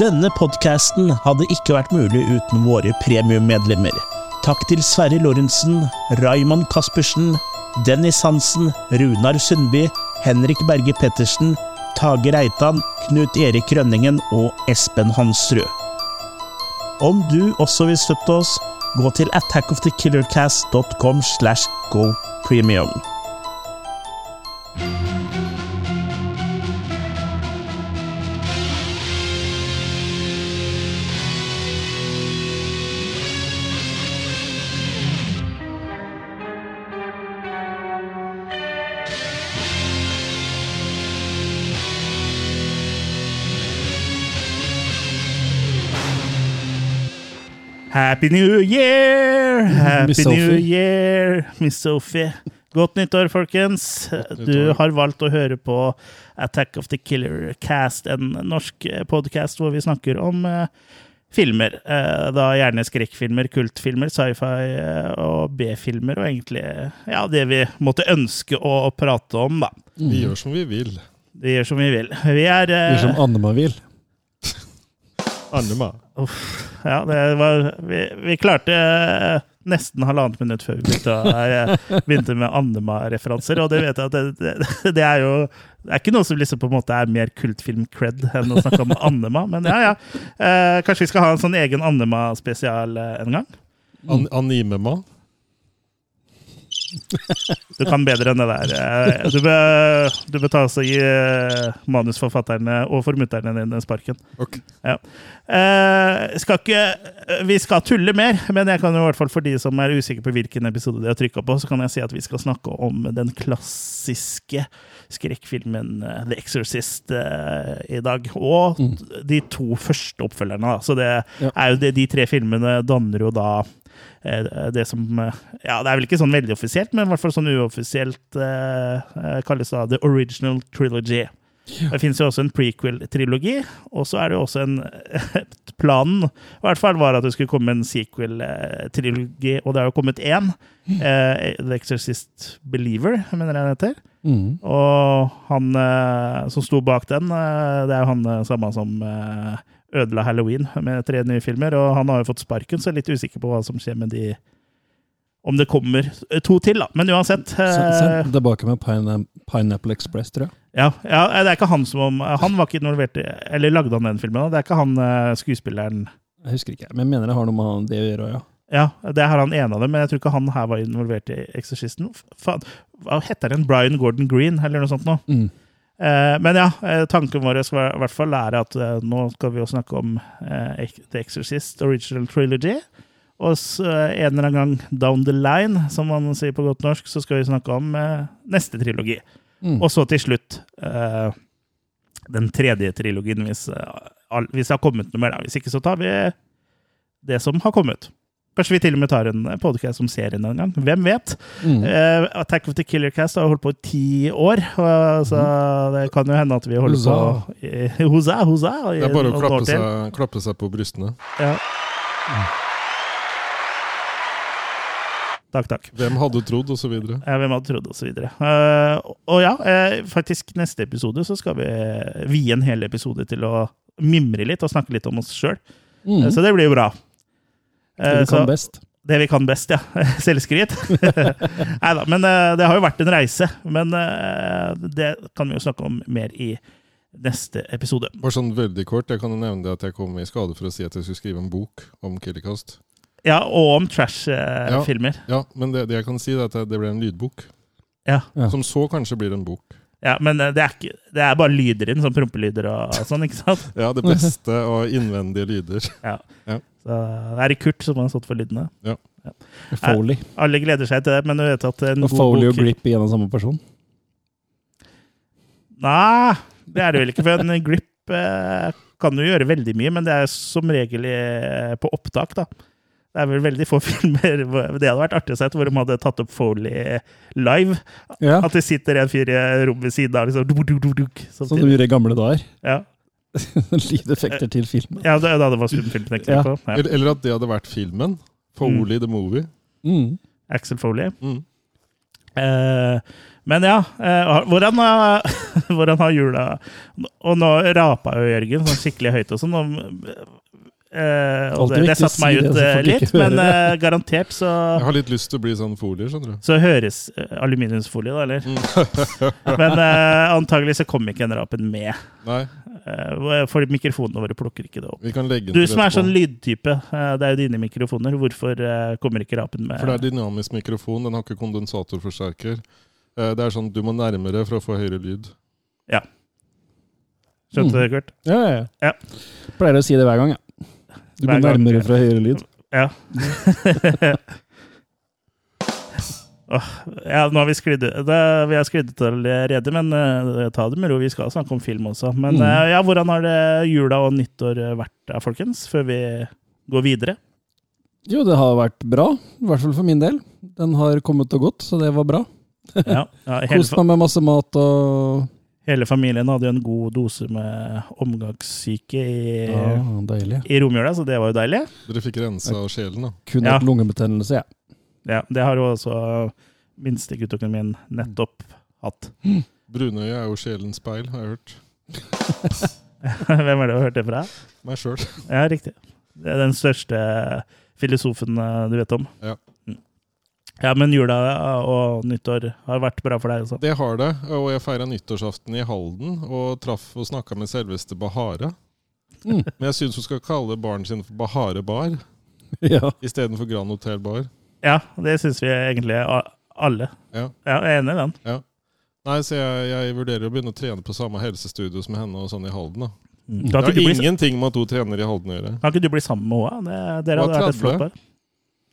Denne podkasten hadde ikke vært mulig uten våre premiummedlemmer. Takk til Sverre Lorentzen, Raymond Caspersen, Dennis Hansen, Runar Sundby, Henrik Berge Pettersen, Tage Reitan, Knut Erik Rønningen og Espen Hansrud. Om du også vil støtte oss, gå til attackofthekillercast.com slash go Happy New Year! Happy Miss New Year, Miss Sophie. Godt nyttår, folkens. Du har valgt å høre på Attack of the Killer Cast, en norsk podkast hvor vi snakker om uh, filmer. Uh, da gjerne skrekkfilmer, kultfilmer, sci-fi uh, og B-filmer, og egentlig ja, det vi måtte ønske å, å prate om, da. Vi gjør som vi vil. Vi gjør som vi vil. Vi er Vi Gjør som Annema vil. Annema. Ja, det var Vi, vi klarte eh, nesten halvannet minutt før vi begynte, eh, begynte med Annema-referanser, og det vet jeg at det, det, det er jo det er ikke noe som liksom på en måte er mer kultfilm-cred enn å snakke om Annema, men ja, ja. Eh, kanskje vi skal ha en sånn egen Annema-spesial eh, en gang? An animema. Du kan bedre enn det der. Eh, Du bør, du bør ta og gi eh, manusforfatterne og formutterne dine sparken. Okay. Ja. Eh, skal ikke, vi skal tulle mer, men jeg kan i hvert fall for de som er usikre på hvilken episode de har trykka på, så kan jeg si at vi skal snakke om den klassiske skrekkfilmen eh, The Exorcist eh, i dag. Og de to første oppfølgerne. Da. Så det Ja. er jo det, de tre filmene danner jo da eh, det som eh, Ja, det er vel ikke sånn veldig offisielt, men i hvert fall sånn uoffisielt eh, eh, kalles da The Original Trilogy. Det finnes jo også en prequel-trilogi, og så er det jo også en Planen i hvert fall var at det skulle komme en sequel-trilogi, og det har jo kommet én. eh, The Exorcist Believer, mener jeg den heter. Mm. Og han eh, som sto bak den, eh, det er jo han eh, samme som eh, ødela Halloween med tre nye filmer, og han har jo fått sparken, så jeg er litt usikker på hva som skjer med de Om det kommer to til, da. Men uansett. Send, eh, tilbake med Pine, Pineapple Express, tror jeg. ja, ja, det er ikke han som Han var ikke involvert i Eller lagde han den filmen? da? Det er ikke han eh, skuespilleren Jeg husker ikke, men jeg mener det har noe med det å gjøre, ja. Ja, det er han ene av dem, men jeg tror ikke han her var involvert i Exorcisten. Faen, hva heter den? Brian Gordon Green, eller noe sånt noe? Mm. Eh, men ja, eh, tanken vår skal i hvert fall at eh, nå skal vi jo snakke om The Exorcist Original Trilogy. Og en eller annen gang down the line, som man sier på godt norsk, så skal vi snakke om neste trilogi. Mm. Og så til slutt den tredje trilogien, hvis, hvis det har kommet noe mer. Hvis ikke, så tar vi det som har kommet. Kanskje vi til og med tar en podcast om serien en gang. Hvem vet? Mm. Uh, Attack of the Killer Cast har holdt på i ti år, uh, så det kan jo hende at vi holder Huza. på uh, huza, i Det er bare å klappe seg, klappe seg på brystene. Ja. Takk, takk. Hvem hadde trodd, og så videre. Ja, hvem hadde trodd, og så videre. Uh, og ja, uh, faktisk neste episode så skal vi vie en hel episode til å mimre litt og snakke litt om oss sjøl. Mm. Så det blir jo bra. Det Eh, vi så- kan best. Det vi kan best, ja. Selvskryt. Nei da, men eh, det har jo vært en reise. Men eh, det kan vi jo snakke om mer i neste episode. Bare sånn veldig kort, jeg kan jo nevne at jeg kom i skade for å si at jeg skulle skrive en bok om Killercast. Ja, og om trash-filmer. Ja, men det, det jeg kan si, er at det ble en lydbok. ja. Ja. Som så kanskje blir en bok. ja, men eh, det er, ikke, det er bare lyder inn, sånn prompelyder og sånn, ikke sant? Ja, det beste og innvendige lyder. Så det er Kurt som har stått for lydene. Foley. Alle gleder seg til det, men du vet at en Og god Foley og bok Grip igjen av samme person. Nei, det er det vel ikke. For en grip eh, kan jo gjøre veldig mye, men det er som regel i, på opptak, da. Det er vel veldig få filmer Det hadde vært artig å se hvor de hadde tatt opp Foley live. Ja, At det sitter en fyr i rommet ved siden av. Liksom, duk, duk, duk, duk, Som de gjorde i gamle dager. ja. Lydeffekter til filmen. ja, da det var jeg Ja. på. Ja. Eller, eller at det hadde vært filmen. Foley the Movie. Mm. Axel Foley. Mm. Eh, men ja, eh, hvordan, har- hvordan har jula Og nå rapa jo Jørgen sånn skikkelig høyt og sånn. Og, eh, og det, det satte meg si det, ut så eh, litt, men eh, garantert så, Jeg har litt lyst til å bli sånn folie, skjønner du. så høres aluminiumsfolie, da, eller? Mm. Men antagelig så kom ikke den rapen med. Nei, for mikrofonene våre plukker ikke det opp. vi kan legge Du som er sånn lydtype, det er jo dine mikrofoner. Hvorfor kommer ikke rapen med? For det er dynamisk mikrofon, den har ikke kondensatorforsterker. Eh, Det er sånn du må nærmere for å få høyere lyd. Ja. Skjønte du det, Kurt? Ja, ja, Ja. Pleier å si det hver gang, ja. Du går nærmere fra høyere lyd. Ja. Ja, nå har vi sklidd det, Vi har sklidd ut allerede, men eh, ta det med ro. Vi skal snakke om film også. Men Mm. eh, ja, hvordan har det jula og nyttår vært da, folkens? Før vi går videre? Jo, det har vært bra. I hvert fall for min del. Den har kommet og gått, så det var bra. Ja, ja, Kost meg med masse mat og hele familien hadde jo en god dose med omgangssyke i, Ja, i romjula, så det var jo deilig. Dere fikk rensa sjelen, da. Kun Ja. lungebetennelse, ja. Ja, Det har jo også minsteguttungen min nettopp hatt. Brunøye er jo sjelens speil, har jeg hørt. Hvem er det du har hørt det fra? Meg sjøl. Ja, riktig. Det er den største filosofen eh, du vet om. Ja. Ja, men jula og nyttår har vært bra for deg også. Det har det. Og jeg feira nyttårsaften i Halden og traff og snakka med selveste Bahare. Mm. Men jeg syns hun skal kalle baren sin for Bahare Bar Ja. istedenfor Grand Hotel Bar. Ja, det syns vi egentlig alle. Ja. Ja, jeg er enig i den. Nei, så jeg, jeg vurderer å begynne å trene på samme helsestudio som henne og sånn i Halden. da. Mm. Det har ingenting med at hun trener i Halden å gjøre. kan ikke du bli sammen med henne? Det- Dere hadde vært et flott 30.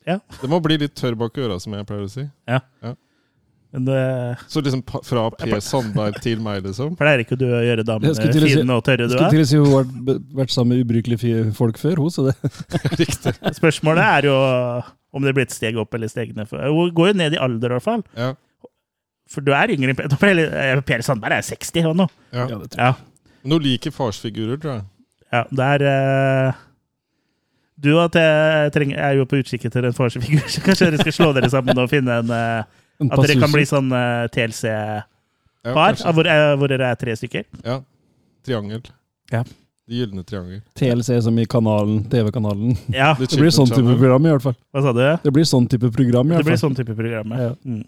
par. Det må bli litt tørr bak øra, som jeg pleier å si. Men det Så liksom fra Per Sandberg til meg, liksom. pleier ikke du å gjøre damene si- fine og tørre du er? Skulle til å si hun har vært- sammen med ubrukelige folk før, hun, så det Riktig. Spørsmålet er jo om det blir et steg opp eller steg ned. Hun går jo ned i alder, i hvert fall. Ja. For du er yngre enn Per, Per- Per Sandberg er 60 og nå. ja. Ja, det tror jeg. Ja. Men hun liker farsfigurer, tror jeg. Ja, det er eh, Du at jeg trenger, er jo på utkikk etter en farsefigur, så kanskje dere skal slå dere sammen og finne en eh, En At dere kan bli sånn uh, TLC-par, Ja, hvor, uh, hvor dere er tre stykker. ja. Triangel. Ja. De gylne triangel. TLC som i kanalen, TV-kanalen. Ja, Det blir sånn type program, i hvert fall. hva sa du? Det blir sånn type program, i Det hvert blir fall. sånn type program. ja. Ja. Mm.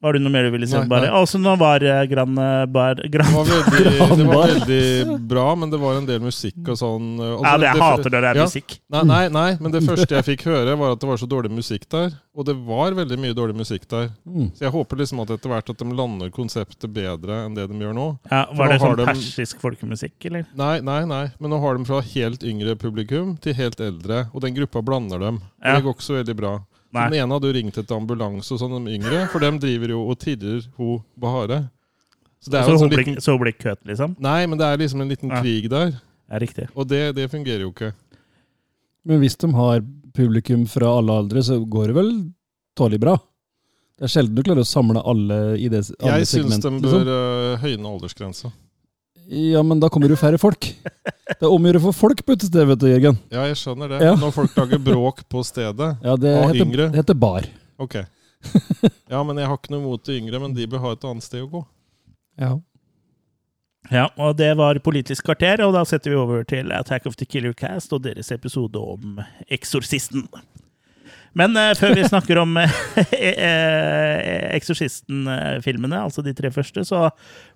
Var det noe mer du ville si? Nei, bare? nei. Altså, nå var eh, Gran eh, Bar Det var, veldig, det var veldig bra, men det var en del musikk og sånn. uh, altså, Ja, det, jeg hater når det er ja. musikk. Nei, nei, nei, men det første jeg fikk høre, var at det var så dårlig musikk der. Og det var veldig mye dårlig musikk der. Mm. Så jeg håper liksom at etter hvert at de lander konseptet bedre enn det de gjør nå. Ja, For var det nå har sånn de- persisk folkemusikk, eller? Nei, nei, nei. Men nå har de fra helt yngre publikum til helt eldre. Og den gruppa blander dem. Og Ja. Det går ikke så veldig bra. Den ene hadde jo ringt etter ambulanse og sånn, de yngre. For dem driver jo og tirrer ho Bahare. Så det er Så hun sånn blir, liten så hun blir køt, liksom? Nei, men det er liksom en liten Ja. krig der. Ja, riktig. Og det, det fungerer jo ikke. Men hvis de har publikum fra alle aldre, så går det vel tålelig bra. Det er sjelden du klarer å samle alle i det alle Jeg syns de bør liksom. høyne aldersgrensa. Ja, men da kommer det jo færre folk. Det er om å gjøre for folk på utestedet, vet du, Jørgen. Ja, jeg skjønner det. Ja. Når folk lager bråk på stedet. Ja, det Og heter, yngre. det heter bar. Ok. Ja, men jeg har ikke noe imot de yngre, men de bør ha et annet sted å gå. Ja. Ja, og det var Politisk kvarter, og da setter vi over til Attack of the Killer Cast og deres episode om Eksorsisten. Men uh, før vi snakker om eh, eh, Eksorsisten-filmene, altså de tre første, så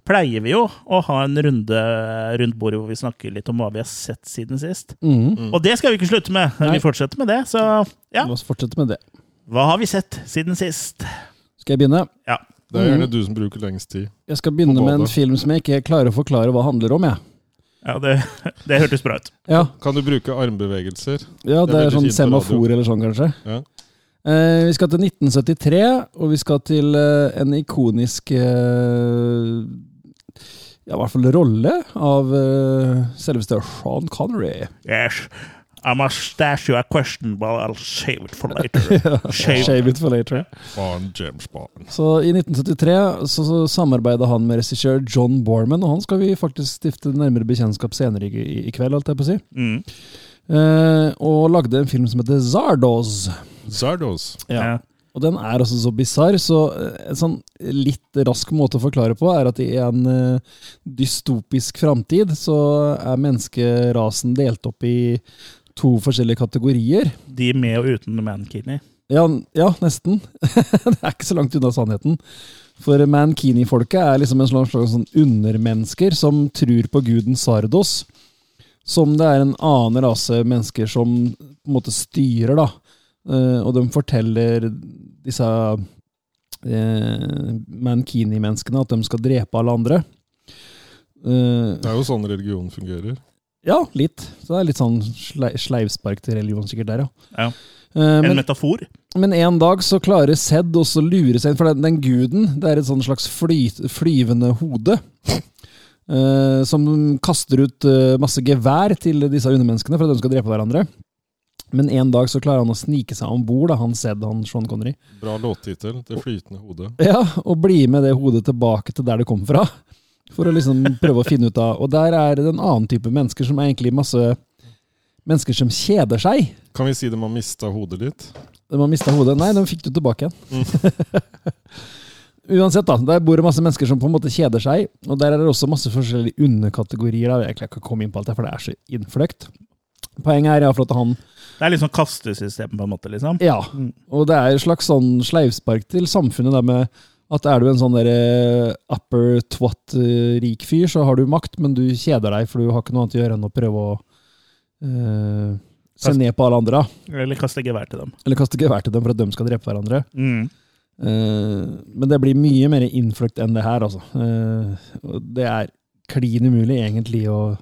pleier vi jo å ha en runde rundt bordet hvor vi snakker litt om hva vi har sett siden sist. Mhm. Mm. Og det skal vi ikke slutte med. Nei. Vi fortsetter med det. Så ja, La oss fortsette med det. hva har vi sett siden sist? Skal jeg begynne? Ja. Det er gjerne du som bruker lengst tid. Jeg skal begynne med en film som jeg ikke klarer å forklare hva handler om. Jeg. Ja, det, det hørtes bra ut. Ja, Kan du bruke armbevegelser? ja Det det er er, sånn semafor eller sånn, kanskje. Ja. Eh, vi skal til 1973, og vi skal til eh, en ikonisk eh, Ja, i hvert fall rolle av eh, selveste Sean Connery. Yes. I must stash you a question, but I'll save it for later. Shave. Shave it for later. Bond, James Bond. Så i 1973 så, så samarbeidet han med regissør John Borman, og han skal vi faktisk stifte nærmere bekjentskap senere i, i, i kveld, holdt jeg på å si. Mm. Eh, og lagde en film som heter Zardoz. Zardos. Ja. Og den er også så bisarr, så eh, en sånn litt rask måte å forklare på er at i en eh, dystopisk framtid så er menneskerasen delt opp i to forskjellige kategorier. De med og uten mankini. Ja, ja nesten. det er ikke så langt unna sannheten. For mankini-folket er liksom en slags, slags sånn undermennesker som tror på guden Sardos. Som det er en annen rase mennesker som på en måte styrer, da. Eh, og de forteller disse eh, mankini-menneskene at de skal drepe alle andre. Eh, Det er jo sånn religion fungerer. Ja, litt. Så det er litt sånn slei- sleivspark til religion sikkert der, ja. Ja. Eh, En men, metafor. men en dag så klarer Sed også å lure seg inn, for den, den guden det er et sånn slags fly, flyvende hode. eh, som kaster ut eh, masse gevær til disse undermenneskene for at de skal drepe hverandre. Men en dag så klarer han å snike seg om bord, han Sed, han Sean Connery. Bra låttittel. Det flytende hodet. Ja, og bli med det hodet tilbake til der det kom fra. For å liksom prøve å finne ut av Og der er det en annen type mennesker som er egentlig masse mennesker som kjeder seg. Kan vi si de har mista hodet litt? De har mista hodet. Nei, de fikk det tilbake igjen. Uansett, da. Der bor det masse mennesker som på en måte kjeder seg. Og der er det også masse forskjellige underkategorier. Da. Jeg å komme inn på alt det, for det er så innfløkt. Poenget er iallfall at han Det er liksom kastesystem, på en måte. liksom. Ja. Og det er et slags sånn sleivspark til samfunnet der med at er du en sånn der eh, upper twat-rik fyr, så har du makt, men du kjeder deg, for du har ikke noe annet å gjøre enn å prøve å eh, se ned på alle andre. Eller kaste gevær til dem. Eller kaste gevær til dem for at de skal drepe hverandre. Mm. Eh, men det blir mye mer innfløkt enn det her, altså. Eh, det er klin umulig egentlig å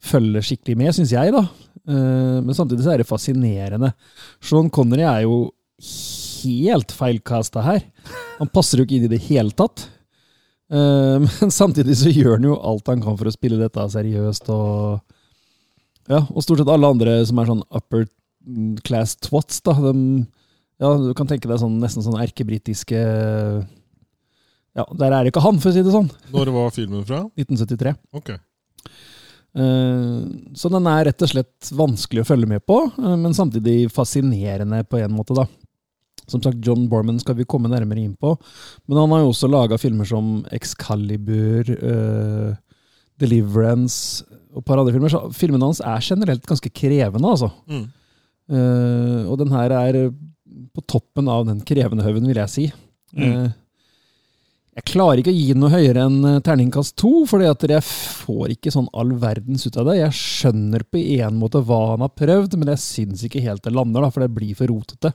følge skikkelig med, syns jeg, da. Eh, men samtidig så er det fascinerende. Sean Connery er jo helt feilkasta her. Han passer jo ikke inn i det hele tatt. Eh, men samtidig så gjør han jo alt han kan for å spille dette seriøst og Ja, og stort sett alle andre som er sånn upper class twats, da. De, ja, du kan tenke deg sånn, nesten sånn erkebritiske Ja, der er det ikke han, for å si det sånn. Når var filmen fra? 1973. Ok. Eh, Så den er rett og slett vanskelig å følge med på, eh, men samtidig fascinerende på en måte, da. Som sagt, John Borman skal vi komme nærmere inn på, men han har jo også laga filmer som Excalibur, uh, Deliverance og et par andre filmer. Så filmene hans er generelt ganske krevende, altså. Mm. Uh, og den her er på toppen av den krevende haugen, vil jeg si. Mm. Uh, jeg klarer ikke å gi noe høyere enn terningkast to, for jeg får ikke sånn all verdens ut av det. Jeg skjønner på en måte hva han har prøvd, men jeg syns ikke helt det lander, da, for det blir for rotete.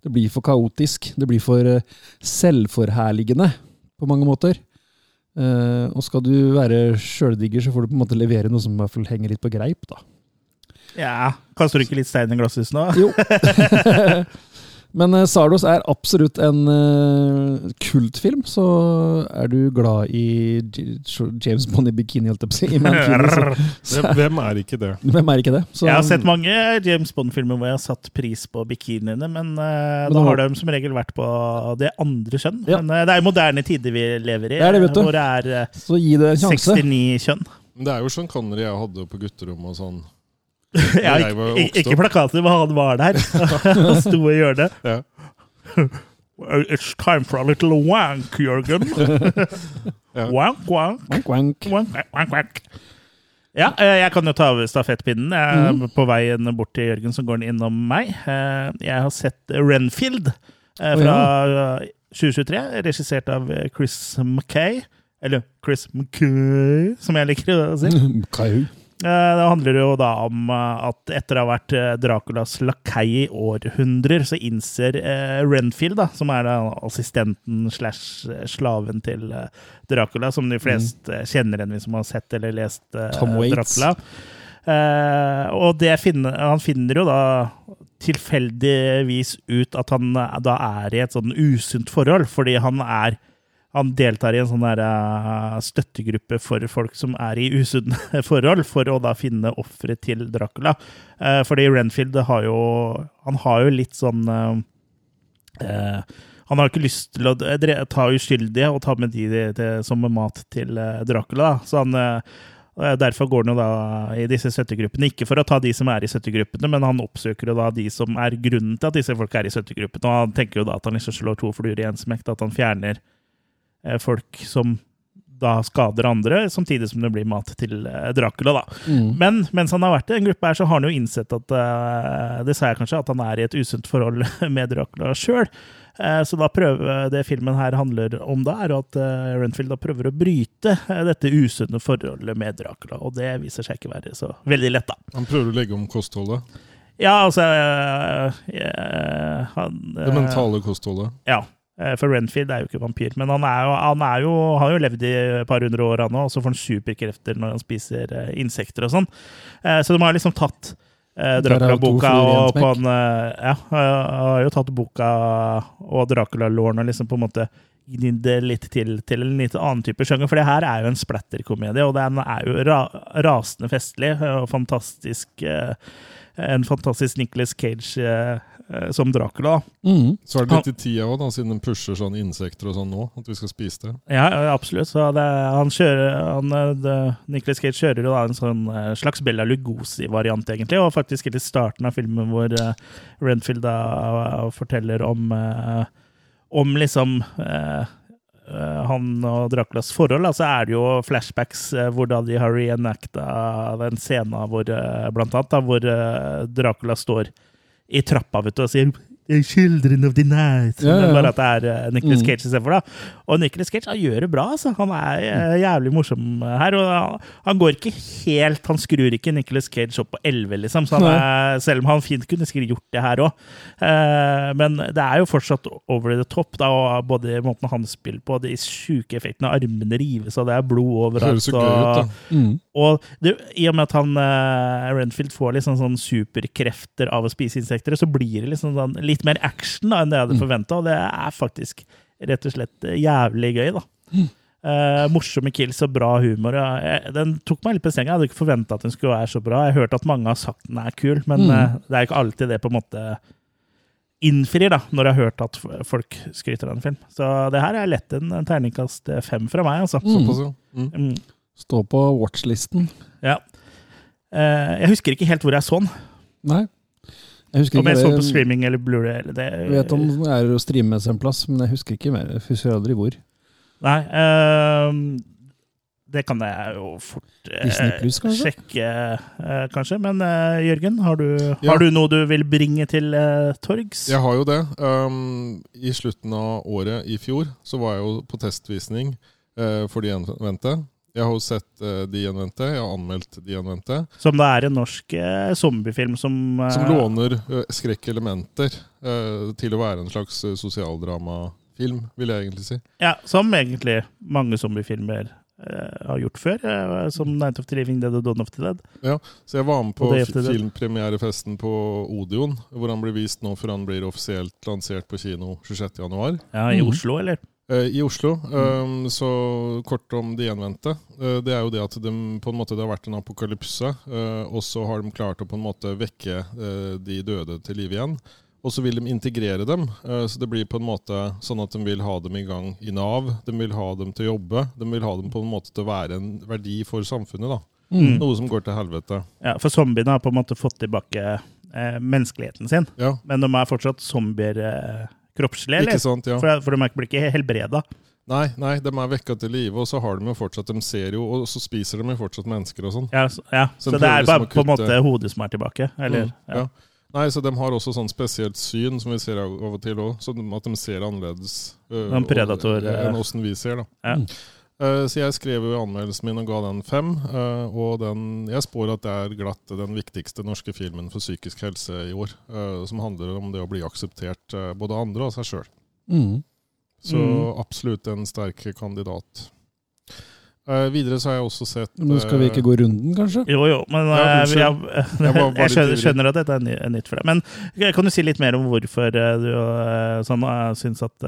Det blir for kaotisk. Det blir for eh, selvforherligende på mange måter. Eh, og skal du være sjøldigger, så får du på en måte levere noe som i hvert fall henger litt på greip, da. Ja, Kaster du ikke litt stein i glasshuset nå? Jo. Men uh, Sardos er absolutt en uh, kultfilm, så er du glad i James Bond i bikini, holdt jeg på å si. i Mankini, så, Hvem, hvem er ikke det? hvem er ikke det? Så, Jeg har sett mange James Bond-filmer hvor jeg har satt pris på bikiniene, men uh, Men da har de som regel vært på det andre kjønn. Ja. Men det er jo moderne tider vi lever i, Det det, vet du. hvor det er eh, så gi det en 69 kjønn. Det er jo sånn Connery jeg hadde på gutterommet og sånn. Var ikke, ikke plakater, men han var der. Han sto i hjørnet. Ja. It's time for a little wank, Jørgen. Ja. Wank, wank. Wank, wank. Wank, wank, wank. Ja, eh, jeg kan jo ta over stafettpinnen. Jeg er mm. på veien bort til Jørgen, som går den innom meg. Eh, Jeg har sett Renfield eh, fra eh, 2023, regissert av eh, Chris Mackay. Eller Chris McKay, som jeg liker å si. Eh, Det handler jo da om eh, at etter å ha vært eh, Draculas lakei i århundrer, så innser Renfield, da, som er da assistenten slash slaven til Dracula, som de fleste mm. kjenner igjen hvis man har sett eller lest Tom. Dracula. Og det finner, han finner jo da tilfeldigvis ut at han da er i et sånn usunt forhold, fordi han er han deltar i en sånn der, eh, støttegruppe for folk som er i usunne forhold, for å da finne ofre til Dracula. Eh, fordi Renfield har jo Han har jo litt sånn eh, eh, Han har ikke lyst til å ta uskyldige og ta med de, de, de som mat til Dracula. Da. Så han, Derfor går han jo da i disse støttegruppene. Ikke for å ta de som er i støttegruppene, men han oppsøker jo da de som er grunnen til at disse folk er i støttegruppene. Og han tenker jo da at han liksom slår to fluer i en smekk, at han fjerner folk som da skader andre, samtidig som det blir mat til eh, Dracula, da. Mm. Men mens han har vært i en gruppe her, så har han jo innsett at eh, det sa jeg kanskje, at han er i et usunt forhold med Dracula sjøl. så da prøver det filmen her handler om, da, er at eh, Renfield da prøver å bryte eh, dette usunne forholdet med Dracula. Og det viser seg ikke være så veldig lett, da. Han prøver å legge om kostholdet. Ja, altså eh, eh, han, Det eh, mentale kostholdet. Ja. Eh, For Renfield er jo ikke vampyr, men han, er jo, han er jo, har jo levd i et par hundre år, han òg, og så får han superkrefter når han spiser eh, insekter og sånn. Eh, Så de har liksom tatt Dracula-boka og på en Ja, har jo tatt boka og Dracula-låren og liksom på en måte gnidd det litt til til en litt annen type sjanger, for det her er jo en splatterkomedie, og den er jo ra rasende festlig og fantastisk eh, En fantastisk Nicholas Cage eh, eh, som Dracula. Mm. Så er det litt i tida òg, siden den pusher sånn insekter og sånn nå. At vi skal spise det. Ja, absolutt. Så det, han kjører, han, eh, det, Nicolas Cage kjører jo da en sånn slags Bella Lugosi-variant, egentlig. Og faktisk helt i starten av filmen hvor eh, Renfield da forteller om eh, om liksom eh, han og Draculas forhold, så er det jo flashbacks eh, hvor de har reenacta den scenen hvor, eh, blant annet, hvor eh, Dracula står i trappa vet du, og sier «The Children of the night. Ja, ja, ja. Bare at det er uh, Nicholas Mm. Cage istedenfor. Og Nicholas Cage han gjør det bra. altså. Han er eh, jævlig morsom her. og han, går ikke helt Han skrur ikke Nicholas Cage opp på 11, liksom. Så han er, selv om han fint kunne sikkert gjort det her òg. men det er jo fortsatt over the top, da, og både måten han spiller på, de sjuke effektene, armene rives av, det er blod Det overalt. høres jo gøy ut, da. Mm. og det, i og med at han, eh, Renfield får liksom sånn superkrefter av å spise insekter, så blir det liksom sånn litt mer action da, enn det jeg hadde forventa, og det er faktisk rett og slett eh, jævlig gøy, da. Uh, morsomme kills og bra humor. Ja. Den tok meg litt på senga. Jeg hadde ikke forventa at den skulle være så bra. Jeg har hørt at mange har sagt den er kul, men Mm. uh, det er ikke alltid det på en måte innfrir, da, når jeg har hørt at folk skryter av en film. Så det her er lett en, en terningkast eh, fem fra meg, altså. Mm. Mm. Mm. Stå på watchlisten. Ja. Uh, jeg husker ikke helt hvor jeg så den. Nei. Jeg husker Om jeg så på streaming eller Blu-ray eller det. Jeg vet om det er å streames en plass, men jeg husker ikke mer. Jeg husker aldri hvor. Nei. uh, det kan jeg jo fort uh, Plus, kanskje? sjekke, uh, kanskje. Men eh, Jørgen, har du, Ja. har du noe du vil bringe til eh, torgs? Jeg har jo det. Um, I slutten av året i fjor så var jeg jo på testvisning uh, for De gjenvendte. Jeg har jo sett uh, De gjenvendte. Jeg har anmeldt De gjenvendte. Som det er en norsk uh, zombiefilm som, uh, Som låner uh, skrekkelementer uh, til å være en slags uh, sosialdramafilm, vil jeg egentlig si. Ja, som egentlig mange zombiefilmer har gjort før. som Night of the Living Dead og Dawn of the Dead. Ja, Så jeg var med på filmpremierefesten på Odeon, hvor han blir vist nå før han blir offisielt lansert på kino 26.1. Ja, I mm. Oslo, eller? Eh, I Oslo. Um, så kort om de gjenvendte. Eh, det er jo det at de, på en måte, det har vært en apokalypse, eh, og så har de klart å på en måte vekke de døde til live igjen. Og så vil de integrere dem, så det blir på en måte sånn at de vil ha dem i gang i Nav. De vil ha dem til å jobbe. De vil ha dem på en måte til å være en verdi for samfunnet. da. Mm. Noe som går til helvete. Ja, For zombiene har på en måte fått tilbake menneskeligheten sin. Ja, Men de er fortsatt zombier eh, kroppslige, eller? ikke sant? ja. For, for de blir ikke helbreda. Nei, nei, de er vekka til live, og så har de jo fortsatt De ser jo, og så spiser de jo fortsatt mennesker og sånn. Ja, så, ja. Så så det er bare liksom på en måte hodet som er tilbake? Eller? Mm, ja. Nei, så De har også sånn spesielt syn, som vi ser av og til òg. Så at de ser annerledes øh, En predator, og- øh. enn åssen vi ser. da. Ja. Eh, så jeg skrev jo i anmeldelsen min og ga den fem. eh, og den, jeg spår at det er glatt den viktigste norske filmen for psykisk helse i år. eh, som handler om det å bli akseptert både av andre og seg sjøl. Mm. Så Mm. absolutt en sterk kandidat. Eh, videre så har jeg også sett Nå skal vi ikke gå runden, kanskje? Jo, jo, men Ja, jeg, jeg, Jeg jeg skjønner, skjønner at dette er ny- nytt for deg. Men kan du si litt mer om hvorfor du sånn, syns at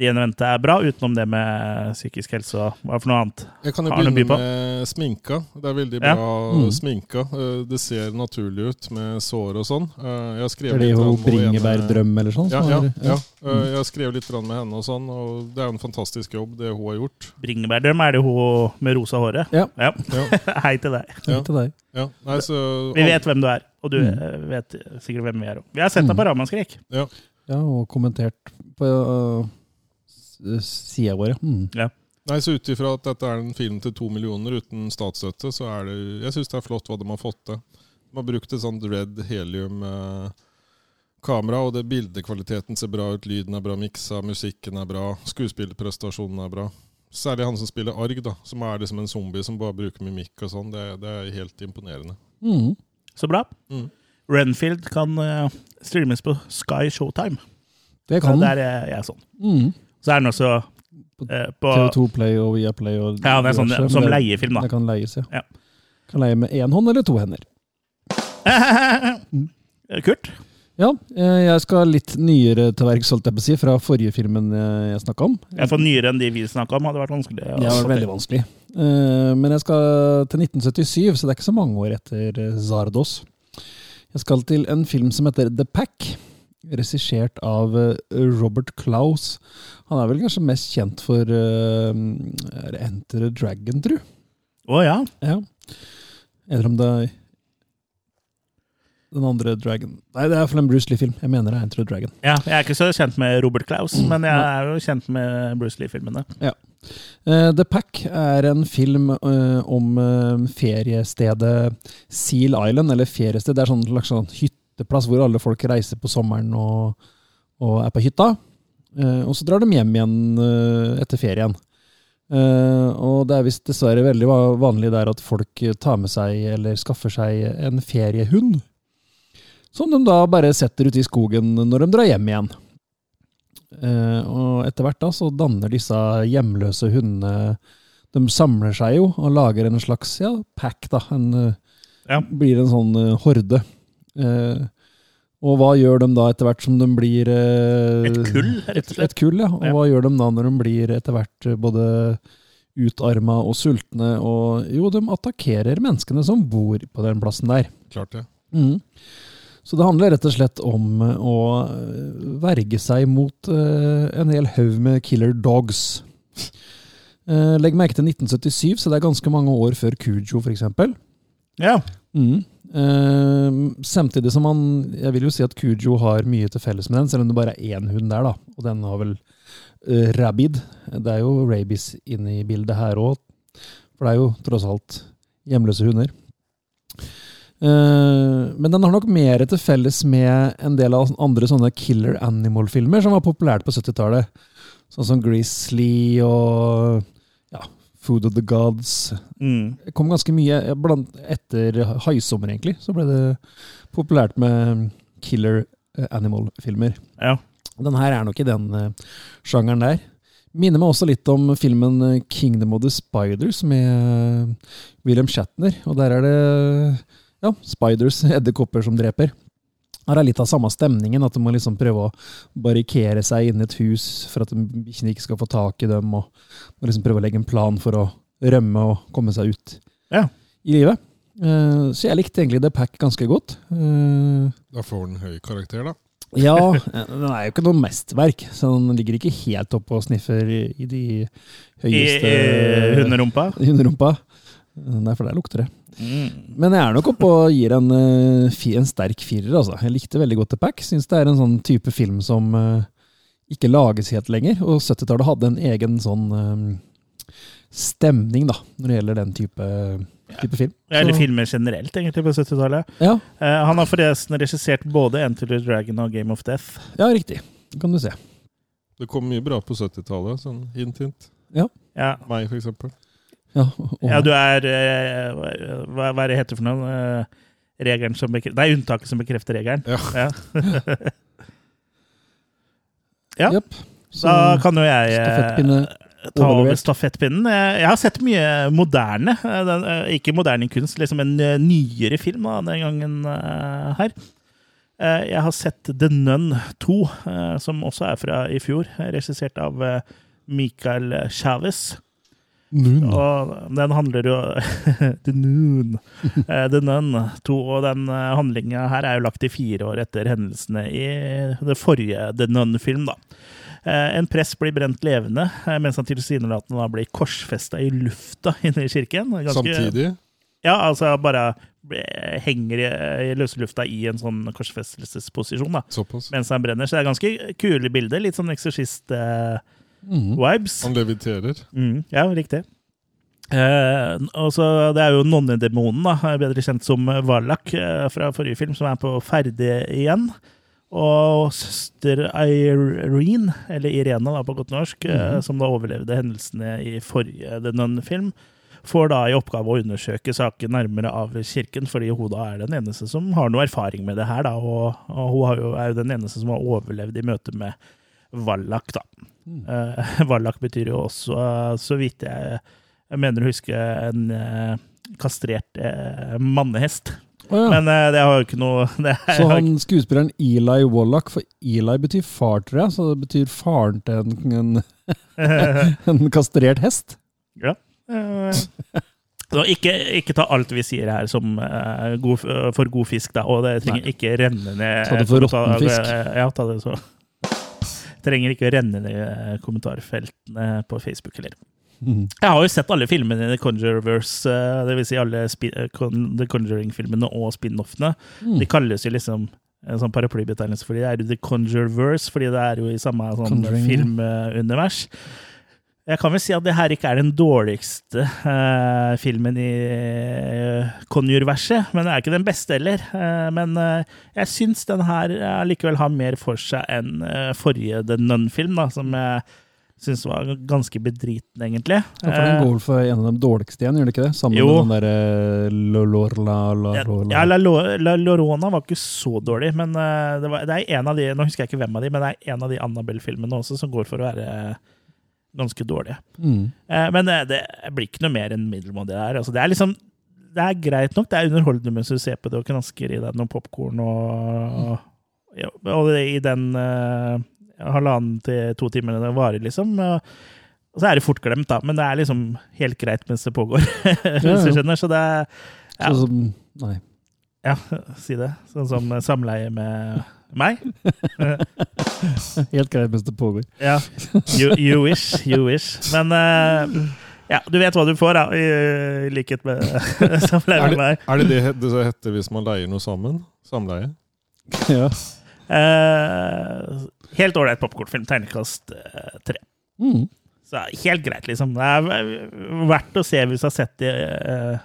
de eventet er bra, utenom det med psykisk helse og hva for noe annet. Jeg kan jo begynne by med sminka. Det er veldig Ja. bra Mm. sminka. Eh, Det ser naturlig ut med sår og sånn. Eh, Jeg har skrevet med ene- bringebærdrøm eller sånn? Ja, ja, ja. Eh, Jeg har skrevet litt med henne og sånn, og det er en fantastisk jobb, det hun har gjort. Bringebærdrøm er det hun med rosa håret. Ja. Ja. Hei til deg. Ja. Til deg. Ja. Nei, så, Vi vet hvem du er, og du Mm. vet sikkert hvem vi er òg. Vi har sett deg på Ramaskrik. Ja, og kommentert på uh, sida våre Mm. Nei, så Ut ifra at dette er en film til to millioner uten statsstøtte, så er det Jeg syns det er flott hva de har fått til. De har brukt et sånt red helium-kamera, og det bildekvaliteten ser bra ut, lyden er bra miksa, musikken er bra, skuespillerprestasjonen er bra. Særlig han som spiller Arg, da, som er liksom en zombie som bare bruker mimikk og sånn. Det, det er helt imponerende. Mm. Så bra. Mm. Renfield kan eh, streames på Sky Showtime. Det Så den. der er jeg sånn. mm. Så er den også eh, på TV2 Play og Viaplay og Ja, det er sånn diverse, som det- leiefilm, da. Det kan leies, ja. Ja. Kan leie med én hånd eller to hender. Kurt? Ja, eh, jeg skal litt nyere til verks, holdt jeg på å si, fra forrige filmen eh, jeg snakka om. Jeg får nyere enn de vi snakka om. Hadde vært vanskelig. Ja, Det var vært veldig vanskelig. Eh, Men jeg skal til 1977, så det er ikke så mange år etter Zardos. Jeg skal til en film som heter The Pack, regissert av eh, Robert Klaus. Han er vel kanskje mest kjent for er Enter the Dragon, tru? Å ja. Ja. Eller om det er den andre Dragon Nei, det er for en Bruce Lee-film. Jeg mener det er Enter the Dragon. ja. Jeg er ikke så kjent med Robert Klaus, Mm. men jeg er jo kjent med Bruce Lee-filmene. Eh, The Pack er en film uh, om feriestedet Seal Island, eller feriested. Det er sånn slags sånn hytteplass hvor alle folk reiser på sommeren og, og er på hytta. Eh, og så drar de hjem igjen eh, etter ferien. Eh, og det er visst dessverre veldig vanlig der at folk tar med seg eller skaffer seg en feriehund. Som de da bare setter ute i skogen når de drar hjem igjen. Og etter hvert da så danner disse hjemløse hundene De samler seg jo og lager en slags ja, pack, da. En, Ja. Blir en sånn horde. Eh, og hva gjør de da etter hvert som de blir eh, Et kull, rett og slett. et kull, ja. Og Ja. hva gjør de da når de blir etter hvert eh, både utarma og sultne? Og jo, de attakkerer menneskene som bor på den plassen der. Klart det. Mm. Så det handler rett og slett om eh, å eh, verge seg mot eh, en hel haug med killer dogs. Eh, Legg merke til 1977, så det er ganske mange år før Kujo, f.eks. Ja. Mm. Eh, samtidig som han Jeg vil jo si at Kujo har mye til felles med den, selv om det bare er én hund der, da. Og den har vel uh, rabid. Det er jo rabies inne i bildet her òg. For det er jo tross alt hjemløse hunder. Uh, men den har nok mer til felles med en del av andre sånne killer animal-filmer som var populært på 70-tallet. Sånn som Grizzly og Food of the Gods. Mm. Det kom ganske mye blant, etter Haisommer, egentlig. Så ble det populært med killer eh, animal-filmer. ja. Den her er nok i den uh, sjangeren der. Minner meg også litt om filmen eh, Kingdom of the Spiders med William Shatner. Og der er det ja, spiders, edderkopper, som dreper. Her er litt av samme stemningen, at de må liksom prøve å barrikere seg inn i et hus for at de bikkjene ikke skal få tak i dem, og må liksom prøve å legge en plan for å rømme og komme seg ut Ja. i livet. Eh, Så jeg likte egentlig The Pack ganske godt. Eh, Da får den høy karakter, da. ja, den er jo ikke noe mestverk, så den ligger ikke helt oppe og sniffer i, i de I, høyeste i hunderumpa. hunderumpa. Nei, for der lukter det. Mm. Men jeg er nok oppe og gir en, eh, en sterk firer, altså. Jeg likte veldig godt The Pack. Syns det er en sånn type film som eh, ikke lages helt lenger. Og 70-tallet hadde en egen sånn eh, stemning, da, når det gjelder den type, type film. Eller filmer generelt, egentlig, på 70-tallet. Ja, Eh, han har forresten regissert både Enter the Dragon og Game of Death. ja, riktig. Det kan du se. Det kom mye bra på 70-tallet. Sånn hint, hint. Ja, Meg, for eksempel. Ja, og, ja du er eh, hva, hva er det heter for noe? Eh, regelen som bekrefter Det er unntaket som bekrefter regelen. Ja. Ja. ja. Yep. Så- Da kan jo jeg eh, ta over stafettpinnen. Jeg har sett mye moderne. ikke moderne kunst, liksom en nyere film da, den gangen eh, her. Jeg har sett The Nun 2, eh, som også er fra i fjor. Regissert av Michael Michael Chavez. Og den handler jo The Noon. Eh, The Nun To, Og den handlinga her er jo lagt i fire år etter hendelsene i det forrige The Nun-film, da. Eh, En prest blir brent levende, eh, mens han tilsynelatende blir korsfesta i lufta inne i kirken. Ganske- Samtidig. Ja, altså bare henger i, i løse lufta i en sånn korsfestelsesposisjon, da. Såpass. Mens han brenner. Så det er ganske kule bilder. Litt sånn eksorsist-vibes. Mhm. Han leviterer. Mm, ja, riktig. Eh, også, Det er jo nonnedemonen, da, bedre kjent som Valak eh, fra forrige film, som er på ferde igjen. Og søster Irene, eller Irene da, på godt norsk, eh, som da overlevde hendelsene i forrige The Nun-film, får da i oppgave å undersøke saken nærmere av kirken, fordi hun da er den eneste som har noe erfaring med det her. da, Og, og hun har jo, er jo den eneste som har overlevd i møte med Valak, da. Eh, Wallach betyr jo også, eh, så vidt jeg, jeg mener å huske, en eh, kastrert eh, mannehest. Oh, ja. Men det har jo ikke noe er, Så han skuespilleren Eli Wallach, for Eli betyr far, tror jeg, så det betyr faren til en, en, en kastrert hest? Ja. Så ikke, ikke ta alt vi sier her som god, for god fisk, da. Og det trenger ikke renne ned Ta det for råtten fisk. Ja, ta det så. Trenger ikke å renne ned eh, kommentarfeltene på Facebook heller. Mm. Jeg har jo sett alle filmene i The Conjureverse, dvs. det vil si alle eh, The Conjuring-filmene og spin-offene. Mm. De kalles jo liksom en sånn paraplybetegnelse, fordi det er jo The Conjureverse, fordi det er jo i samme sånn Conjuring, ja. Jeg kan vel si at det her ikke er den dårligste eh, filmen i uh, Conjure-verset, men det er ikke den beste heller. Eh, men eh, jeg syns den her eh, likevel har mer for seg enn eh, forrige The Nun-film, som jeg syns var ganske bedriten, egentlig. Ja, for den går vel for en av de dårligste igjen, gjør det ikke det? Sammen Jo. med den derre Ja, la, ja, La, Lo- Llorona var ikke så dårlig, men eh, det, var, det er en av de Nå husker jeg ikke hvem av de, men det er en av de Annabelle-filmene også som går for å være eh, ganske dårlige. Mm. Eh, men eh, det blir ikke noe mer enn middelmådig der. Altså, det er liksom Det er greit nok, det er underholdende mens du ser på det og knasker i deg noe popkorn og, og det, i den uh, halvannen til to timene det varer, liksom. Og, og så er det fort glemt, da, men det er liksom helt greit mens det pågår. hvis du skjønner. Så det er ja. Sånn som Nei. Ja, si det. Sånn som samleie med meg. Helt greit mens det pågår. Ja. You, you wish, you wish. Men uh, ja, du vet hva du får, da, i, i likhet med samleie Er med det meg. er det det det heter hvis man leier noe sammen? Samleie? Ja. Uh, helt ålreit popkornfilm. Tegnekast uh, tre. Mm. Så helt greit, liksom. Det er verdt å se hvis du har sett de uh,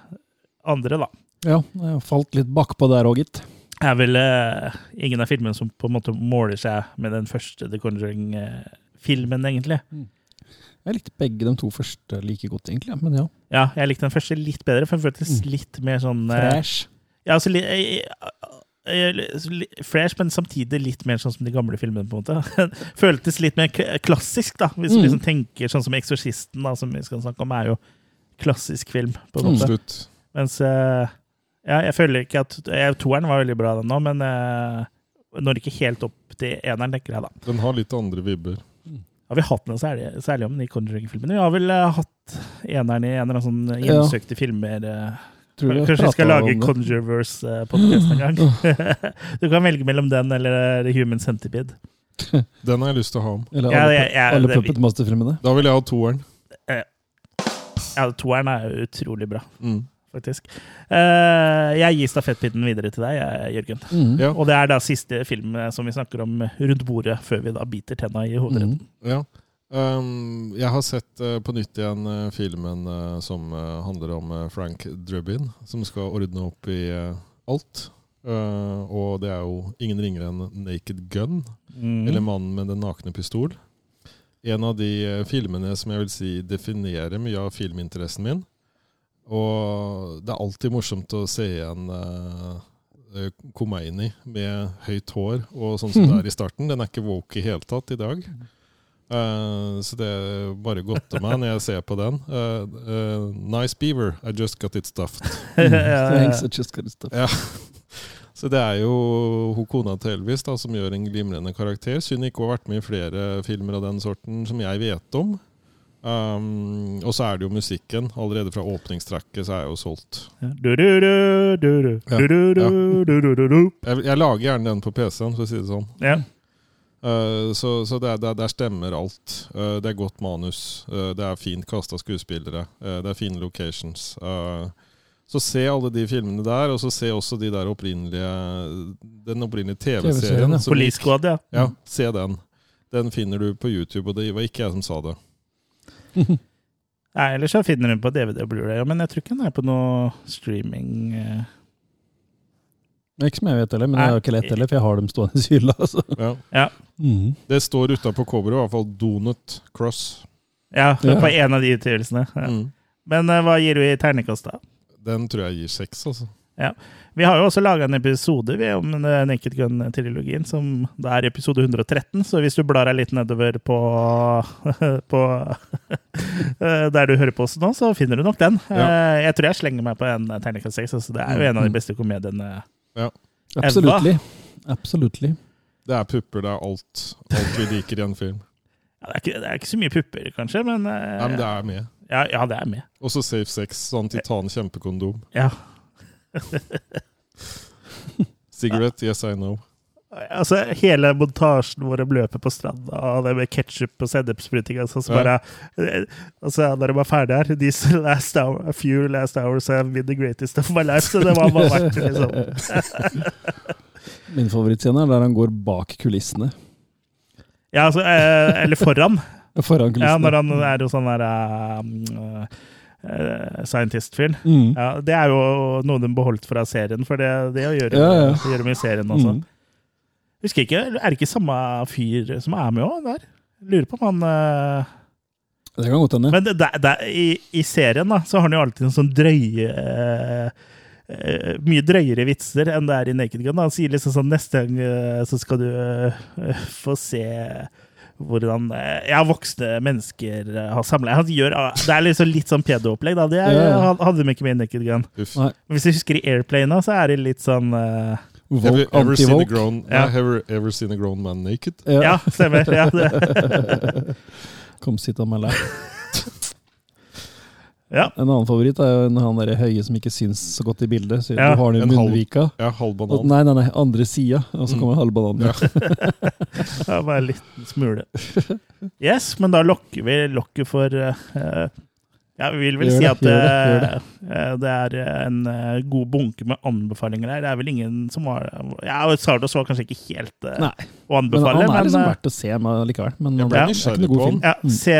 andre, da. ja, jeg har falt litt bakpå der òg, gitt. Er vel eh, ingen av filmene som på en måte måler seg med den første The Conjuring-filmen, egentlig. Jeg likte begge de to første like godt, egentlig. Men ja. Ja, jeg likte den første litt bedre, for den føltes litt mer sånn uh, Fresh. Ja, altså eh, eh, li, Fresh, men samtidig litt mer sånn som de gamle filmene. på en måte. Føltes litt mer klassisk, da. Hvis Mm. liksom tenker sånn som 'Eksorsisten', da, som vi skal snakke om, er jo klassisk film. på en Mm. måte. Absolutt. Mens eh, ja, jeg føler ikke at jeg, Toeren var veldig bra, den nå, men uh, når ikke helt opp til eneren, tenker jeg da. Den har litt andre vibber. Har vi hatt noe særlig, særlig om de Conjuring-filmene? Vi har vel eh, hatt eneren i en eller annen sånn Ja. hjemsøkte filmer. eh, Tror vi Kanskje vi skal lage. Conjureverse-podkast en gang? du kan velge mellom den eller The Human Centipede. Den har jeg lyst til å ha om. Eller Ja, alle, jeg- jeg- alle Puppet Master-filmene. Da vil jeg ha toeren. Ja, Toeren er utrolig bra, Mm. Faktisk. Eh, jeg gir stafettpinnen videre til deg, Jørgen. Mm. Ja. Og det er da siste film eh, som vi snakker om rundt bordet, før vi da biter tenna i hovedretten. Mm. Ja. Um, jeg har sett uh, på nytt igjen uh, filmen uh, som handler om Frank Drebin, som skal ordne opp i alt. Eh, og det er jo ingen ringere enn Naked Gun, Mm. eller Mannen med den nakne pistol. En av de filmene som jeg vil si definerer mye av filminteressen min. Og det er alltid morsomt å se igjen uh, Khomeini med høyt hår og sånn som det er i starten. Den er ikke woke i hele tatt i dag. Uh, så det er bare godt til meg når jeg ser på den. Uh, uh, nice beaver, I just got it stuffed. Ja, ja, ja. Thanks, I just got it stuffed. Ja. Så det er jo hun kona til Elvis da, som gjør en glimrende karakter. Synd ikke hun har vært med i flere filmer av den sorten som jeg vet om. Um, og så er det jo musikken. Allerede fra åpningstrekket så er jeg jo solgt. Jeg, jeg lager gjerne den på PC-en, for å si det sånn. Ja. Uh, så så der, det, er- der stemmer alt. Uh, det er godt manus. Uh, det er fint kasta skuespillere. Uh, det er fine locations. Uh, så se alle de filmene der, og så se også de der opprinnelige den opprinnelige TV-serien, ja. Police Squad, ja. Ja, se den. Den finner du på YouTube, og det var ikke jeg som sa det. Nei, ellers så finner hun på DVD og Blu-ray, men jeg tror ikke den er på noe streaming. eh. Ikke som jeg vet heller, men jeg har ikke lett heller, for jeg har dem stående i hylla. Altså. Ja. Ja, Mm. Det står utapå coveret i hvert fall Donut Cross. ja, Ja. på en av de utgivelsene. Ja. Mm. Men eh, hva gir du i terningkast, da? Den tror jeg gir seks, altså. Vi har jo også laga en episode vi, om den Naked Gun-trilogien, som det er episode 113. Så hvis du blar deg litt nedover på, på eh, der du hører på oss nå, så finner du nok den. Ja. Jeg tror jeg slenger meg på en terningkast 6. Altså det er jo en av de beste komediene. ja. Absolutely. Absolutely. Det er pupper, det er alt, alt vi liker i en film. Ja, det, er ikke, det er ikke så mye pupper, kanskje, men, eh, Nei, men det er med. ja, ja, det er med. Også Safe Sex, sånn titan kjempekondom. Ja. Cigarette, yes I know. Altså, hele montasjen hvor de løper på stranda, og det med ketsjup og sennepsspruting altså, så Ja. bare, eh, altså, Når de var ferdige her These last hour, a few last hours have been the greatest of my life. Så det var bare verdt det, liksom. Min favorittscene er der han går bak kulissene. Ja, altså, eh, eller foran. Foran kulissene. Ja, når han er jo sånn der eh, eh, scientist-fyr. Mm. Ja, det er jo noe de beholdt fra serien, for det, det gjør de Ja, ja. i serien også. Mm. Husker ikke, Er det ikke samme fyr som er med òg der? Lurer på om han uh... Det kan godt hende. Men det, det, det, i, i serien da, så har han jo alltid en sånn drøye uh, Uh, Mye drøyere vitser enn det er i Naked Gun. Han sier liksom sånn neste gang uh, så skal du uh, få se hvordan eh, ja, voksne mennesker eh, har samla Han gjør ah, Det er liksom litt sånn pedo-opplegg, da. Det er, Ja, ja. hadde de ikke med i Naked Gun. Uff. Hvis du husker i Airplane, da, så er det litt sånn uh, Have you ever, seen a grown, Ja. nei, ever, ever seen a grown man naked? Ja, stemmer. Ja, det. Kom sitt og meld lap. ja. En annen favoritt er jo en- han der høye som ikke syns så godt i bildet. Så Ja, du har den i en halv- munnvika. Ja, halv Og, nei, nei, nei, andre sida, og så Mm. kommer halv banan. Ja. Ja, bare en liten smule. Yes, men da lokker vi lokket for uh, Ja, vi vil vel Gjør si det, at gjør det, eh, det er en god bunke med anbefalinger her. Det er vel ingen som har Ja, Sardos var kanskje ikke helt Nei, å Men han er men, liksom eh, verdt å se med likevel. Men ja, det er nysgjerrig ikke noe god film. ja, Mm. se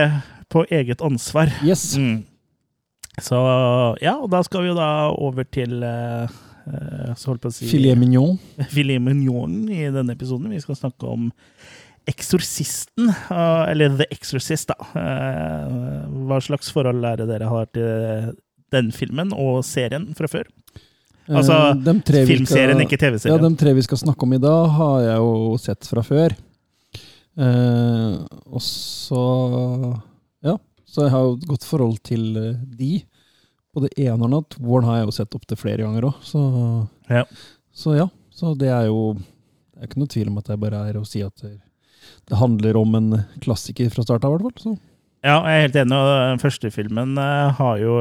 på eget ansvar. Yes. Mm. Så ja, og da skal vi jo da over til eh, så holdt på å si Filet mignon. filet mignon i denne episoden. Vi skal snakke om Eksorsisten, eh, eller The Exorcist, da. Hva slags forhold er det dere har til den filmen og serien fra før? Altså, Filmserien, skal- ikke TV-serien. Ja, De tre vi skal snakke om i dag, har jeg jo sett fra før. Eh, og så så jeg har jo et godt forhold til eh, de. Både eneren og toeren har jeg jo sett opptil flere ganger òg, så Ja. Så ja. Så det er jo Det er ikke noe tvil om at det bare er å si at det, det handler om en klassiker fra starten av, i hvert fall. Så. Ja, jeg er helt enig. Den første filmen uh, har jo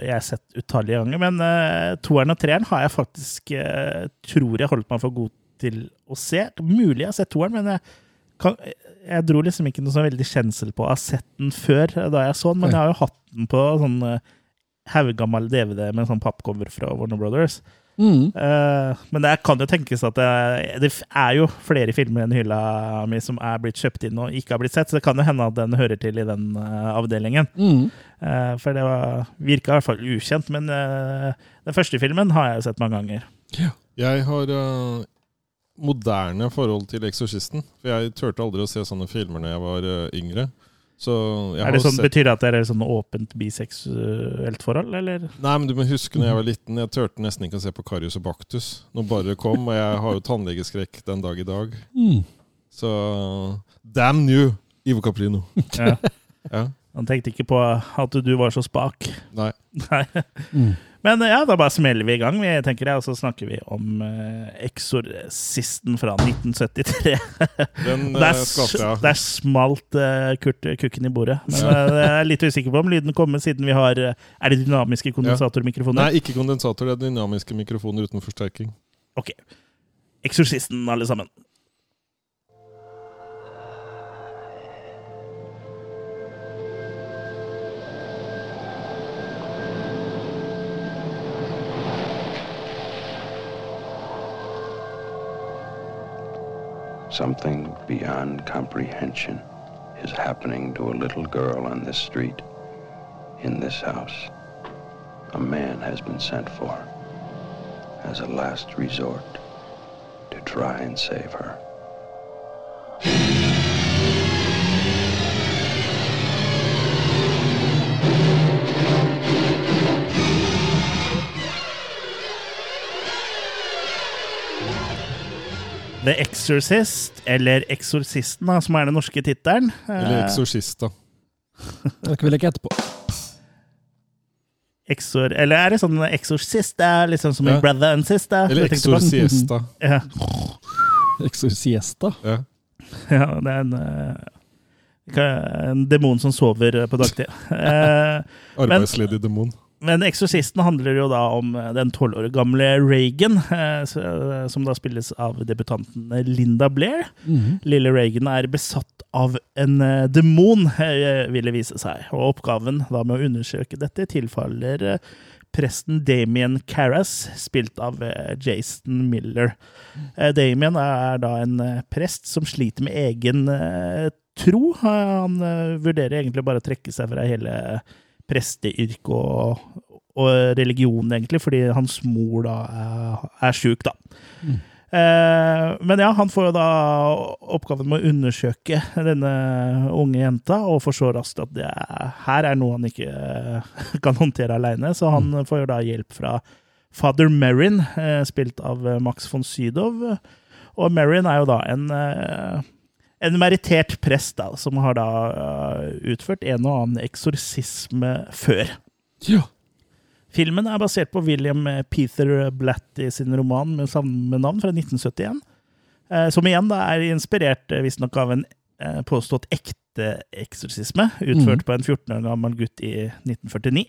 jeg sett utallige ganger, men uh, toeren og treeren har jeg faktisk tror jeg holdt meg for god til å se. Mulig jeg har sett toeren, men jeg, kan, jeg dro liksom ikke noe så veldig kjensel på å ha sett den før eh, da jeg så den, men jeg har jo hatt den på sånn uh, haugammel DVD med sånn pappcover fra Warner Brothers. Mm. Uh, men det kan jo tenkes at det, det er jo flere filmer enn hylla mi som er blitt kjøpt inn og ikke har blitt sett, så det kan jo hende at den hører til i den uh, avdelingen. Mm. Uh, for det var, virka i hvert fall ukjent, men eh, den første filmen har jeg jo sett mange ganger. Jeg har eh, moderne forhold til Eksorsisten. For jeg turte aldri å se sånne filmer når jeg var eh, yngre. Så jeg er det har sånn, sett Betyr det at det er et sånn åpent biseksuelt forhold, eller? Nei, men du må huske når jeg var liten, jeg turte nesten ikke å se på Karius og Baktus når bare kom, og jeg har jo tannlegeskrekk den dag i dag. Mm. Så damn you, Ivo Caprino. Ja. Ja. Han tenkte ikke på at du var så spak. Nei. Nei. Mm. Men ja, da bare smeller vi i gang, vi, tenker jeg, og så snakker vi om uh, Eksorsisten fra 1973. Den Der, eh, skapte jeg. der smalt uh, Kurt eh, kukken i bordet. Men eh, jeg er litt usikker på om lyden kommer, siden vi har eh, Er det dynamiske kondensatormikrofoner? Nei, ikke kondensator. Det er dynamiske mikrofoner uten forsterking. Ok. Eksorsisten, alle sammen. Something beyond comprehension is happening to a little girl on this street, in this house. A man has been sent for as a last resort to try and save her. The Exorcist, eller Eksorsisten, da, som er den norske tittelen. Eller eksorsist, da. Det vil vi leke etterpå. Exor, eller er det sånn Exorcista, liksom som Ja. i Brother and Sister. Eller eksorsiesta. Ja. Exorciesta. Ja. ja, det er en, eh, en demon som sover på dagtid. Eh, Arbeidsledig demon. Men Eksorsisten handler jo da om eh, den tolv år gamle Reagan, eh, eh, som da spilles av debutanten Linda Blair. Mhm. Lille Reagan er besatt av en eh, demon, eh, vil det vise seg. Og oppgaven da med å undersøke dette tilfaller presten Damien Carras, spilt av Jason Miller. Damien er da en prest som sliter med egen tro. Han vurderer egentlig bare å trekke seg fra hele presteyrket og, og religion, egentlig, fordi hans mor da er, er sjuk, da. Eh, men ja, han får jo da oppgaven med å undersøke denne unge jenta, og forstår raskt at det er, her er noe han ikke kan håndtere aleine, så han får jo da hjelp fra Father Merrin, eh, spilt av Max von Sydow. Og Merrin er jo da en eh, en merittert prest da, som har da eh, utført en og annen eksorsisme før. Ja. Filmen er basert på William Peter Blatty sin roman med samme navn fra 1971. eh, Som igjen da er inspirert eh, visstnok av en eh, påstått ekte eksorsisme, utført mm. på en 14 år gammel gutt i 1949.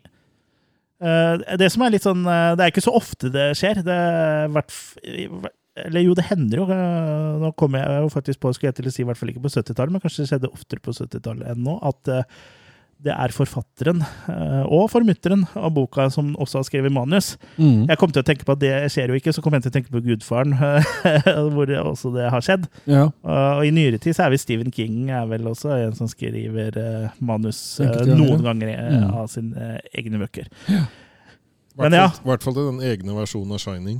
Eh, Det som er litt sånn eh, Det er ikke så ofte det skjer. Det er hvert i hver- Eller jo, det hender jo. eh, Nå kommer jeg jo faktisk på, skulle jeg til å si, i hvert fall ikke på 70-tallet, men kanskje det skjedde oftere på 70-tallet enn nå, at eh, det er forfatteren eh, og formutteren av boka som også har skrevet manus. Mm. Jeg kom til å tenke på at det skjer jo ikke, så kom jeg til å tenke på Gudfaren, hvor det også det har skjedd. ja. Og i nyere tid så er vel Stephen King er vel også en som skriver manus noen ja. ganger Mm. av sine egne bøker. I Men ja. hvert fall til den egne versjonen av Shining.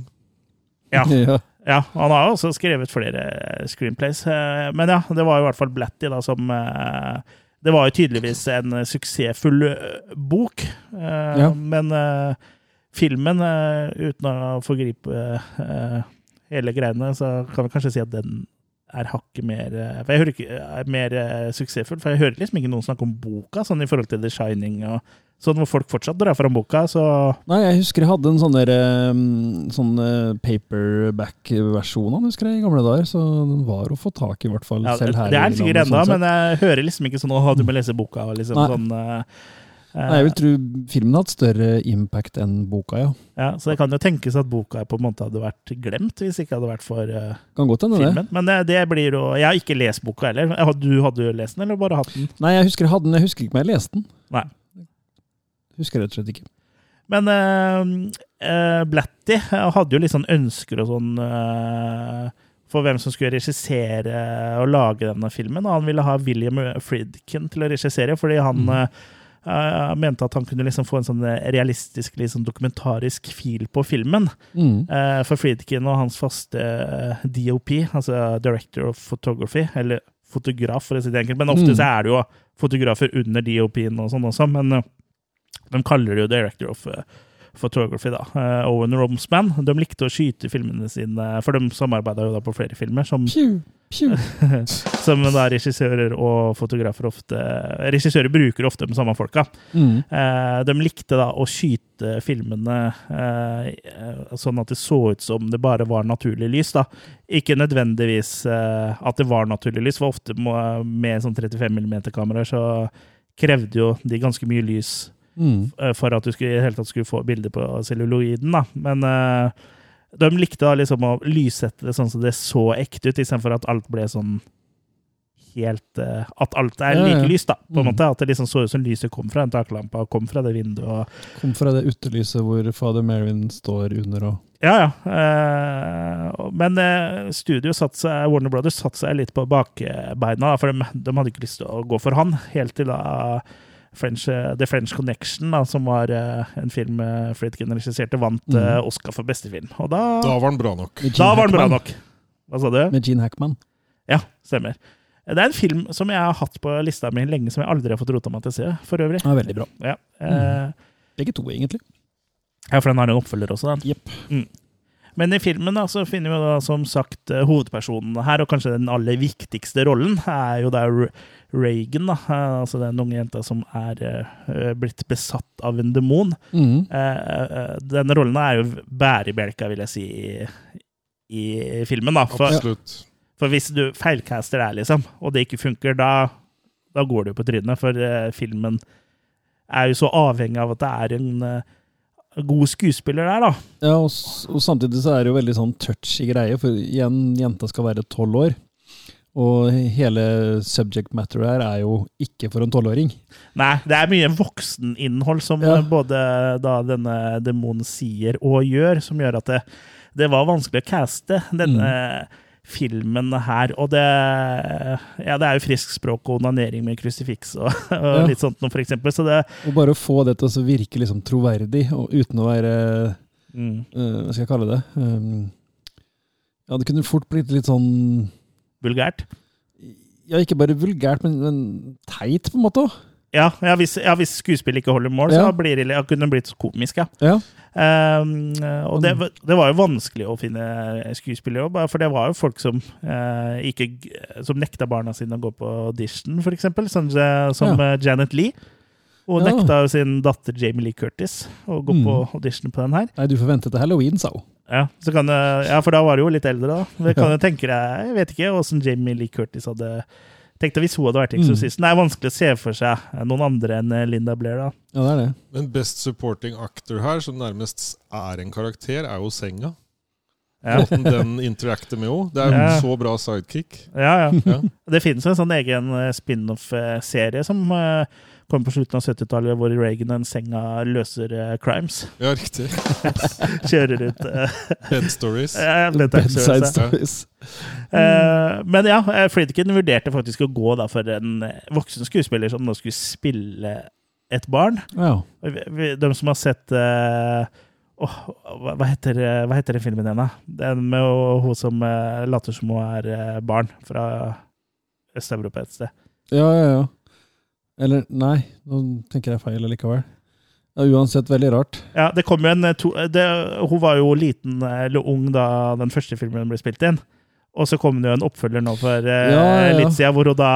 Ja. ja. Han har jo også skrevet flere screenplays. eh, Men ja, det var i hvert fall Blatty da som eh, Det var jo tydeligvis en suksessfull eh, bok. eh, Ja. Men eh, filmen, eh, uten å forgripe eh, hele greiene, så kan vi kanskje si at den er hakket mer eh, For jeg hører ikke, er mer eh, suksessfull, for jeg hører liksom ikke noen snakke om boka, sånn i forhold til The Shining og sånn, hvor folk fortsatt drar fram boka, så Nei, jeg husker jeg hadde en sånn der sånn eh, paperback-versjon av den, husker jeg, i gamle dager. Så den var å få tak i, i hvert fall ja, selv her Det er den sikkert ennå, sånn men jeg hører liksom ikke sånn å, du må lese boka. Liksom, Nei. sånn, eh, Nei, jeg vil tro filmen har hatt større impact enn boka, ja. ja, så det kan jo tenkes at boka på en måte hadde vært glemt hvis ikke hadde vært for uh, Kan godt hende det. filmen. Men det, det blir jo Jeg har ikke lest boka heller. Du hadde jo lest den, eller bare hatt den? Nei, jeg husker jeg hadde den, jeg husker ikke om jeg leste den. Nei. Husker rett og slett ikke. Men uh, Blatty hadde jo litt sånn ønsker og sånn uh, for hvem som skulle regissere og lage denne filmen. Og han ville ha William Friedkin til å regissere, fordi han Mm. eh, eh, mente at han kunne liksom få en sånn realistisk, liksom dokumentarisk fil på filmen. Mm. Uh, for Friedkin og hans faste eh, DOP, altså Director of Photography, eller fotograf, for å si det enkelt, men ofte Mm. så er det jo fotografer under DOP-en og sånn også, men eh, de kaller det jo Director of eh, photography, da. Eh, Owen Romsman. De likte å skyte filmene sine, for de samarbeida jo da på flere filmer, som, Pew, som da regissører og fotografer ofte Regissører bruker ofte de samme folka. Mm. Eh, de likte da å skyte filmene eh, sånn at det så ut som det bare var naturlig lys. da. Ikke nødvendigvis eh, at det var naturlig lys, for ofte med sånn 35 mm-kameraer så krevde jo de ganske mye lys Mm. eh, for at du skulle, hele tatt skulle få bilde på celluloiden. da. Men uh, de likte da liksom å lyssette det sånn som det så ekte ut, istedenfor at alt ble sånn helt uh, At alt er Ja, ja. like lyst, da. på en Mm. måte. At det liksom så ut som lyset kom fra den taklampa, kom fra det vinduet. Kom fra det utelyset hvor fader Marin står under og Ja, ja. Uh, men uh, studio satt seg, Warner Brothers satte seg litt på bakbeina, da, for de, de hadde ikke lyst til å gå for han. Helt til da French, eh, The French Connection, da, som var eh, en film eh, Friedkin regisserte, vant mm. Oscar for beste film. Og da, Da var den bra nok. da var den bra nok. Hva sa du? Med Gene Hackman. Ja, stemmer. Det er en film som jeg har hatt på lista mi lenge, som jeg aldri har fått rota meg til å se, for øvrig. Ja, veldig bra. Ja, eh, Begge to, egentlig. ja for den har en oppfølger også, den. Yep. Mm. Men i filmen da, så finner vi da som sagt eh, hovedpersonen her, og kanskje den aller viktigste rollen er jo da Reagan, da. Eh, altså den unge jenta som er eh, blitt besatt av en demon. Mm. Denne rollen er jo bærebjelka, vil jeg si, i, i filmen. da. For, Absolutt. for hvis du feilcaster der, liksom, og det ikke funker, da, da går du på trynet. For filmen er jo så avhengig av at det er en eh, god skuespiller der, da. Ja, og, og samtidig så er det jo veldig sånn touchy greie, for igjen, jenta skal være tolv år. Og hele subject matter her er jo ikke for en tolvåring. Nei, det er mye vokseninnhold som Ja. både da denne demonen sier og gjør, som gjør at det, det var vanskelig å caste denne filmen her. Og det, ja, det er jo friskspråk og onanering med krusifiks og, og Ja. litt sånt noe, for eksempel. Så det Og bare å få det til å virke liksom troverdig, og uten å være mm, uh, Hva skal jeg kalle det? Um, ja, det kunne fort blitt litt sånn vulgært. Ja, ikke bare vulgært, men, men teit, på en måte. også. Ja, ja, hvis, ja, hvis skuespillet ikke holder mål, så blir det, kunne det blitt komisk, ja. Ja. Um, og det, var- det var jo vanskelig å finne skuespillerjobb, for det var jo folk som uh, ikke som nekta barna sine å gå på audition, for eksempel, som, som eh, Janet Lee. Og nekta jo sin datter Jamie Lee Curtis å gå Mm. på audition på den her. Nei, du forventet det halloween, sa hun. Ja, så kan ja, for da var du jo litt eldre, da. Men kan jo tenke deg, Jeg vet ikke åssen Jamie Lee Curtis hadde tenkt det hvis hun hadde vært Mm. eksorsisten. Det er vanskelig å se for seg noen andre enn eh, Linda Blair, da. Ja, det er det. Men Best Supporting Actor her, som nærmest er en karakter, er jo senga. Ja. Måten den interacter med henne. Det er Ja. en så bra sidekick. Ja, ja. Ja. Det finnes jo en sånn egen eh, spin-off-serie som eh, kom på slutten av 70-tallet, hvor Reagan og en senga løser eh, crimes. Ja, riktig. Kjører ut uh, Bed Stories. Bedside uh, stories. Men ja, Friedkin vurderte faktisk å gå da for en voksen skuespiller som nå skulle spille et barn. Ja. De som har sett uh, Oh, hva, heter, hva heter den filmen igjen, da? Den med hun som later som hun er barn fra Øst-Europa et sted. ja, ja, ja. Eller nei, nå tenker jeg feil likevel. Ja, uansett veldig rart. Ja, det kom jo en eh, to, det, Hun var jo liten eh, eller ung da den første filmen ble spilt inn. Og så kom det jo en oppfølger nå for eh, Ja, ja, ja. litt siden, hvor hun da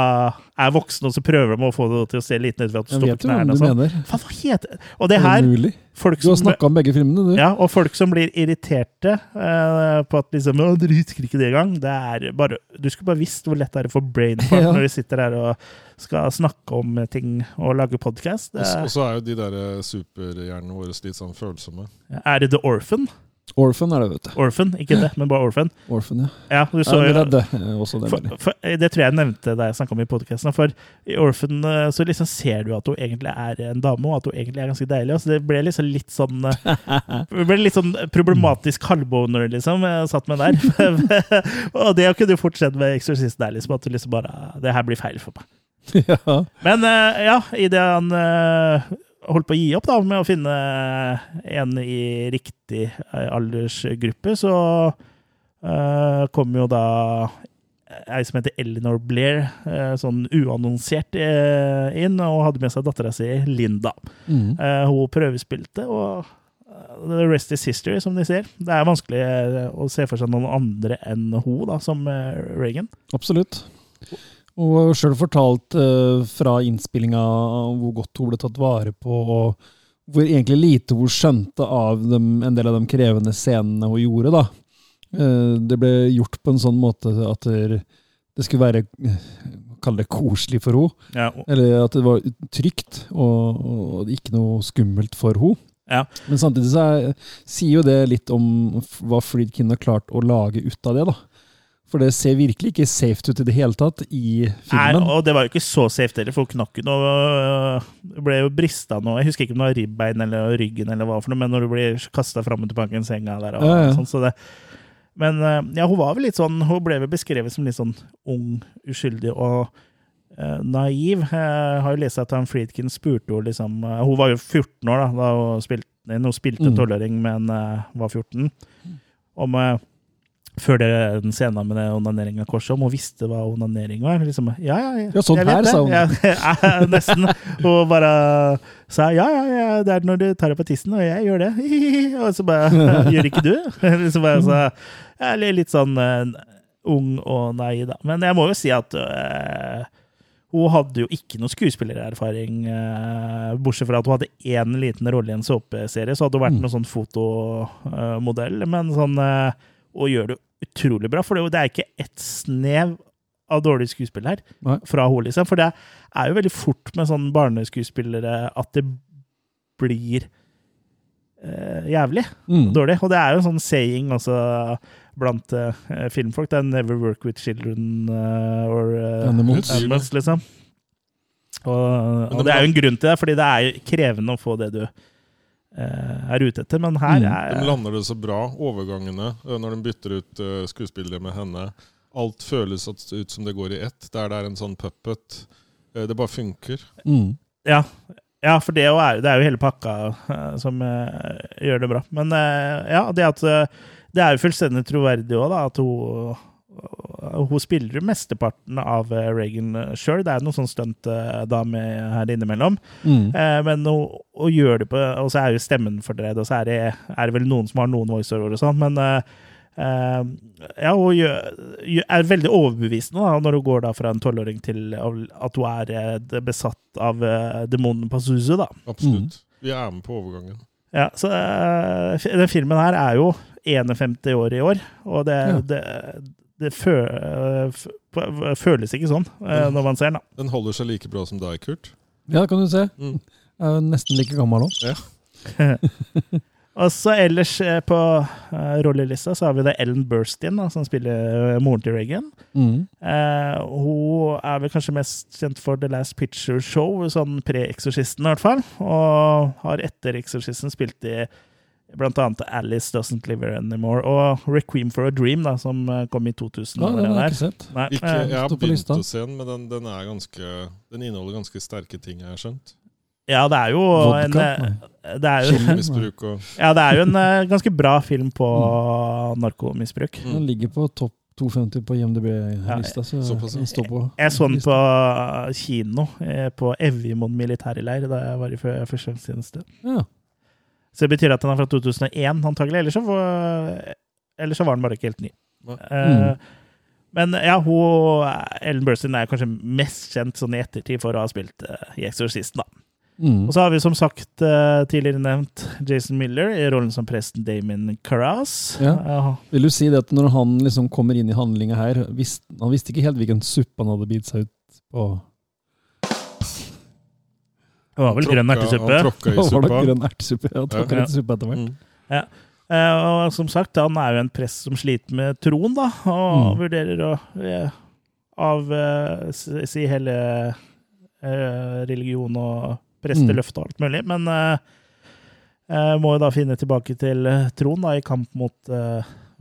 er voksen, og så prøver de å få det til å se liten ut ved at jo hvem knærne. og sånn. mener. Faen, hva heter Og det Er her mulig? folk Du har som, snakka om begge filmene, du. ja, og folk som blir irriterte eh, på at liksom, «Å, dere husker ikke det engang. Det er bare, du skulle bare visst hvor lett det er å få brain Ja. når vi sitter her og skal snakke om ting og lage podkast. Og så- er jo de der eh, superhjernene våre litt sånn følsomme. Er det The Orphan? Orphan er det, vet du. Orphan, ikke det, men bare Orphan. Orphan, ja. Ja, du så ja det er eh, Også det, for, for, Det tror jeg jeg nevnte da jeg snakka om i podkasten. For i Orphan eh, så liksom ser du at hun egentlig er en dame, og at hun egentlig er ganske deilig. Så det ble liksom litt sånn eh, Det ble litt sånn problematisk halvboner, liksom, jeg satt med der. og det kunne jo fortsette med Eksorsisten der, liksom. At du liksom bare Det her blir feil for meg. ja. Men eh, ja, idet han eh, holdt på å gi opp da, med å finne en i riktig eh, aldersgruppe, så uh, kom jo da ei som heter Eleanor Blair, uh, sånn uannonsert uh, inn, og hadde med seg dattera si Linda. Mm. Eh, hun prøvespilte, og eh, the rest is history, som de sier. Det er vanskelig eh, å se for seg noen andre enn hun da, som eh, Reagan. Absolutt. Hun har sjøl fortalt uh, fra innspillinga hvor godt hun ble tatt vare på, og hvor egentlig lite hun skjønte av dem, en del av de krevende scenene hun gjorde. da. Uh, det ble gjort på en sånn måte at det, skulle være Kall det koselig for henne. Ja, Eller at det var trygt og, og ikke noe skummelt for henne. Ja. Men samtidig så er, sier jo det litt om hva Friedkin har klart å lage ut av det. da. For det ser virkelig ikke safe ut i det hele tatt i filmen. Nei, og det var jo ikke så safe heller, for hun og jo noe ble jo brista nå. Jeg husker ikke om det var ribbein eller ryggen, eller hva for noe, men når du blir kasta fram og tilbake i en senga der og Ja, ja. sånn, så det Men øh, ja, hun var vel litt sånn Hun ble vel beskrevet som litt sånn ung, uskyldig og øh, naiv. Jeg har jo lest at han Friedkin spurte henne liksom øh, Hun var jo 14 år da da hun spilte, hun spilte Mm. tolvåring, men uh, var 14. Om øh, før den scenen med det onanering av korset, om hun visste hva onanering var. Liksom, ja, ja, ja, Ja, sånn her, sa hun. Ja, nesten. Og bare sa ja, ja, ja, det er når du tar opp på tissen, og jeg gjør det. Og så bare gjør ikke du? Liksom bare så, jeg er litt sånn eh, ung og nei, da. Men jeg må jo si at eh, hun hadde jo ikke noe skuespillererfaring, eh, bortsett fra at hun hadde én liten rolle i en såpeserie. Så hadde hun vært Mm. noen sånn fotomodell, men sånn eh, Og gjør det utrolig bra, for det det er ikke ett snev av dårlig skuespill her Nei. fra henne, liksom. For det er jo veldig fort med sånne barneskuespillere at det blir uh, jævlig Mm. dårlig. Og det er jo en sånn saying også blant uh, filmfolk. Det er 'never work with children uh, or Animals. animals', liksom. Og, og det er jo en grunn til det, fordi det er jo krevende å få det du er ute etter. Men her Mm. er De lander det så bra, overgangene, eh, når de bytter ut eh, skuespillere med henne. Alt føles ut som det går i ett, der det er en sånn puppet. Eh, Det bare funker. Mm. Ja, ja for det, er, det er jo hele pakka eh, som eh, gjør det bra. Men eh, ja, det at eh, det er jo fullstendig troverdig òg, da, at hun hun spiller jo mesteparten av eh, Reagan sjøl. Det er noen sånn stuntdame her innimellom. Mm. Eh, men hun, hun gjør det på Og så er jo stemmen fordreid, og så er det, er det vel noen som har noen voiceover og sånn, men eh, eh, ja, hun gjør, er veldig overbevisende da, når hun går da fra en tolvåring til at hun er eh, besatt av eh, demonen på Suzu. da. Absolutt. Vi er med på overgangen. Ja, så uh, Den filmen her er jo 51 år i år, og det, Ja. det, det fø, f, f- føles ikke sånn eh, når man ser den. da. Den holder seg like bra som deg, Kurt. Ja, det kan du se. Mm. Jeg er nesten like gammel nå. Og så ellers eh, på uh, rollelista så har vi det Ellen Burstyn, da, som spiller eh, moren til Reagan. Mm. Eh, hun er vel kanskje mest kjent for The Last Picture Show, sånn pre-eksorsisten i hvert fall. Og har etter Eksorsisten spilt i blant annet Alice Doesn't Live Here Anymore og Requiem for a Dream, da, som eh, kom i 2000. Ja, den har jeg ikke sett. Nei, Ikke, eh, jeg har begynt å se den, men den, den, er ganske, den inneholder ganske sterke ting, jeg har skjønt. ja, det er jo en Vodka? en det er jo, ja, det er jo en eh, ganske bra film på narkomisbruk. Mm. Den ligger på topp 250 på IMDb-lista, så den står på Jeg så den på kino eh, på Evjemoen militærleir da jeg var i fø- førstegangstjeneste. Ja. Så det betyr at den er fra 2001, antagelig. Ellers så, var- ellers så var den bare ikke helt ny. Mm. Eh, Men ja, hun, Ellen Burstyn er kanskje mest kjent sånn i ettertid for å ha spilt uh, i Exorcisten. da. Mm. Og så har vi som sagt uh, tidligere nevnt Jason Miller i rollen som presten Damon Carras. Ja. Uh, Vil du si det at når han liksom kommer inn i handlinga her visst, Han visste ikke helt hvilken suppe han hadde bitt seg ut på? Det var vel grønn ertesuppe. Han tråkka i det suppa. grønn ertesuppe? Ja, tråkka Ja. litt suppe etter hvert. Mm. Eh, og som sagt, han er jo en prest som sliter med troen, da, og Mm. vurderer å av eh, si hele eh, religion og presteløfte og alt mulig. Men må jo da finne tilbake til troen da, i kamp mot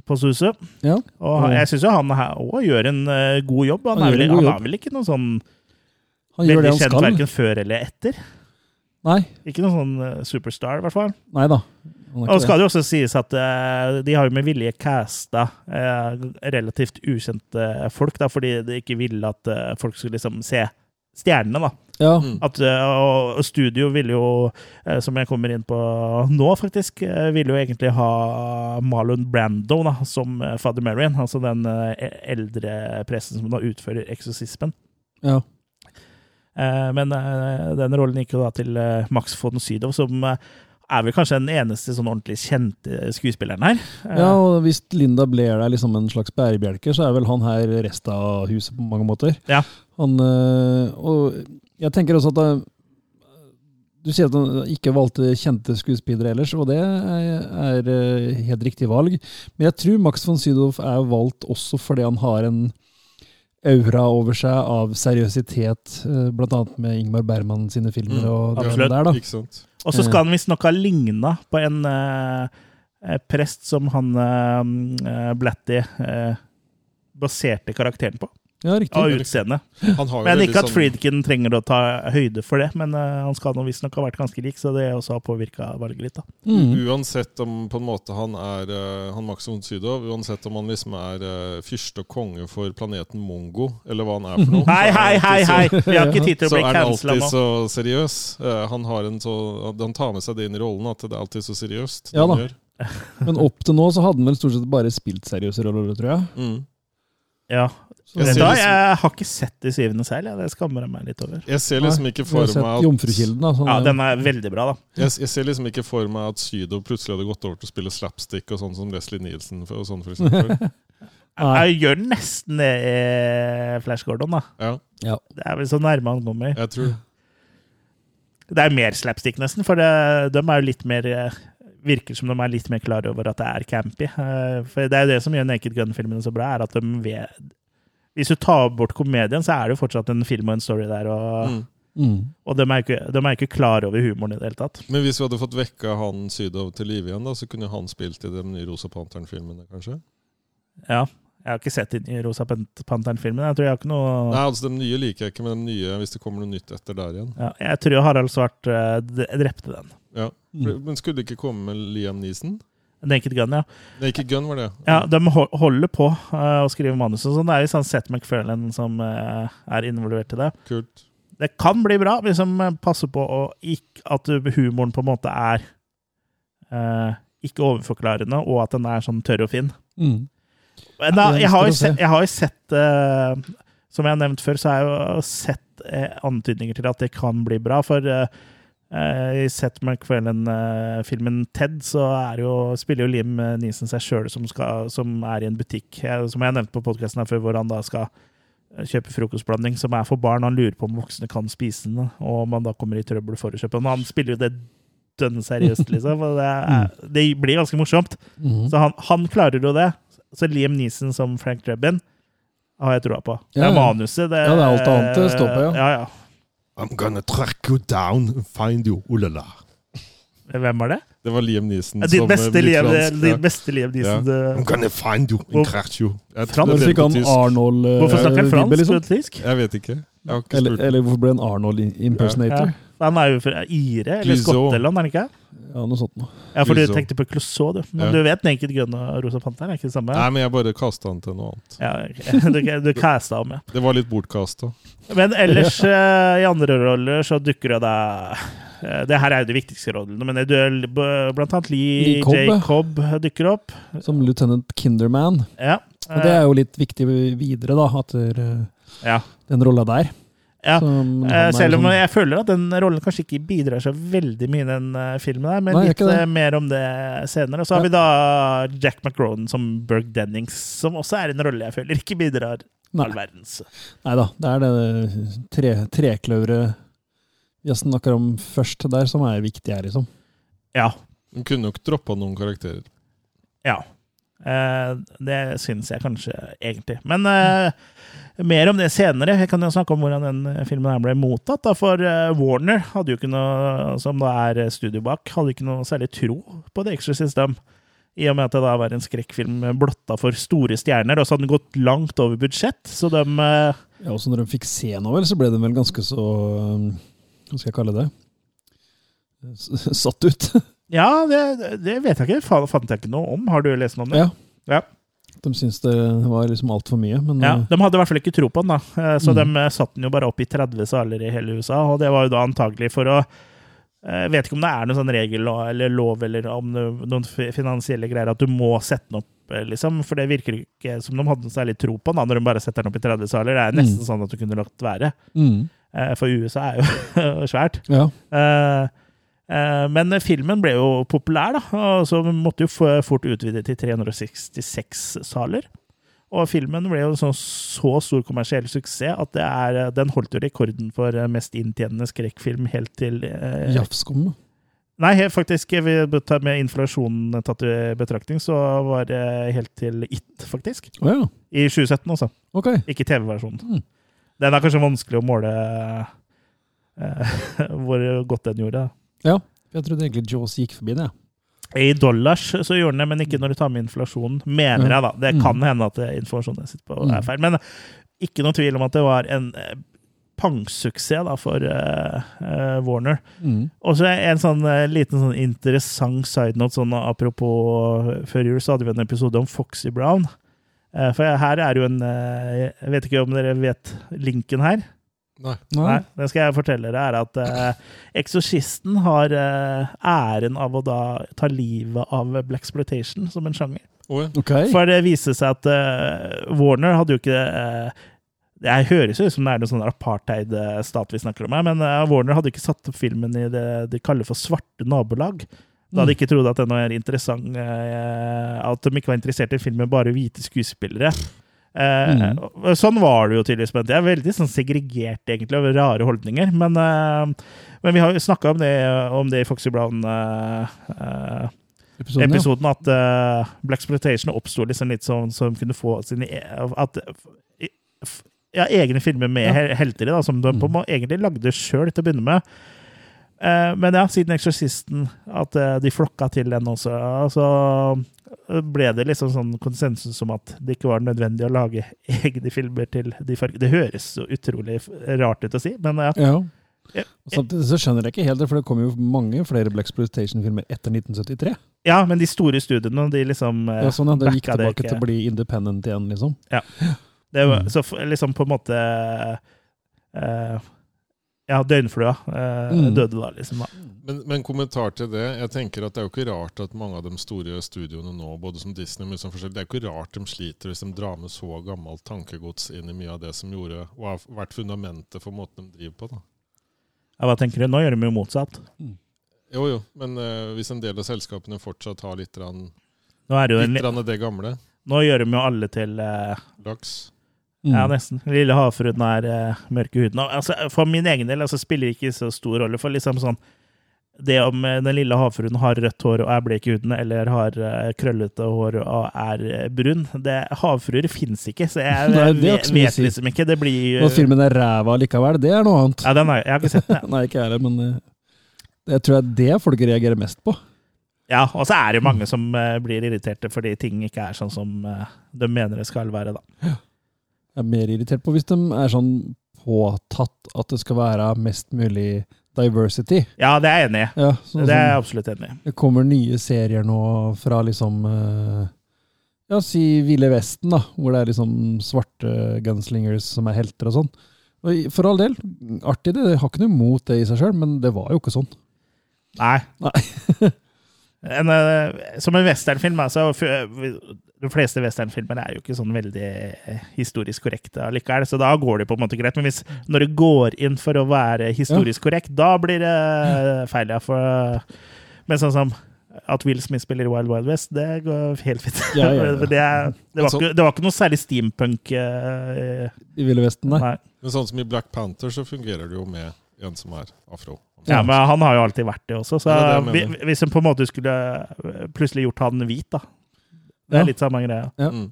på Susu. Ja. Og han- jeg syns jo han her òg gjør en god jobb. Han, Han er vel, god han jobb. er vel ikke noe sånn Han veldig kjent verken før eller etter? Nei. Ikke noen sånn eh, superstar, i hvert fall. Nei da. Og skal det jo også sies at uh, de har jo med vilje casta uh, relativt ukjente folk, da, fordi de ikke ville at uh, folk skulle liksom se stjernene, da. Ja. Mm. At, eh, og studio ville jo, eh, som jeg kommer inn på nå, faktisk, eh, ville jo egentlig ha Marlon Brando da, som eh, Father Marion. Altså den eh, eldre presten som da utfører eksorsismen. ja. Eh, Men eh, den rollen gikk jo da til eh, Max von Sydow, som er vel kanskje den eneste sånn ordentlig kjente skuespilleren her. Ja, og hvis Linda Blair er liksom en slags bærebjelke, så er vel han her resten av huset på mange måter. Ja. Han, og jeg tenker også at det, du sier at han ikke valgte kjente skuespillere ellers, og det er, er helt riktig valg. Men jeg tror Max von Sydow er valgt også fordi han har en aura over seg av seriøsitet, bl.a. blant annet med Ingmar Bergman sine filmer Mm, og det absolutt. der, da. Ikke sant? Og så skal han visstnok ha ligna på en eh, eh, prest som han eh, Blatty eh, baserte karakteren på, Ja, riktig. av utseende. Han har jo Men ikke at sånn- Friedkin trenger å ta høyde for det, men uh, han skal nå visstnok ha vært ganske lik, så det også har påvirka valget litt. da. Mm. Uansett om på en måte han er uh, han Max von Sydow, uansett om han liksom er uh, fyrste og konge for planeten Mongo, eller hva han er for noe Hei, hei, hei! hei! Vi har ikke tid til å Så bli er han alltid nå. så seriøs. Eh, han, har en så, han tar med seg det inn i rollen, at det er alltid så seriøst. Ja da. gjør. Men opp til nå så hadde han vel stort sett bare spilt seriøse roller, tror jeg. Mm. Ja. Jeg liksom- jeg har ikke sett De syvende seil, ja. det skammer jeg meg litt over. Jeg ser liksom ikke for meg at Jomfrukilden, da. Sånn, Ja, Den er veldig bra, da. jeg, jeg ser liksom ikke for meg at Sydo plutselig hadde gått over til å spille slapstick og sånn som Leslie Nielsen og sånn, for eksempel. Nei. Jeg gjør nesten det i Flash Gordon, da. Ja, Det er vel så nærme han kommer. jeg tror det. Det er mer slapstick, nesten, for det, de er jo litt mer eh, Virker som de er litt mer klar over at det er campy. Eh, For det er jo det som gjør Naked Gun-filmene så bra, er at de ved Hvis du tar bort komedien, så er det jo fortsatt en film og en story der, og, Mm. Mm. og de, er ikke, de er ikke klar over humoren i det hele tatt. Men hvis vi hadde fått vekka han Sydow til live igjen, da, så kunne han spilt i de nye Rosa Panteren-filmene, kanskje? Ja. Jeg har ikke sett de nye Rosa Pant- Panteren-filmene. Jeg tror jeg har ikke noe Nei, altså De nye liker jeg ikke, men de nye, hvis det kommer noe nytt etter der igjen. ja, Jeg tror Harald Svart eh, drepte den. Ja. Mm. Men skulle det ikke komme med Liam Neeson? Naked Gun, ja. Naked Gun var det. Ja, De holder på uh, å skrive manus og sånn. Det er jo sånn Seth MacFarlane som uh, er involvert i det. Kult. Det kan bli bra hvis de passer på å ikke, at humoren på en måte er uh, ikke overforklarende, og at den er sånn tørr og fin. Mm. Men da, jeg, har jo se. sett, jeg har jo sett eh, Som jeg har nevnt før, så har jeg jo sett eh, antydninger til at det kan bli bra. For eh, eh, i Seth MacFarlane-filmen Ted så jo, spiller jo Liam Neeson seg sjøl som, som er i en butikk, eh, som jeg nevnte på podkasten før, hvor han da skal eh, kjøpe frokostblanding som er for barn. Han lurer på om voksne kan spise den, og om han da kommer i trøbbel for å kjøpe den. Han spiller jo det dønn seriøst, liksom. Og det, er, det blir ganske morsomt. Mm. Så han, han klarer jo det. Så Liam Neeson som Frank Drebin har jeg troa på. Det er manuset. Det, Ja, det er alt annet det står på, ja. ja, ja. I'm gonna track you down and find you, ulala. Hvem var det? Det var Liam Neeson Din som beste eh, Liam, fransk, ja. din beste Liam Neeson. I'm gonna find you and crash you. Jeg, Frans- Når det fikk han. Arnold eh, Hvorfor snakker han fransk liksom? Jeg vet ikke. Jeg har ikke Eller, eller hvorfor ble han Arnold impersonator? Ja. Han er jo fra Ire, eller Clouseau. Skottland, er han ikke? Ja, noe sånt noe. Ja, for du Clouseau. tenkte på Clouseau, du. Men Ja. du vet Naked Gun og Rosa Panther, er ikke det samme? Nei, men jeg bare kasta han til noe annet. Ja, ok. Du, du casta om, ja. Det var litt bortkasta. Men ellers, eh, i andre roller, så dukker det da eh, Det her er jo de viktigste rollene, men det er blant annet Lee, Lee Cobb, J. ja. Cobb dukker opp. Som lieutenant Kinderman. Ja. Og det er jo litt viktig videre, da, etter eh, ja. den rolla der. Ja. Eh, Selv om sånn- jeg føler at den rollen kanskje ikke bidrar så veldig mye i den eh, filmen, der, men Nei, litt eh, mer om det senere. Og så har Ja. vi da Jack McRonan som Berg Dennings, som også er en rolle jeg føler ikke bidrar Nei. all verdens. Nei da, det er det tre, trekløveret vi snakker om først der, som er viktig her, liksom. Ja. Hun kunne nok droppa noen karakterer. Ja. Eh, det syns jeg kanskje, egentlig. Men eh, mer om det senere. Jeg kan jo snakke om hvordan den filmen her ble mottatt. Da, for eh, Warner, hadde jo ikke noe, som da er studio bak, hadde ikke noe særlig tro på The system I og med at det da var en skrekkfilm blotta for store stjerner, og så hadde den gått langt over budsjett. Så de Ja, også når de fikk se noe, vel, så ble de vel ganske så Hva skal jeg kalle det? Satt ut. Ja, det, det vet jeg ikke. Fa- Fant jeg ikke noe om. Har du lest noe om det? Ja. Ja. De syntes det var liksom altfor mye. Men Ja, eh, De hadde i hvert fall ikke tro på den, da. Eh, så Mm. de eh, satte den jo bare opp i 30 saler i hele USA. Og det var jo da antagelig for å Jeg vet ikke om det er noen sånn regel eller lov eller om det, noen finansielle greier at du må sette den opp, liksom. For det virker ikke som de hadde noe særlig tro på den når de bare setter den opp i 30 saler. Det er nesten Mm. sånn at du kunne lagt være. mm, For USA er jo svært. ja. Eh, Men filmen ble jo populær, da, og så måtte jo fort utvide til 366 saler. Og filmen ble jo en sånn så stor kommersiell suksess at det er, den holdt jo rekorden for eh, mest inntjenende skrekkfilm helt til eh, Jafskum. Nei, faktisk, med inflasjonen tatt i betraktning, så var det helt til It, faktisk. Oh, ja. I 2017, altså. Ok. Ikke TV-versjonen. Mm. Den er kanskje vanskelig å måle eh, hvor godt den gjorde. da. Ja. Jeg trodde egentlig Jaws gikk forbi det. I dollars så gjorde den det, men ikke når du tar med inflasjonen, mener jeg da. Det Mm. kan hende at informasjonen jeg sitter på Mm. er feil. Men ikke noe tvil om at det var en eh, pangsuksess da for uh, uh, Warner. Mm. Og så en sånn uh, liten sånn interessant side note, sånn apropos Før jul så hadde vi en episode om Foxy Brown. For her er jo en Jeg vet ikke om dere vet linken her? Nei. Nei. Det skal jeg fortelle dere, er at eh, Eksorsisten har eh, æren av å da ta livet av Blaxploitation som en sjanger. Oh, ja. okay. For det viser seg at eh, Warner hadde jo ikke eh, Det høres jo ut som det er noen sånn apartheid-stat vi snakker om her, men eh, Warner hadde ikke satt opp filmen i det de kaller for svarte nabolag. Da de ikke trodde at den var interessant, eh, at de ikke var interessert i filmen bare hvite skuespillere. Eh, og Sånn var det jo tydeligvis. Det er veldig sånn segregert, egentlig, over rare holdninger. Men, eh, men vi har jo snakka om, det- om det i Foxy Brown-episoden, Episoden, ja. at uh, Blaxploitation oppsto liksom litt sånn som kunne få sine e- at, ja, egne filmer med Ja. helter i, som de Mm. på, egentlig lagde sjøl til å begynne med. Eh, men ja, siden Eksorsisten, at eh, de flokka til den også, så ble det liksom sånn konsensus om at det ikke var nødvendig å lage egne filmer til de fargene. Det høres så utrolig rart ut å si, men ja. Ja. Ja. Og Samtidig så skjønner jeg ikke helt det, for det kom jo mange flere Blaxploitation-filmer etter 1973. ja, men de store studiene, de liksom eh, Ja, sånn at Det gikk tilbake til å bli independent igjen, liksom. Det var, Mm. Så liksom på en måte eh, Ja, døgnflua eh, Mm. døde da, liksom. da. Men, men kommentar til det. Jeg tenker at Det er jo ikke rart at mange av de store studioene nå, både som Disney men som forskjellig, det er jo ikke rart de sliter hvis de drar med så gammelt tankegods inn i mye av det som gjorde, og har vært fundamentet for måten de driver på. da. Ja, hva tenker du? Nå gjør de jo motsatt. Jo, jo, men eh, hvis en del av selskapene fortsatt har litt, rann, Nå, er det jo en, litt rann det gamle, nå gjør de jo alle til eh, laks Mm. Ja, nesten. Lille havfruen er uh, mørke i huden. Altså, for min egen del altså, spiller det ikke så stor rolle. For liksom sånn Det om uh, den lille havfruen har rødt hår og er blek i huden, eller har uh, krøllete hår og er eh, brun det, Havfruer fins ikke, så jeg Nei, det vet, vet liksom ikke. Det blir Og filmen er ræva likevel, det er noe annet. Ja, den er, jeg har ikke sett den. Nei, ikke jeg heller, men eh, jeg tror det er det folk reagerer mest på. Ja, og så er det jo mange som eh, blir irriterte fordi ting ikke er sånn som eh, de mener det skal være. da. Jeg er mer irritert på hvis de er sånn påtatt at det skal være mest mulig diversity. Ja, det er jeg enig i. Ja, sånn Det er jeg absolutt enig i. Det kommer nye serier nå fra liksom eh, Ja, si Ville Vesten, da. Hvor det er liksom svarte gunslingers som er helter og sånn. Og For all del, artig det. Jeg har ikke noe imot det i seg sjøl, men det var jo ikke sånn. Nei. Nei. en, eh, som en westernfilm, altså De fleste westernfilmer er jo ikke sånn veldig eh, historisk korrekte allikevel, så da går det på en måte greit. Men hvis, når det går inn for å være historisk korrekt, da blir det feil, ja. For, men sånn som at Will Smith spiller i Wild Wild West, det går helt fint. Ja, ja, ja. det, det, var Altså- ikke, det var ikke noe særlig steampunk. uh, I Ville Vesten, nei. nei. Men sånn som i Black Panther så fungerer det jo med en som er afro. Ja, men han har jo alltid vært det også, så det det vi- hvis en på en måte skulle eh, plutselig gjort han hvit, da Det Ja. er litt samme greia. Ja. Mm.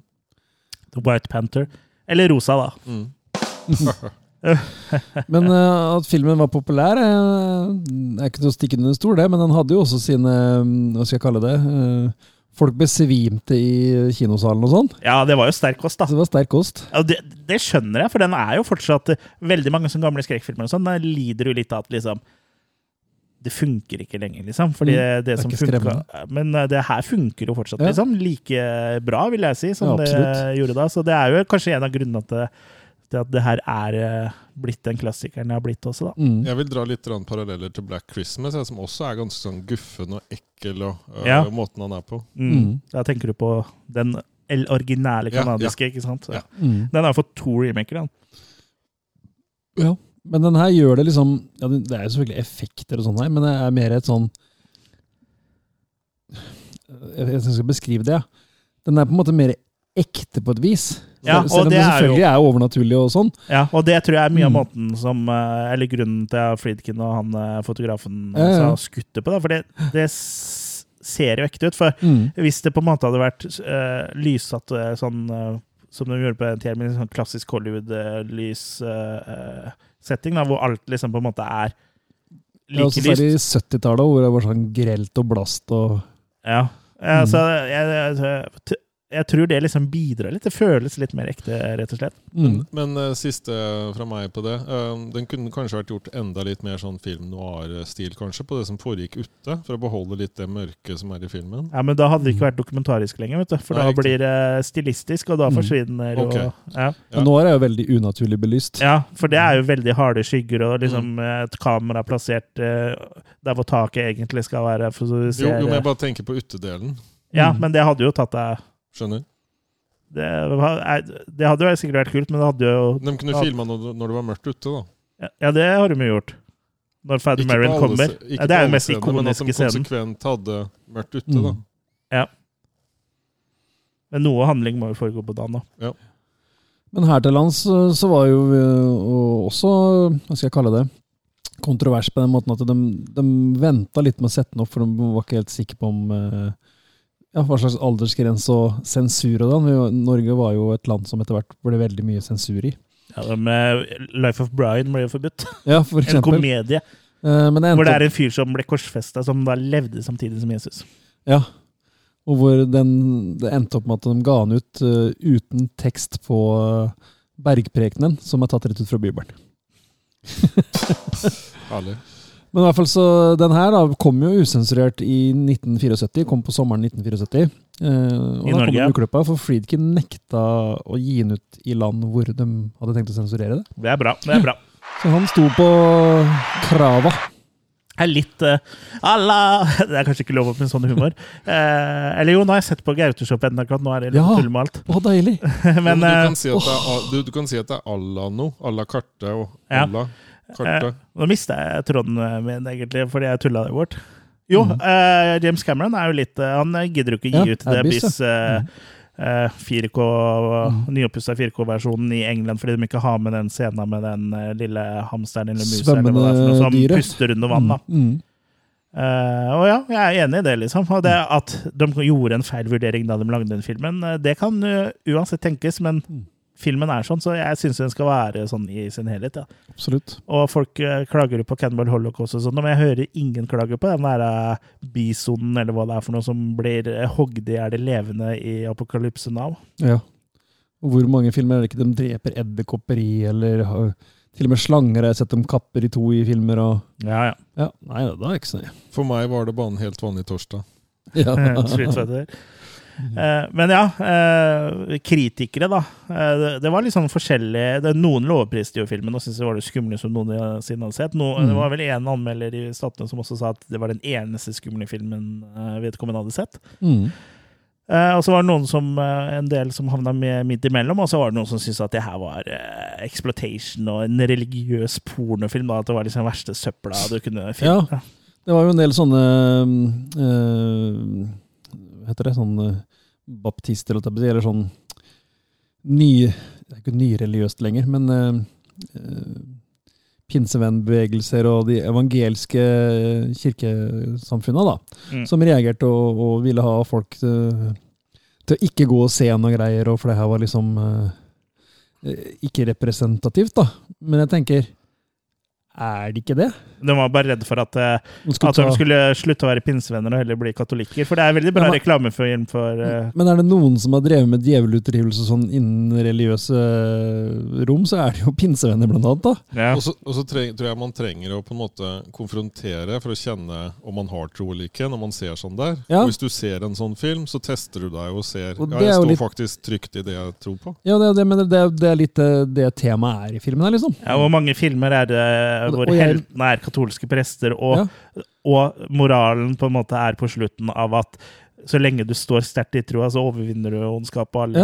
The White Panther. Eller rosa, da. Mm. Men uh, at filmen var populær, uh, er ikke til å stikke under stol, det. Men den hadde jo også sine um, Hva skal jeg kalle det? Uh, folk besvimte i kinosalen og sånn. Ja, det var jo sterk kost, da. Det var sterk kost. Ja, det, det skjønner jeg, for den er jo fortsatt Veldig mange som gamle skrekkfilmer og sånn, lider jo litt av at liksom det funker ikke lenger, liksom. Fordi Mm, det, det er som funka Men eh, det her funker jo fortsatt, Ja. liksom. Like bra, vil jeg si, som Ja, det gjorde da. Så det er jo kanskje en av grunnene til at det, til at det her er eh, blitt den klassikeren det har blitt også, da. Mm. Jeg vil dra litt paralleller til Black Christmas, som også er ganske sånn guffen og ekkel, og øh, Ja. måten han er på. Mm. Mm. Da tenker du på den el- originale Ja, kanadiske, ikke sant? Ja. Mm. Den har fått to remaker, den. Ja, men den her gjør det liksom ja, Det er jo selvfølgelig effekter og sånn her, men det er mer et sånn Jeg skal beskrive det. ja. Den er på en måte mer ekte på et vis. Ja, Selv om det det er selvfølgelig er overnaturlig og sånn. Ja, og det tror jeg er mye av Mm. måten som eh, Eller grunnen til at Friedkin og han eh, fotografen Ja, ja. har skutt det på. Da, for det, det ser jo ekte ut. For Mm. hvis det på en måte hadde vært uh, lyssatt sånn uh, som de gjorde på tiden, med en sånn klassisk Hollywood-lys-setting, da, hvor alt liksom på en måte er Ja, og like så er det i 70-tallet, hvor det var sånn grelt og blast og Ja. Mm. Så jeg, jeg, jeg tror det liksom bidrar litt. Det føles litt mer ekte, rett og slett. mm. Men men, siste fra meg på det. eh, den kunne kanskje vært gjort enda litt mer sånn film noir-stil, kanskje, på det som foregikk ute, for å beholde litt det mørket som er i filmen. Ja, Men da hadde det ikke vært dokumentarisk lenger, vet du. For Nei, da blir det stilistisk, og da Mm. okay. Ok. og ja. Ja. Men nå er det jo veldig unaturlig belyst. ja, for det er jo veldig harde skygger, og liksom Mm. eh, et kamera plassert eh, der hvor taket egentlig skal være. For så du Jo, ser, jo, men jeg bare tenker på utedelen. Ja, Mm. men det hadde jo tatt deg Skjønner? det, det hadde jo sikkert vært kult, men det hadde jo De kunne Ja. filma når, når det var mørkt ute, da. Ja, det har de jo gjort. Når Fad alle kommer. ikke Ja, det er den mest scenen. Men at de konsekvent hadde mørkt ute, Mm. da. Men noe handling må jo foregå på dagen, da. Ja. Men her til lands så så var jo øh, også, hva skal jeg kalle det, kontrovers på den måten at de, de venta litt med å sette den opp, for de var ikke helt sikre på om øh, ja, hva slags aldersgrense og sensur og sånn. Norge var jo et land som etter hvert ble veldig mye sensur i. Ja, med Life of Brian ble jo forbudt. Ja, for En komedie Eh, men det hvor det er en fyr som ble korsfesta, som da levde samtidig som Jesus. Ja. Og hvor den, det endte opp med at de ga den ut uh, uten tekst på uh, bergprekenen, som er tatt rett ut fra Bibelen. Herlig. Men i hvert fall så, den her da, kom jo usensurert i 1974, kom på sommeren 1974. Eh, og I da kom Norge, kom uklippa, for Friedkin nekta å gi den ut i land hvor de hadde tenkt å sensurere det. Det er bra. det er bra. Så han sto på krava. Det er litt uh, alla Det er kanskje ikke lov med sånn humor. Eh, eller jo, nå har jeg sett på Gauteshop NRK, nå er det litt Ja. tull med alt. Å, deilig! Men du, eh, kan si at det er, du, du kan si at det er alla no. Alla karte og Ja. Alla eh, nå mista jeg tråden min, egentlig, fordi jeg tulla det bort. Jo, mm. eh, James Cameron er jo litt eh, Han gidder jo ikke gi Ja, ut det Abyss, bis uh, Mhm. 4K, Mhm. nyoppussa 4K-versjonen i England fordi de ikke har med den scenen med den eh, lille hamsteren eller musa eller hva det er som dyret. puster under vann. da. Mm. Uh, og ja, jeg er enig i det, liksom. Og det at de gjorde en feil vurdering da de lagde den filmen, eh, det kan eh, uansett tenkes, men Mm. Filmen er sånn, så jeg syns den skal være sånn i sin helhet. ja. Absolutt. Og folk eh, klager på Cannibal Holocaust og sånn, men jeg hører ingen klage på den der eh, bisonen eller hva det er for noe som blir eh, hogd i hjel levende i Apokalypse Now. Ja. Og hvor mange filmer er det ikke de dreper edderkopper i, eller til og med slanger har jeg sett dem kapper i to i filmer, og Ja, ja. Ja, nei, det er ikke så nøye. For meg var det bare en helt vanlig torsdag. Ja. Eh, men ja, eh, kritikere, da. Eh, det, var litt sånn forskjellig Noen lovpriste jo filmen og syntes det var det skumle som siden hadde sett. Mm. Det var vel en anmelder i Statene som også sa at det var den eneste skumle filmen vedkommende hadde sett. Mm. Og så var det noen som, en del som havna midt imellom, og så var det noen som syntes at det her var exploitation og en religiøs pornofilm. da, At det var liksom verste søpla du kunne finne. Ja. Det var jo en del sånne Hva heter det? Sånn øh, baptister, eller sånn ny Det er ikke nyreligiøst lenger, men øh, pinsevennbevegelser og de evangelske kirkesamfunna, da, Mm. som reagerte og, og ville ha folk til, til å ikke gå og se noe greier, og for det her var liksom uh, ikke representativt, da. Men jeg tenker, er det ikke det? De var bare redd for at, eh, at de skulle slutte å være pinsevenner og heller bli katolikker. For det er veldig bra Ja, men- reklamefilm for uh, Men er det noen som har drevet med djevelutdrivelse sånn innen religiøse eh, rom, så er det jo pinsevenner, blant annet. da. ja. Og så, og så treng, tror jeg man trenger å på en måte konfrontere for å kjenne om man har tro eller ikke, når man ser sånn der. Ja. Og Hvis du ser en sånn film, så tester du deg og ser Og ja, jeg står litt- faktisk trygt i det jeg tror på. Ja, det, det, men det, det er litt det temaet er i filmen her, liksom. ja, Hvor mange filmer er det Og- hvor og jeg- heltene er katolske prester, og, Ja. og moralen på en måte er på slutten av at så lenge du står sterkt i troa, så overvinner du ondskap og alle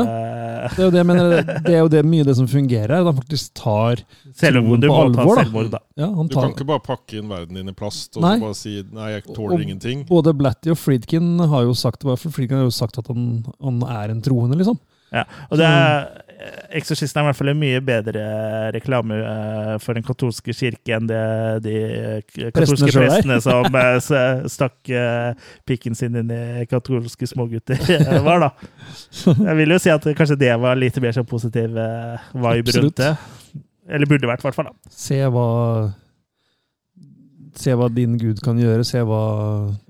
Det er jo det, jeg mener, det er jo det, mye det som fungerer at Han faktisk tar troen på alvor, selvmord, da. ja, han Du kan ikke bare pakke inn verden din i plast og Nei. så bare si 'nei, jeg Og- tåler ingenting'. Både Blatty og Friedkin har jo sagt, Friedkin har jo sagt at han, han er en troende, liksom. Ja, og det er, Eksorsisten er i hvert fall en mye bedre reklame eh, for den katolske kirke enn det de katolske Prestene prestene som eh, stakk eh, pikken sin inn i katolske smågutter, eh, var, da. Jeg vil jo si at kanskje det var litt mer sånn positiv eh, vibe rundt det. Eller burde vært, i hvert fall. da. Se hva Se hva din gud kan gjøre, se hva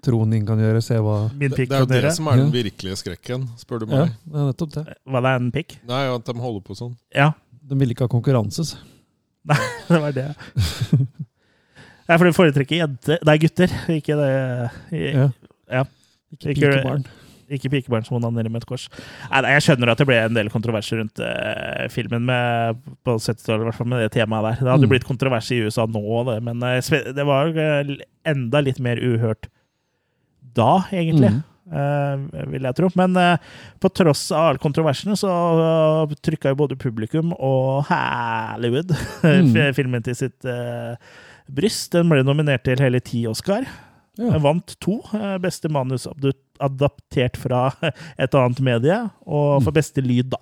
troen din kan gjøre, se hva Min Det, gjøre. det er jo det som er den virkelige skrekken, spør du Ja, meg. det er nettopp det. Hva det er en pikk? Nei, at de holder på sånn. Ja, De vil ikke ha konkurranse. så. det var det. Nei, for du foretrekker jenter Nei, gutter, ikke det Ja. Ja. Ikke Ikke- pikebarn. Ikke pikebarn som onanerer med et kors. Nei, nei, jeg skjønner at det ble en del kontroverser rundt uh, filmen med, på 70-tallet, i hvert fall med det temaet der. Det hadde Mm. blitt kontrovers i USA nå, det, men uh, det var eh, enda litt mer uhørt da, egentlig. Mm. Uh, vil jeg tro. Men uh, på tross av alle kontroversene, så uh, trykka jo både publikum og Hollywood Mm. filmen til sitt uh, bryst. Den ble nominert til hele ti Oscar. Ja. Vant to. eh, Beste manus adaptert fra et annet medie, og for beste lyd, da.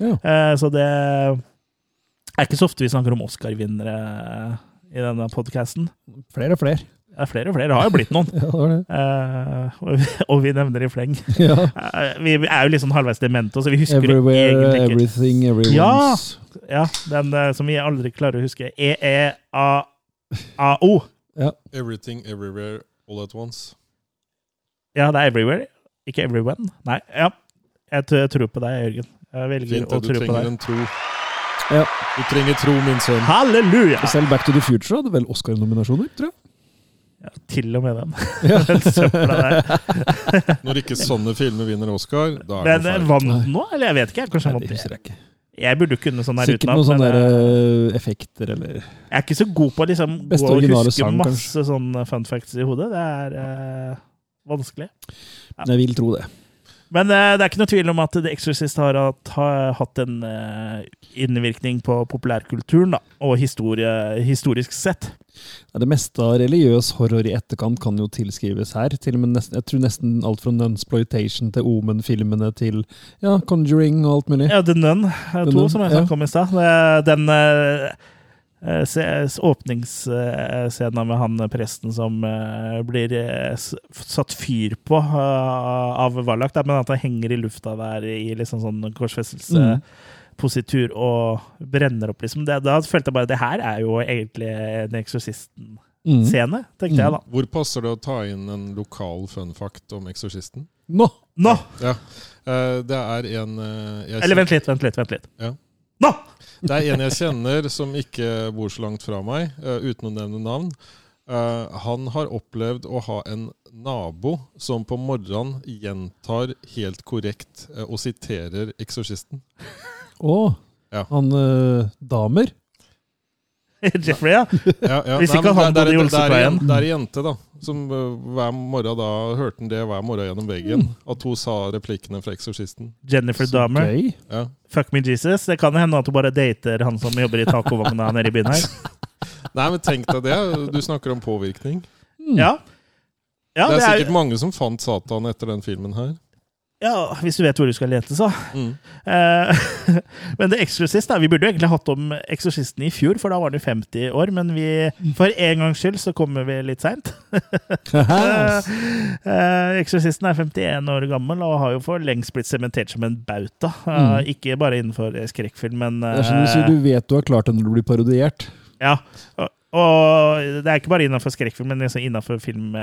Ja. Eh, Så det er ikke så ofte vi snakker om Oscar-vinnere i denne podkasten. Flere og flere. Det er flere og flere. Det har jo blitt noen. Ja, det var det. Uh, og vi- og vi nevner i fleng. Ja. uh, Vi er jo litt sånn halvveis demente, så vi husker det Everywhere, egentlig ikke. everything, everyone's. Ja, den uh, som vi aldri klarer å huske. E E-E-A-A-O. Everything, everywhere, all at once. Ja, det er Everywhere, ikke Everyone. Nei, ja. Jeg jeg tror på deg, Jørgen. Jeg velger Fint, å tro på trenger deg. en tro. Ja. Du trenger tro, min sønn. Halleluja! Selv Back to the Future hadde vel Oscar-nominasjoner, tror jeg. Ja, til og med den. Ja. Søpla der. Når ikke sånne filmer vinner Oscar, da er Men det eh, feil. vant den nå? Eller jeg vet ikke. Kanskje han vant jeg burde kunne sånn der utenat. Sikkert noen sånne der, eh, effekter eller Jeg er ikke så god på å liksom, Beste gå og huske sang, masse sånne fun facts i hodet. Det er eh, vanskelig. Jeg vil tro det. Men uh, det er ikke noe tvil om at The Exorcist har, hatt- har hatt en uh, innvirkning på populærkulturen, da, og historie, historisk sett. Ja, Det meste av religiøs horror i etterkant kan jo tilskrives her. Til og med nesten, jeg tror nesten alt fra Nunsploitation til Omen-filmene til ja, Conjuring og alt mulig. Ja, The Nun 2, Nun, som jeg ja. snakket om i stad. Den eh, eh, åpningsscenen med han presten som eh, blir eh, satt fyr på av Wallach, men at han henger i lufta der i liksom sånn korsfestelsespositur og brenner opp, liksom. Det, da følte jeg bare det her er jo egentlig en Eksorsisten-scene, Mm. tenkte jeg da. Hvor passer det å ta inn en lokal fun fact om Eksorsisten? Nå! Nå! Ja. Eh, Det er en jeg Eller vent litt, vent litt. vent litt. Ja. Nå! Det er en jeg kjenner som ikke bor så langt fra meg, eh, uten å nevne navn. Eh, han har opplevd å ha en nabo som på morgenen gjentar helt korrekt eh, og siterer 'Eksorsisten'. Å! Ja. Han damer. Jeffrey, ja. Ja, ja. Hvis ikke han bodde i Olsepleien. Det er ei jente da, som eh, hver morgen da hørte han det hver morgen gjennom veggen. At hun sa replikkene fra 'Eksorsisten'. Jennifer Så Dahmer. gøy. Ja. Fuck me Jesus. Det kan hende at hun bare dater han som jobber i tacovogna nede i byen her. Nei, men tenk deg det. Du snakker om påvirkning. Mm. Ja. Ja, det er det er, sikkert mange som fant Satan etter den filmen her. Ja, hvis du vet hvor du skal lete, så. Mm. Eh, men The Exorcist, da. Vi burde jo egentlig hatt om Eksorsisten i fjor, for da var jo 50 år. Men vi, for en gangs skyld så kommer vi litt seint. Eksorsisten er 51 år gammel og har jo for lengst blitt sementert som en bauta. Eh, Mm. Ikke bare innenfor skrekkfilm, men Det er som du sier, eh, du vet du har klart det når du blir parodiert. Ja, og, Og det er ikke bare innenfor skrekkfilm, men liksom innenfor film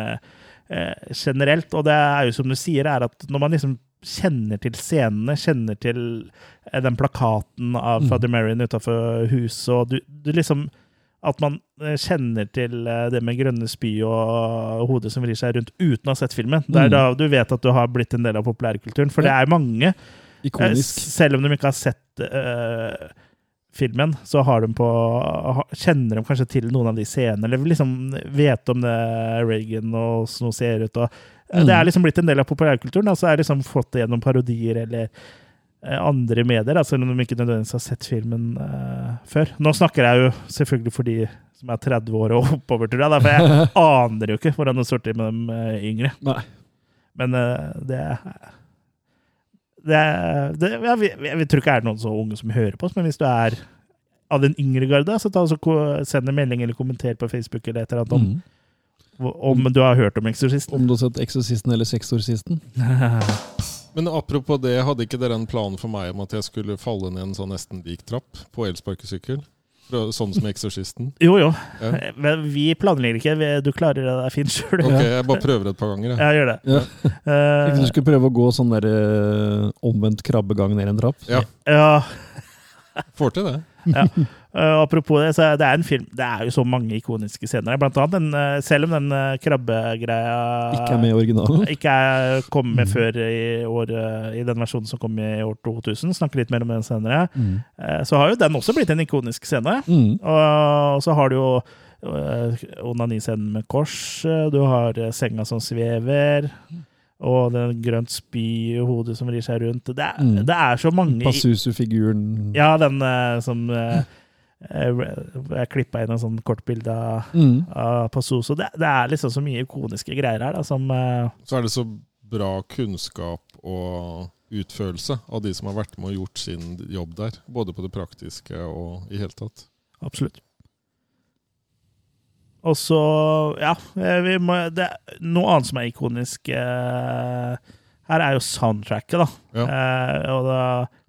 eh, generelt. Og det er jo som du sier, er at når man liksom kjenner til scenene, kjenner til eh, den plakaten av Mm. Father Marion utafor huset, og du, du liksom At man eh, kjenner til eh, det med grønne spy og hodet som vrir seg rundt uten å ha sett filmen. Det er Mm. da du vet at du har blitt en del av populærkulturen. For det er mange Eh, Ikonisk. Selv om de ikke har sett eh, filmen, så har de på, kjenner de kanskje til noen av de scenene, eller liksom vet om det Reagan og sånn ser ut. Og, eh, Mm. Det er liksom blitt en del av populærkulturen. Altså er det liksom fått det gjennom parodier eller eh, andre medier, da, selv om de ikke nødvendigvis har sett filmen uh, før. Nå snakker jeg jo selvfølgelig for de som er 30 år og oppover, tror jeg, for jeg aner jo ikke hvordan det står til med de uh, yngre. Nei. Men uh, det det, det jeg, jeg, tror ikke det er noen så unge som hører på oss, men hvis du er av den yngre garde, så ta og send en melding eller kommenter på Facebook eller et eller annet om, Mm. om du har hørt om Eksorsisten. Om du har sett 'Eksorsisten' eller 'Sexorsisten'? Men apropos det, hadde ikke dere en plan for meg om at jeg skulle falle ned en sånn nesten lik trapp på elsparkesykkel? Sånn som Eksorsisten? Jo, jo. Ja. Men vi planlegger ikke. Du klarer det fint sjøl. Ok, jeg bare prøver et par ganger. Jeg. Ja, gjør det. Ja. Uh, Tenkte du skulle prøve å gå sånn der uh, omvendt krabbegang ned en trapp? Ja. ja, Får til det. Eh, apropos det, så det er en film Det er jo så mange ikoniske scener. Blant annet den, uh, selv om den uh, krabbegreia Ikke er med i originalen? ikke er kommet med før i, år, i den versjonen som kom i år 2000. Snakker litt mer om den senere. Mm. Så har jo den også blitt en ikonisk scene. Mm. Og så har du jo onaniscenen med kors, du har senga som svever, og den grønt spy i hodet som rir seg rundt. Det er, Mm. det er så mange Passusu-figuren. Ja, den som eh, er klippa inn en sånn kort bilde av, Mm. av Passoso. Det, det er liksom så mye ikoniske greier her da, som eh, Så er det så bra kunnskap og utførelse av de som har vært med og gjort sin jobb der. Både på det praktiske og i hele tatt. Absolutt. Og så, ja eh, vi må, det, Noe annet som er ikonisk eh, her, er jo soundtracket, da. Ja. Eh, og da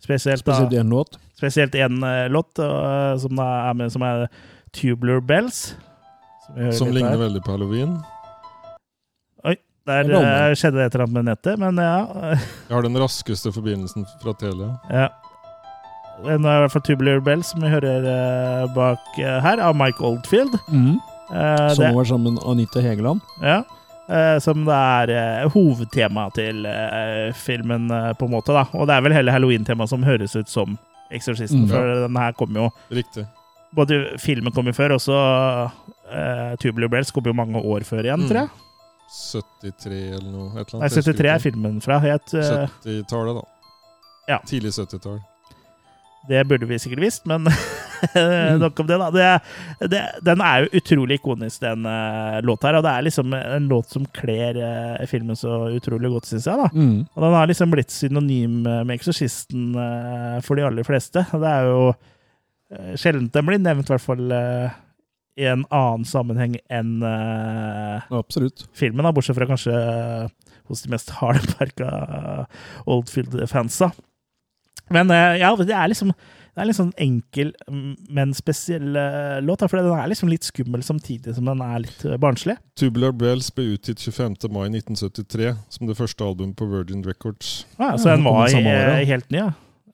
spesielt da, Spesielt én låt. Spesielt én eh, låt eh, som da er med, som er Tubular Bells. Som, Som ligner her. veldig på halloween. Oi, Der er eh, skjedde det et eller annet med nettet, men ja. Jeg har den raskeste forbindelsen fra Telia. ja. Nå er i hvert fall Tubular Bells, som vi hører uh, bak uh, her, av Mike Oldfield. Mm. Eh, Som var sammen med Anita Hegeland. Ja. Eh, som det er hovedtema hovedtemaet til filmen, på en måte. da. Og det er vel hele halloween-temaet som høres ut som Eksorsisten. Mm. For den her kom jo Riktig. Både filmen kom jo før, og så uh, Tubular Bells kom jo mange år før igjen, Mm. tror jeg. 73 eller noe. Et eller annet. Nei, 73 er filmen fra. Het, eh, 70-tallet, da. Ja. Tidlig 70-tall. Det burde vi sikkert visst, men nok om det, da. Det, det, den er jo utrolig ikonisk, den uh, låta her. Og det er liksom en låt som kler uh, filmen så utrolig godt, syns jeg. da. Mm. Og den har liksom blitt synonym med Eksorsisten uh, for de aller fleste. Det er jo uh, sjelden den blir nevnt, i hvert fall eh, i en annen sammenheng enn eh, filmen, da, bortsett fra kanskje eh, hos de mest hardbarka Oldfield-fansa. Men eh, ja, det er liksom det er en litt sånn enkel, mm, men spesiell eh, låt. For den er liksom litt skummel samtidig som den er litt eh, barnslig. Tubular Bells ble utgitt 25. mai 1973 som det første albumet på Virgin Records. Ja, Ja, så den var eh, helt ny.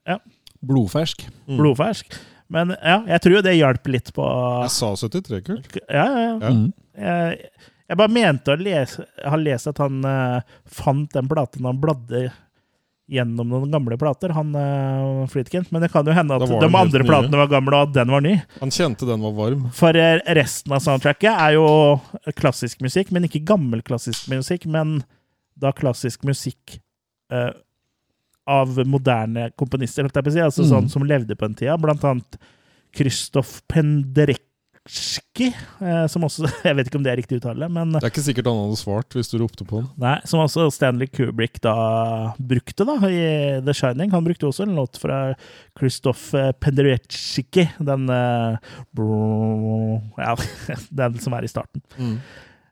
Ja. Blodfersk. Mm. Blodfersk. Men ja, jeg tror jo det hjalp litt på Jeg sa 73, kult. Ja, ja, ja. Ja. Mm. Jeg, jeg bare mente å lese, ha lest at han uh, fant den platen han bladde gjennom noen gamle plater, han uh, Fleetkin. Men det kan jo hende at de andre platene nye. var gamle, og at den var ny. Han kjente den var varm. For eh, resten av soundtracket er jo klassisk musikk, men ikke gammel klassisk musikk, men da klassisk musikk uh, av moderne komponister, holdt jeg på å si, altså Mm. sånn som levde på den tida. Blant annet Kristoff Penderecki, eh, som også Jeg vet ikke om det er riktig uttale, men Det er ikke sikkert han hadde svart hvis du ropte på han. Nei, som også Stanley Kubrick da brukte da i The Shining. Han brukte også en låt fra Christoph Penderecki, den eh, Ja, den som er i starten. Mm.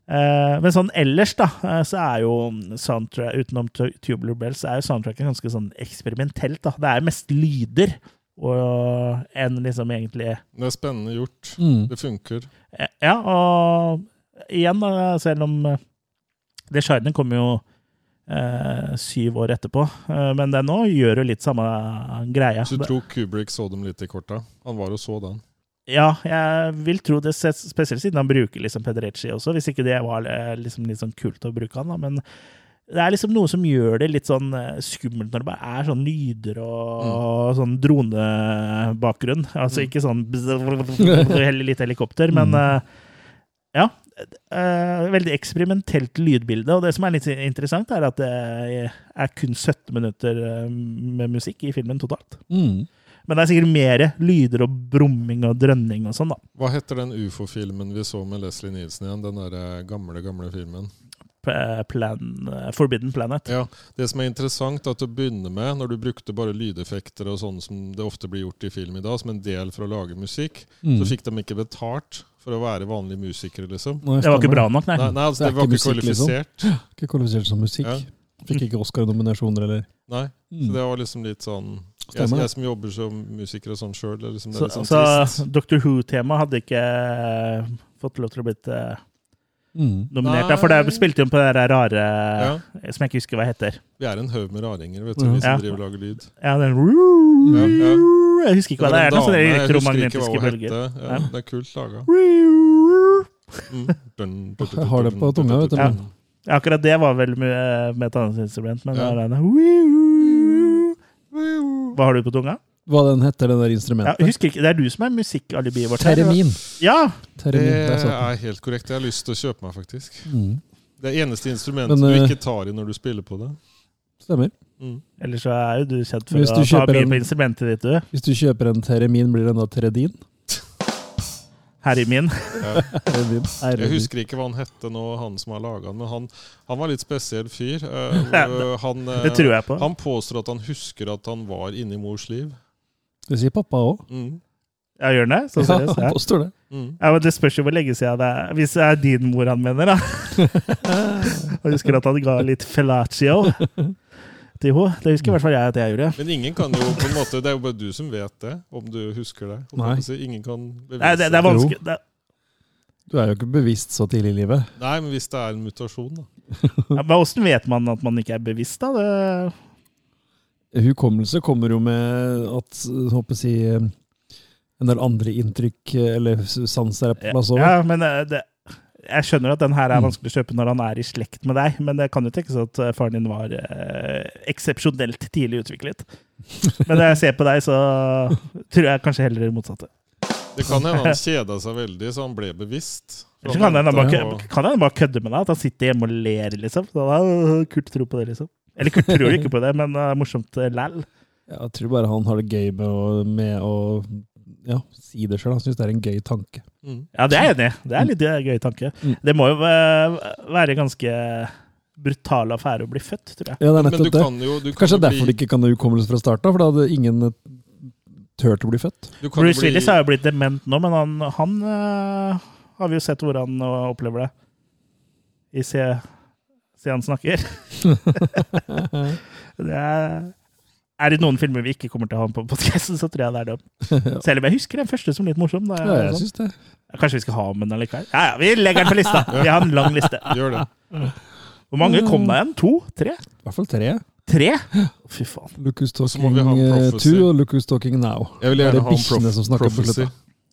Eh, men sånn ellers, da, så er jo soundtrack utenom Tubular Bells, er jo soundtracket ganske sånn eksperimentelt. da. Det er mest lyder. Og enn liksom egentlig Det er spennende gjort. Mm. Det funker. Ja, og igjen, da, selv om eh, The Shining kom jo eh, syv år etterpå, eh, men den òg gjør jo litt samme greie. Så du tror Kubrick så dem litt i korta? Han var og så den. Ja, jeg vil tro det, spesielt siden han bruker liksom Pederecci også, hvis ikke det var eh, liksom litt sånn kult å bruke han, da. Men det er liksom noe som gjør det litt sånn eh, skummelt når det bare er sånn lyder og sånn dronebakgrunn. Altså Mm. ikke sånn heller litt helikopter, men Mm. eh, ja. Uh, veldig eksperimentelt lydbilde, og det som er litt interessant, er at det er kun 17 minutter med musikk i filmen totalt. Mm. Men det er sikkert mer lyder og brumming og drønning og sånn, da. Hva heter den ufo-filmen vi så med Leslie Nielsen igjen? Den der gamle, gamle filmen. Plan, eh, Forbidden Planet. Ja, Det som er interessant, er at å begynne med, når du brukte bare lydeffekter og sånn som det ofte blir gjort i film i dag, som en del for å lage musikk, Mm. så fikk de ikke betalt for å være vanlige musikere, liksom. Nei, Det var ikke bra nok, nei. Nei, nei altså, Det det var ikke ikke musikk, liksom. kvalifisert. Ikke kvalifisert som musikk. Ja. Fikk ikke Oscar-nominasjoner, eller? Nei, Mm. så det var liksom litt sånn jeg, jeg som jobber som musiker og sånn sjøl, liksom, Så, sånn så Dr. Doctor Who-temaet hadde ikke eh, fått lov til å blitt eh, Mm. nominert, da, for det spilte jo på det der rare Ja. Som jeg ikke husker hva heter. Vi er en haug med raringer, vet du, Ja. vi som Ja. driver og lager lyd. Ja, den Ja, ja. Jeg husker ikke hva det er. Noe hva elektromagnetiske bølger. Ja, Ja. det er kult laga. Mm. Har det på tunga, vet du. Ja. Akkurat det var vel med, med et annet instrument, men Ja. det er Hva har du på tunga? Hva den heter, det der instrumentet? Ja, husker ikke, Det er du som er musikkalibiet vårt. her. Teremin. Ja! Teremin, Det den. er helt korrekt. Jeg har lyst til å kjøpe meg, faktisk. Mm. Det er eneste instrumentet Men, du eh, ikke tar i når du spiller på det. Stemmer. Mm. Ellers så er jo du kjent for du å ta mye på instrumentet ditt, du. Hvis du kjøper en Teremin, blir den da Teredin? Herremin. Ja. Jeg husker ikke hva han hette nå, han som har laga den, men han, han var litt spesiell fyr. Eh, han, eh, Det tror jeg på. Han påstår at han husker at han var inni mors liv. Det sier pappa òg. Mm. Ja, gjør han det? Så seriøst? Ja. påstår det. Mm. Ja, men Det spørs jo hvor lenge siden det er. Hvis det er din mor han mener, da. Jeg husker at han ga litt fellatio til henne. Det husker i hvert fall jeg at jeg gjorde. Men ingen kan jo på en måte Det er jo bare du som vet det, om du husker det. Om Nei. Ingen kan bevise Nei, det, det er vanskelig. Det, Du er jo ikke bevisst så tidlig i livet. Nei, men hvis det er en mutasjon, da. ja, men Åssen vet man at man ikke er bevisst, da? Det, Hukommelse kommer jo med at håper jeg, en del andre inntrykk eller sanser er på plass òg. ja, men eh, det, jeg skjønner at den her er Mm. vanskelig å kjøpe når han er i slekt med deg, men det kan jo tenkes at eh, faren din var eh, eksepsjonelt tidlig utviklet. Men når jeg ser på deg, så tror jeg kanskje heller det motsatte. Det kan hende han kjeda seg veldig, så han ble bevisst. Så kan han kan han bare kødde med deg, at han sitter hjemme og ler, liksom. Da, «Åh, Kurt tro på det, liksom. Eller Kurt tror ikke på det, men det er morsomt eh, læll. Jeg tror bare han har det gøy med å, med å ja, si det sjøl. Han syns det er en gøy tanke. Mm. Ja, det er jeg enig i. Det er litt eh, gøy tanke. Mm. Det må jo eh, være ganske brutal affære å bli født, tror jeg. Ja, det er nettopp det. kan jo Kanskje det er derfor bli, det ikke kan ha hukommelse fra starten av, for da hadde ingen eh, turt å bli født. du kan Bruce bli- Willis er jo blitt dement nå, men han, han eh, har vi jo sett hvordan han opplever det. I Se, se han snakker. det er, er det noen filmer vi ikke kommer til å ha på podkasten, så tror jeg det er dem. ja, Selv om jeg husker den første som litt morsom. Da, jeg sånn. syns det. Kanskje vi skal ha med den allikevel? Ja, ja, vi legger den på lista! Vi har en lang liste. Gjør det. Hvor mange kom det igjen? To? Tre? I hvert fall tre. Tre? Fy faen. Må talking vi ha en eh, prophecy. to og Lucas talking now. Jeg vil Det er gjerne ha en prof som snakker prophecy.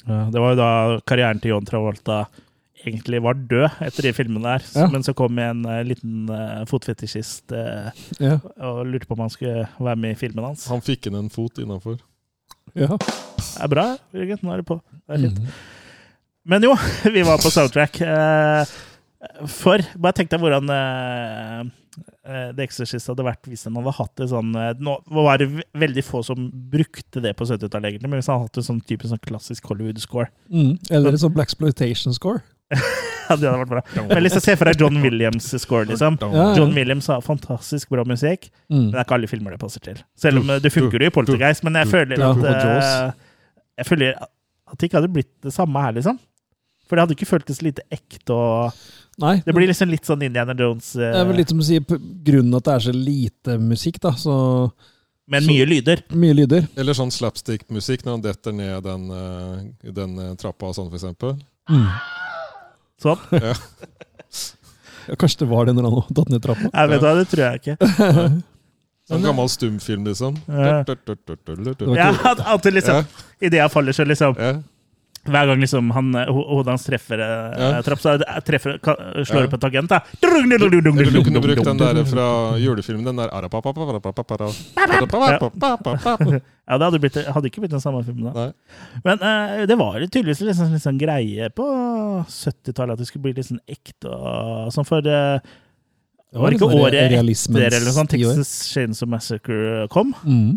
Ja, det var jo da karrieren til John Travolta egentlig var død etter de filmene der. Ja. Men så kom en uh, liten uh, fotfetisjist uh, Ja. og lurte på om han skulle være med i filmen hans. Han fikk inn en fot innafor. ja. Det er bra, Jørgen. Nå er det på. Det er fint. Mm. Men jo, vi var på soundtrack. eh, For Bare tenk deg hvordan eh, eh, The Exorcist hadde vært hvis han hadde hatt det sånn eh, Nå var det veldig få som brukte det på 70-tallet, egentlig, men hvis han hadde hatt en sånn type sånn klassisk Hollywood-score Mm. Eller en sånn Black Exploitation score. ja, det hadde vært bra. Men liksom se for deg John Williams-score, liksom. John Williams har fantastisk bra musikk, men Mm. det er ikke alle filmer det passer til. Selv om eh, det funker jo i Poltergeist, men jeg føler at eh, Jeg føler at det ikke hadde blitt det samme her, liksom. For det hadde ikke føltes lite ekte og Nei. Det blir liksom litt sånn Indiana Jones uh, Det er vel litt som å si på grunnen at det er så lite musikk, da, så Men Så- mye lyder. Mye lyder. Eller sånn slapstick-musikk når han detter ned den, eh, den eh, trappa og sånn, for eksempel. Sånn. Ja, kanskje det var det når han datt ned trappa. Jeg vet hva, det tror jeg ikke. Sånn gammel stumfilm, liksom. Ja. Ja. Ja, at, at det liksom, Idet jeg faller, så liksom Ja. Hver gang liksom han, eh, hodet hans treffer eh, Ja. trapp, så er- treffer, slår Ja. opp en tangent, da. Du kunne brukt den der fra julefilmen. Den der Ja, det hadde, blitt, hadde ikke blitt den samme filmen da. Nei. Men uh, det var tydeligvis en sånn, litt sånn greie på 70-tallet at det skulle bli litt sånn ekte og sånn, for eh, det var ikke året etter eller sånn tiår. Texas Chainsaw Massacre kom. Mm.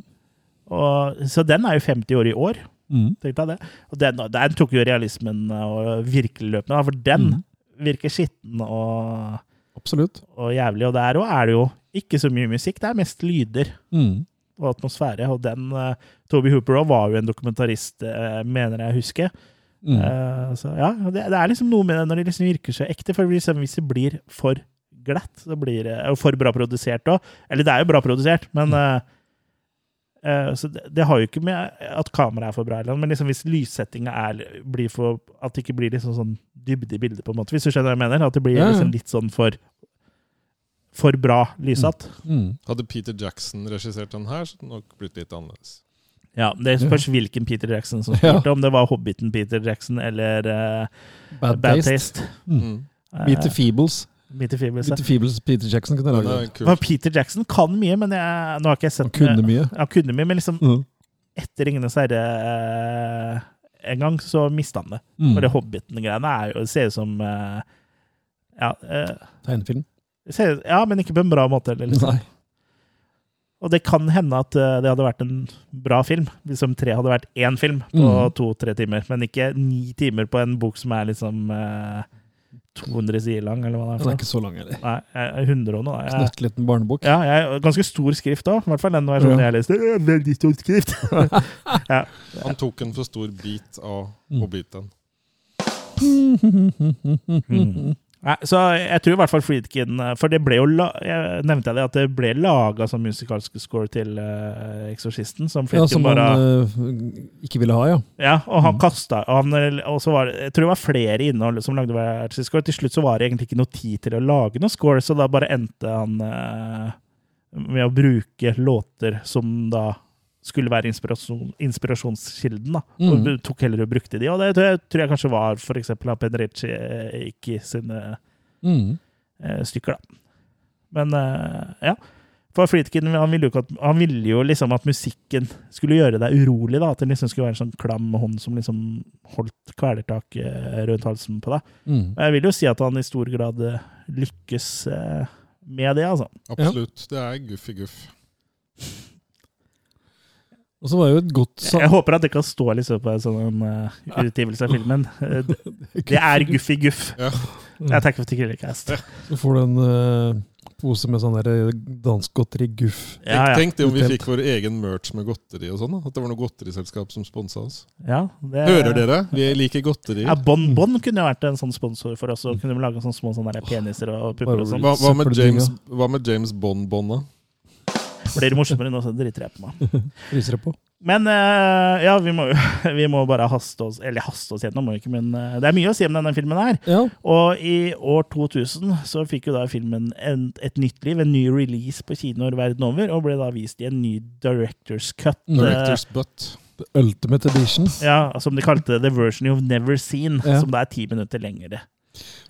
Og, så den er jo 50 år i år, Mm. tenkte jeg det. Og den, den tok jo realismen og virkelig løpende, for den Mm. virker skitten og, og jævlig. Og der òg er det jo ikke så mye musikk, det er mest lyder Mm. Og atmosfære. Og den uh, Toby Hooper også var jo en dokumentarist, uh, mener jeg husker. Mm. Uh, så ja, det, det er liksom noe med det når det liksom virker så ekte. For liksom, hvis det blir for glatt, så blir det og for bra produsert òg. Eller det er jo bra produsert, men eh, så det, det har jo ikke med at kameraet er for bra, men liksom hvis lyssettinga blir for At det ikke blir liksom sånn dybde i bildet, på en måte. Hvis du skjønner hva jeg mener? At det blir liksom litt sånn for for bra lyssatt. Mm. Hadde Peter Jackson regissert den her, så hadde det nok blitt litt annerledes. Ja, Det spørs hvilken Peter Jackson som spilte, om det var Hobbiten Peter Jackson eller uh, Bad, Bad Taste. Taste. Mm. Eh, Meet the Feebles. Meter Feebles, Meter Feebles Peter Jackson kunne lage det. Peter Jackson kan mye, men jeg, nå har ikke jeg sett Han kunne mye. Han kunne mye, men liksom Mm. etter 'Ringenes herre' eh, en gang, så mista han det. Mm. For det Hobbiten-greiene er ser ut som eh, ja, eh, Tegnefilm. Ja, men ikke på en bra måte. Eller, liksom. Og det kan hende at eh, det hadde vært en bra film, hvis om tre hadde vært én film på Mm. to-tre timer. Men ikke ni timer på en bok som er liksom eh, 200 sider lang, eller hva det er. Den er ikke så lang, eller. Nei, 100 og noe. Jeg, Knøttliten barnebok. ja, jeg, ganske stor skrift òg. I hvert fall den versjonen Ja. jeg leste. Øh, Veldig stor skrift. ja. Han tok en for stor bit av Mm. Hobbiten. Mm. Nei, så jeg tror i hvert fall Friedkin For det ble jo jeg nevnte jeg det at det ble laga som musikalsk score til uh, Eksorsisten, som Ja, som bare han uh, ikke ville ha, ja. Ja, og han kasta og, han, og så var det, Jeg tror det var flere innhold som lagde hver sin score. Til slutt så var det egentlig ikke noe tid til å lage noe score, så da bare endte han uh, med å bruke låter som da skulle være inspirasjon, inspirasjonskilden. da, Og Mm. tok heller og brukte de. Og det tror jeg, tror jeg kanskje var eksempel av Penrici Eiki sine Mm. eh, stykker, da. Men eh, ja. For Friedkin han ville, jo ikke at, han ville jo liksom at musikken skulle gjøre deg urolig. da, At det liksom skulle være en sånn klam hånd som liksom holdt kvelertak rundt halsen på deg. Mm. Men jeg vil jo si at han i stor grad eh, lykkes eh, med det, altså. Absolutt. Det er guff i guff. Og så var det jo et godt Jeg håper at det kan stå liksom på en sånn uh, utgivelse av filmen. Eh, det- er guff i guff. Ja. Jeg tenker for Tikkelikast. Så får du en uh, pose med sånn der danskgodteri guff. Ja, ja. Tenk det om vi fikk vår egen merch med godteri og sånn. da. At det var noe godteriselskap som sponsa oss. ja det, Hører dere? Vi liker godteri. Ja, Bon Bon kunne jo vært en sånn sponsor for oss. Og kunne vi lage sånne små sånne peniser og pupper og sånn. Hva, hva, med James, hva med James Bond-bånda? Blir det morsommere nå, så driter jeg på meg. Fryser det på. Men eh, ja, vi må, vi må bare haste oss Eller haste oss gjennom, må vi ikke, men eh, det er mye å si om denne filmen her. Ja. Og i år 2000 så fikk jo da filmen en, et nytt liv, en ny release på kinoer verden over, og ble da vist i en ny director's cut. Mm. Director's butt. The Ultimate Edition. Eh, ja, som de kalte The Version You've Never Seen, Ja. som da er ti minutter lengre.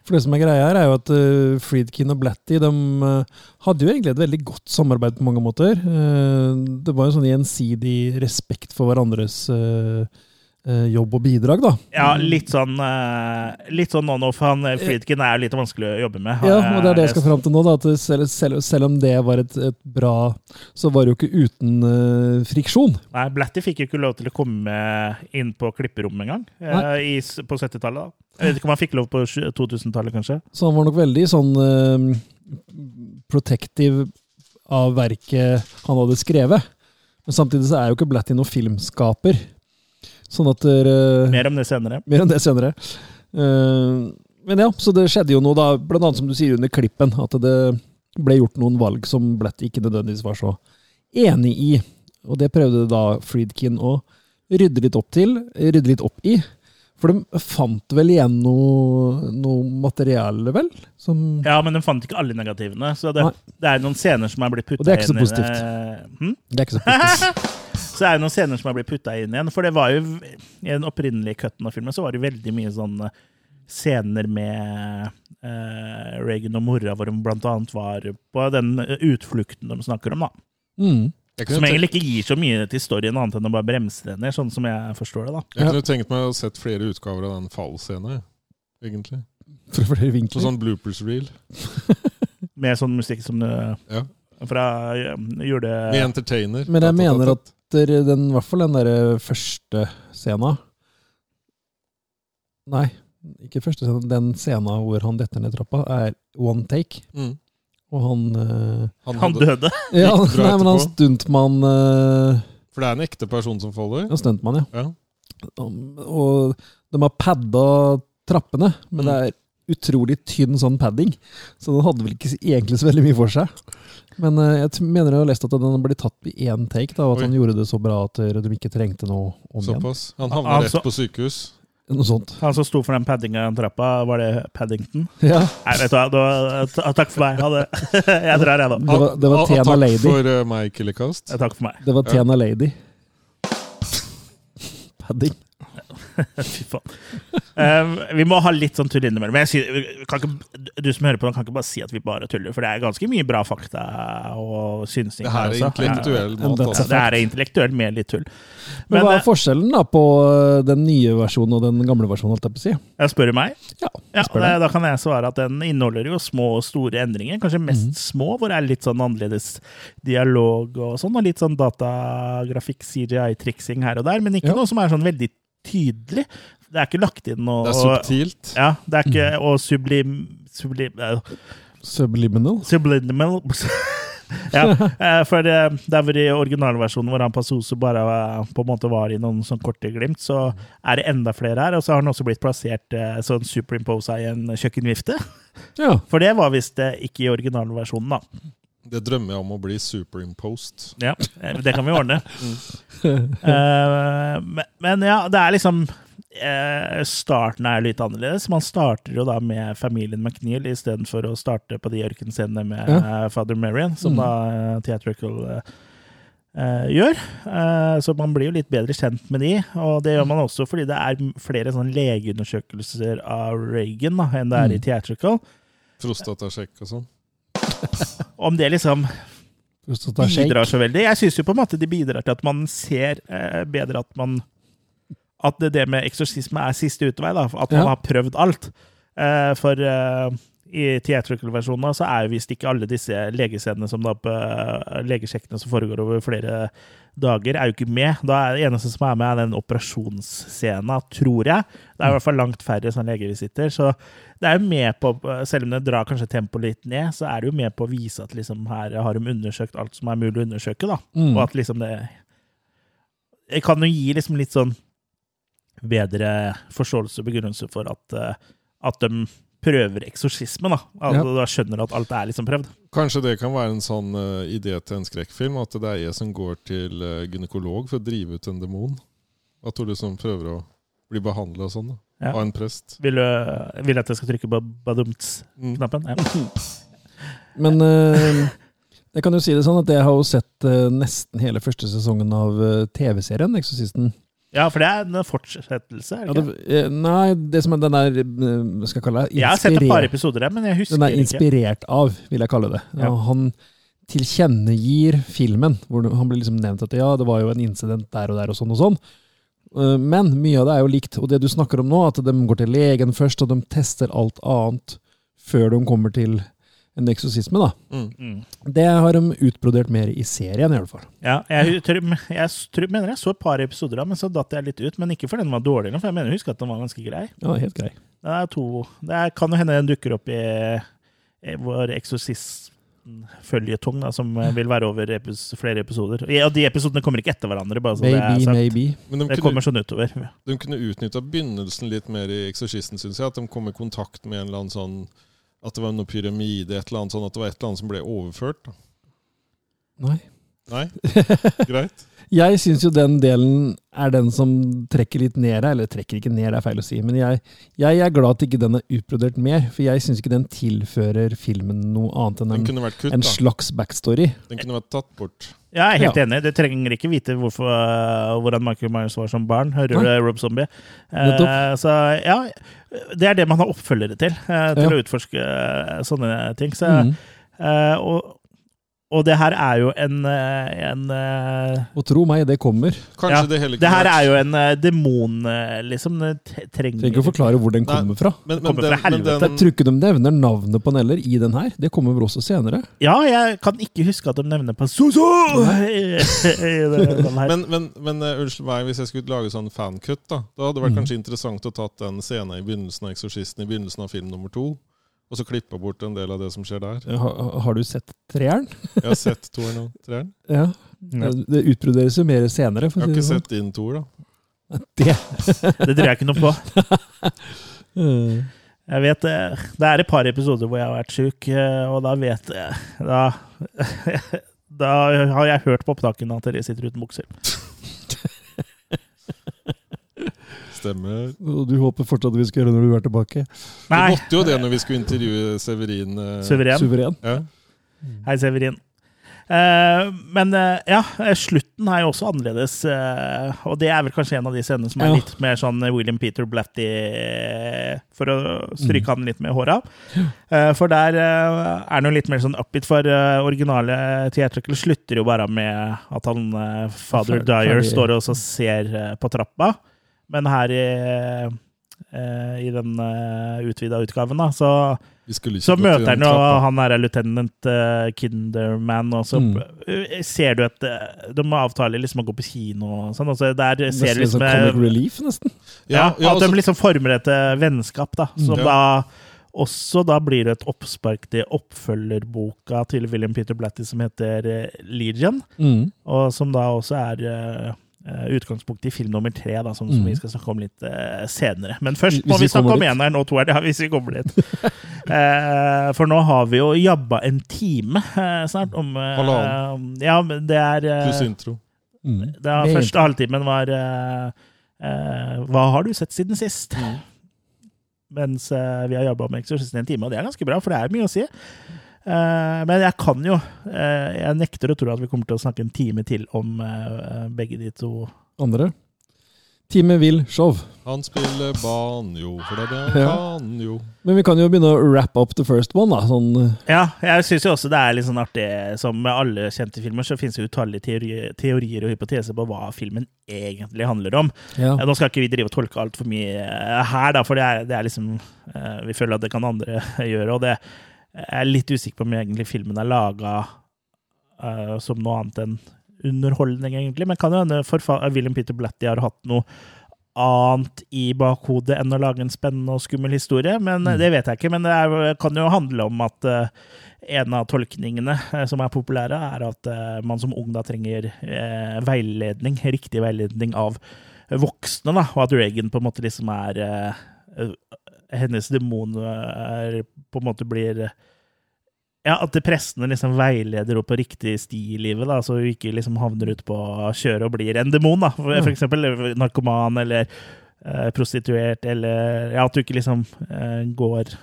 For det som er greia her, er jo at uh, Friedkin og Blatty de uh, hadde jo egentlig et veldig godt samarbeid på mange måter. Uh, det var jo sånn gjensidig respekt for hverandres eh, jobb og bidrag, da. Ja, litt sånn eh, Litt sånn non-off. Han eh, Friedkin er litt vanskelig å jobbe med. Ja, og det er det jeg skal fram til nå. da, selv, selv, selv om det var et, et bra Så var det jo ikke uten eh, friksjon. Nei, Blatty fikk jo ikke lov til å komme inn på klipperommet engang. eh, i på 70-tallet. da. Jeg vet ikke om han fikk lov på 2000-tallet, kanskje. Så han var nok veldig sånn eh, protective av verket han hadde skrevet. Men samtidig så er jo ikke Blatty noen filmskaper. Sånn at dere Mer om det senere. Mer om det senere. Uh, men ja, så det skjedde jo noe da, blant annet som du sier under klippen, at det ble gjort noen valg som Blatty ikke nødvendigvis var så enig i. og det prøvde da Friedkin å rydde litt opp til, rydde litt opp i. For de fant vel igjen noe, noe materiale, vel? Som, Ja, men de fant ikke alle negativene. Så det, det er noen scener som er blitt Og putta det er ikke så inn i positivt. det- Hm? Det er ikke så positivt. Så det er noen scener som er blitt putta inn igjen. For det var jo i den opprinnelige cutten av filmen så var det veldig mye sånn eh, scener med eh, Reagan og mora, hvor de blant annet var på den eh, utflukten de snakker om. da. Mm. Som egentlig ikke gir så mye til storyen, annet enn å bare bremse det ned, sånn som jeg forstår det. da. jeg kunne tenkt meg å sett flere utgaver av den fallscenen, egentlig. Fra flere vinkler. sånn bloopers reel. Med sånn musikk som du Ja. fra jule... Med entertainer. Men jeg mener at der- den, i hvert fall den der første scena Nei, ikke første scena. Den scena hvor han detter ned trappa, er one take. mm. Og han eh, han Han døde. Ja, nei, men han stuntmann eh, For det er en ekte person som faller. Ja, stuntmann, ja. Ja. Um, Og de har padda trappene, men Mm. det er utrolig tynn sånn padding. Så den hadde vel ikke egentlig så veldig mye for seg. Men eh, jeg mener jeg har lest at den ble tatt i én take, da, og at Oi. han gjorde det så bra at eh, de ikke trengte noe om igjen. Såpass. Han havna Altså- rett på sykehus. Noe sånt. Han som sto for den paddinga i trappa, var det Paddington? Ja, Nei, vet du hva, ta- takk for meg. Ha det. Jeg drar, jeg, da. det var, det var Tena Takk Lady. for uh, meg, Killercast. Ja, Takk for meg. Det var Ja. Tena Lady. Padding. Fy faen. Um, vi må ha litt sånn tull innimellom. Jeg sier- kan ikke, du som hører på, kan ikke bare si at vi bare tuller, for det er ganske mye bra fakta og synsing Det her er intellektuell Ja, mat. Ja, Altså. det er intellektuelt med litt tull. Men Men hva eh, er forskjellen da på eh, den nye versjonen og den gamle versjonen? holdt jeg på å si? jeg spør du meg, Ja, jeg spør da, da kan jeg svare at den inneholder jo små og store endringer. Kanskje mest mm. små, hvor det er litt sånn annerledes dialog og sånn, og litt sånn datagrafikk, CGI-triksing her og der, men ikke Ja. noe som er sånn veldig tydelig. Det er ikke lagt inn noe Det er subtilt. Ja, det er ikke. Og sublim... sublim Subliminal. Subliminal Ja, eh, for det er hvor i originalversjonen hvor han Passoso bare eh, på en måte var i noen sånn korte glimt, så er det enda flere her. Og så har han også blitt plassert eh, sånn superimposa i en kjøkkenvifte. Ja. For det var visst ikke i originalversjonen, da. Det drømmer jeg om å bli superimposed. Ja, eh, det kan vi ordne. uh, men, men ja, det er liksom uh, Starten er litt annerledes. Man starter jo da med familien McNeil istedenfor å starte på de ørkenscenene med uh, Father Marion, som Mm. da Theatrical gjør. Eh, så man blir jo litt bedre kjent med de, og det gjør man også fordi det er flere sånne legeundersøkelser av Reagan da, enn det er i Mm. Theatrical. Prostatasjekk og sånn. Om det liksom bidrar så veldig. Jeg syns jo på en måte de bidrar til at man ser eh, bedre at man At det, det med eksorsisme er siste utvei. da, At man Ja. har prøvd alt. Eh, for eh, i theatrical-versjonen så er jo visst ikke alle disse legescenene som da på eh, legesjekkene som foregår over flere dager, er jo ikke med. Da er det eneste som er med, er den operasjonsscena, tror jeg. Det er i hvert fall langt færre sånne legevisitter. Så det er jo med på, selv om det drar kanskje tempoet litt ned, så er det jo med på å vise at liksom her har de undersøkt alt som er mulig å undersøke, da. Mm. Og at liksom det Det kan jo gi liksom litt sånn bedre forståelse og begrunnelse for at, eh, at de prøver eksorsisme, da. Altså, Da skjønner du at alt er liksom prøvd. Kanskje det kan være en sånn uh, idé til en skrekkfilm, at det er jeg som går til uh, gynekolog for å drive ut en demon. At du liksom prøver å bli behandla sånn, da. Ja. Av en prest. Vil du vil at jeg skal trykke på badumts-knappen? Mm. Ja. Men uh, jeg kan jo si det sånn at jeg har jo sett nesten hele første sesongen av TV-serien Eksorsisten. Ja, for det er en fortsettelse? er Ja, det ikke? eh, nei, det som er den er eh, Hva skal jeg kalle det? Jeg har sett et par episoder der, men jeg husker ikke. Den er ikke. inspirert av, vil jeg kalle det. Ja. Han tilkjennegir filmen. hvor Han blir liksom nevnt at ja, det var jo en incident der og der og sånn og sånn. Eh, Men mye av det er jo likt. Og det du snakker om nå, at de går til legen først, og de tester alt annet før de kommer til en eksorsisme, da. Mm. Mm. Det har de utbrodert mer i serien, i alle fall. Ja, jeg, tror, jeg tror, mener jeg så et par episoder av, men så datt jeg litt ut. Men ikke fordi den var dårlig, for jeg mener jeg husker at den var ganske grei. Ja, helt grei. Det er to Det er, kan jo hende den dukker opp i, i vår eksorsist-føljetong, da, som vil være over epis, flere episoder. Ja, og de episodene kommer ikke etter hverandre. Bare så det, er Maybe, maybe. Men de det kunne, kommer sånn utover. de kunne utnytta begynnelsen litt mer i Eksorsisten, syns jeg. At de kom i kontakt med en eller annen sånn At det var noe pyramide, et eller annet sånn, at det var et eller annet som ble overført. da. Nei. Nei? Greit. Jeg syns jo den delen er den som trekker litt ned deg. Eller trekker ikke ned, det er feil å si. Men jeg, jeg er glad at ikke den er utbrodert mer. For jeg syns ikke den tilfører filmen noe annet enn en, kutt, en slags backstory. Den kunne vært tatt bort. Jeg er helt Ja. enig. Du trenger ikke vite hvorfor, uh, hvordan Michael Myers var som barn. Hører du Nei. Rob Zombie? Eh, så ja, det er det man har oppfølgere til. eh, til Ja. å utforske eh, sånne ting. Så, mm. eh, og, og det her er jo en, eh, en eh, Og tro meg, det kommer. Kanskje Ja, det hele Det her er jo en eh, demon, eh, liksom. Trenger Trenger ikke å forklare hvor den Nei. kommer fra. men, men, kommer den, fra helvete. Den, tror ikke de nevner navnet på Neller i den her. Det kommer vel også senere. Ja, jeg kan ikke huske at de nevner på Soso! men, men, men eh, unnskyld meg, hvis jeg skulle lage sånn fancut, da Da hadde det vært Mhm. kanskje interessant å tatt den scenen i begynnelsen av 'Eksorsisten' i begynnelsen av film nummer to, og så klippa bort en del av det som skjer der. Har, har du sett treeren? Jeg har sett toeren og treeren. Ja. Ja. Det utbroderes jo mer senere. For Jeg har ikke sånn. sett din toer, da. Det. Det tror jeg ikke noe på. Eh, Jeg vet det. Det er et par episoder hvor jeg har vært sjuk, eh, og da vet jeg Da, da har jeg hørt på opptakene at dere sitter uten bukser. Stemmer. Og du håper fortsatt vi skal gjøre det når du er tilbake? Vi måtte jo det når vi skulle intervjue Severin. eh, suveren. Suveren. Ja. Hei, Severin. Eh, men eh, ja, eh, slutten er jo også annerledes. eh, og det er vel kanskje en av de scenene som er Ja. litt mer sånn William Peter Blatty For å stryke han litt med håra. Eh, for der eh, er han jo litt mer sånn upbeat, for uh, originale teaterkveld slutter jo bare med at han eh, Father Dyer står og ser eh, på trappa. Men her i, eh, i den uh, utvida utgaven, da, så så møter han jo han derre lieutenant uh, Kinderman, og så Mm. eh, ser du at eh, de avtaler liksom å gå på kino og sånn. Og så der ser du liksom sånn eh, comic relief, nesten. ja, ja, At de altså- liksom former et eh, vennskap, da. Som Ja. da også da blir det et oppspark til oppfølgerboka til William Peter Blatty som heter eh, Legion. Mm. Og som da også er eh, eh, utgangspunktet i film nummer tre, da, som, som Mm. vi skal snakke om litt uh, senere. Men først må vi vi snakke om eneren og toeren, ja, hvis vi kommer dit. uh, for nå har vi jo jabba en time uh, snart om eh, Halvannen. Ja, men det er eh, Pluss intro. Mm. det er Første halvtimen var eh, eh, Hva har du sett siden sist? Mm. Mens eh, vi har jobba med Eksorsisten i en time, og det er ganske bra, for det er mye å si. Eh, men jeg kan jo eh, Jeg nekter å tro at vi kommer til å snakke en time til om eh, begge de to. Andre. Time vil Show. Han spiller banjo, for det er det han Ja. kan jo. Men vi kan jo begynne å wrap up the first one, da. Sånn, Ja, jeg syns jo også det er litt sånn artig Som med alle kjente filmer, så finnes det utallige teorier, teorier og hypoteser på hva filmen egentlig handler om. ja. Nå skal ikke vi drive og tolke altfor mye her, da, for det er, det er liksom Vi føler at det kan andre gjøre. Og det jeg er litt usikker på om egentlig filmen er laga som noe annet enn underholdning, egentlig. Men kan jo hende William Peter Blatty har hatt noe annet i bakhodet enn å lage en spennende og skummel historie. Men mm. Det vet jeg ikke. Men det er, kan jo handle om at uh, en av tolkningene uh, som er populære, er at uh, man som ung da trenger eh, veiledning, riktig veiledning av voksne, da, og at Reagan på en måte liksom er eh, eh, Hennes demon er, på en måte blir ja, At prestene liksom veileder henne på riktig sti i livet, da, så hun ikke liksom havner ute på kjøret og blir en demon. da, For, for eksempel narkoman eller eh, prostituert, eller ja, at du ikke liksom eh, går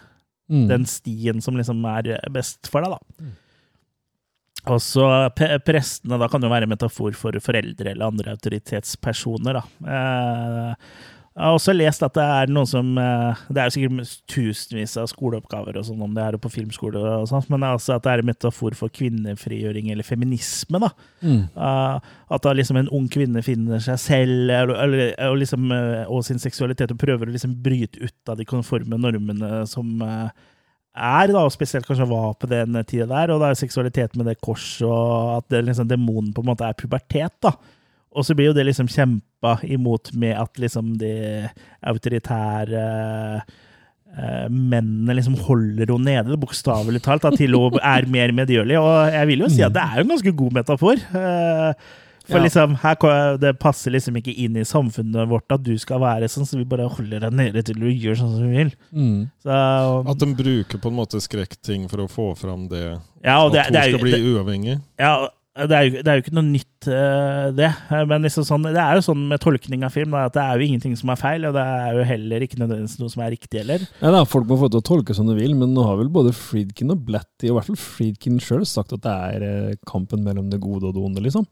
Mm. den stien som liksom er best for deg, da. Og så Prestene da kan jo være metafor for foreldre eller andre autoritetspersoner. da. Eh, jeg har også lest at det er noen som eh, Det er jo sikkert tusenvis av skoleoppgaver og sånn om det er jo på filmskole, og sånt, men altså at det er en metafor for kvinnefrigjøring eller feminisme. da. Mm. Uh, at da liksom en ung kvinne finner seg selv eller, eller, og, liksom, uh, og sin seksualitet og prøver å liksom bryte ut av de konforme normene som er, da, og spesielt kanskje var på den tida der. Og da er seksualitet med det korset, og at det, liksom, demonen på en måte er pubertet. da. Og så blir jo det liksom kjempa imot med at liksom de autoritære eh, mennene liksom holder henne nede, bokstavelig talt, da, til hun er mer medgjørlig. Og jeg vil jo si at det er jo en ganske god metafor. Eh, for Ja. liksom, her, det passer liksom ikke inn i samfunnet vårt at du skal være sånn, så vi bare holder deg nede til du gjør sånn som du vil. Mm. Så, At de bruker på en måte skrekkting for å få fram det. ja, og det, at hun det er, skal bli det, uavhengig. ja, det er, jo, det er jo ikke noe nytt, eh, det. Eh, Men liksom sånn, det er jo sånn med tolkning av film da, at det er jo ingenting som er feil, og det er jo heller ikke nødvendigvis noe som er riktig heller. Ja, da, Folk må få til å tolke som de vil, men nå har vel både Friedkin og Blatty, og i hvert fall Friedkin sjøl, sagt at det er eh, kampen mellom det gode og det onde, liksom.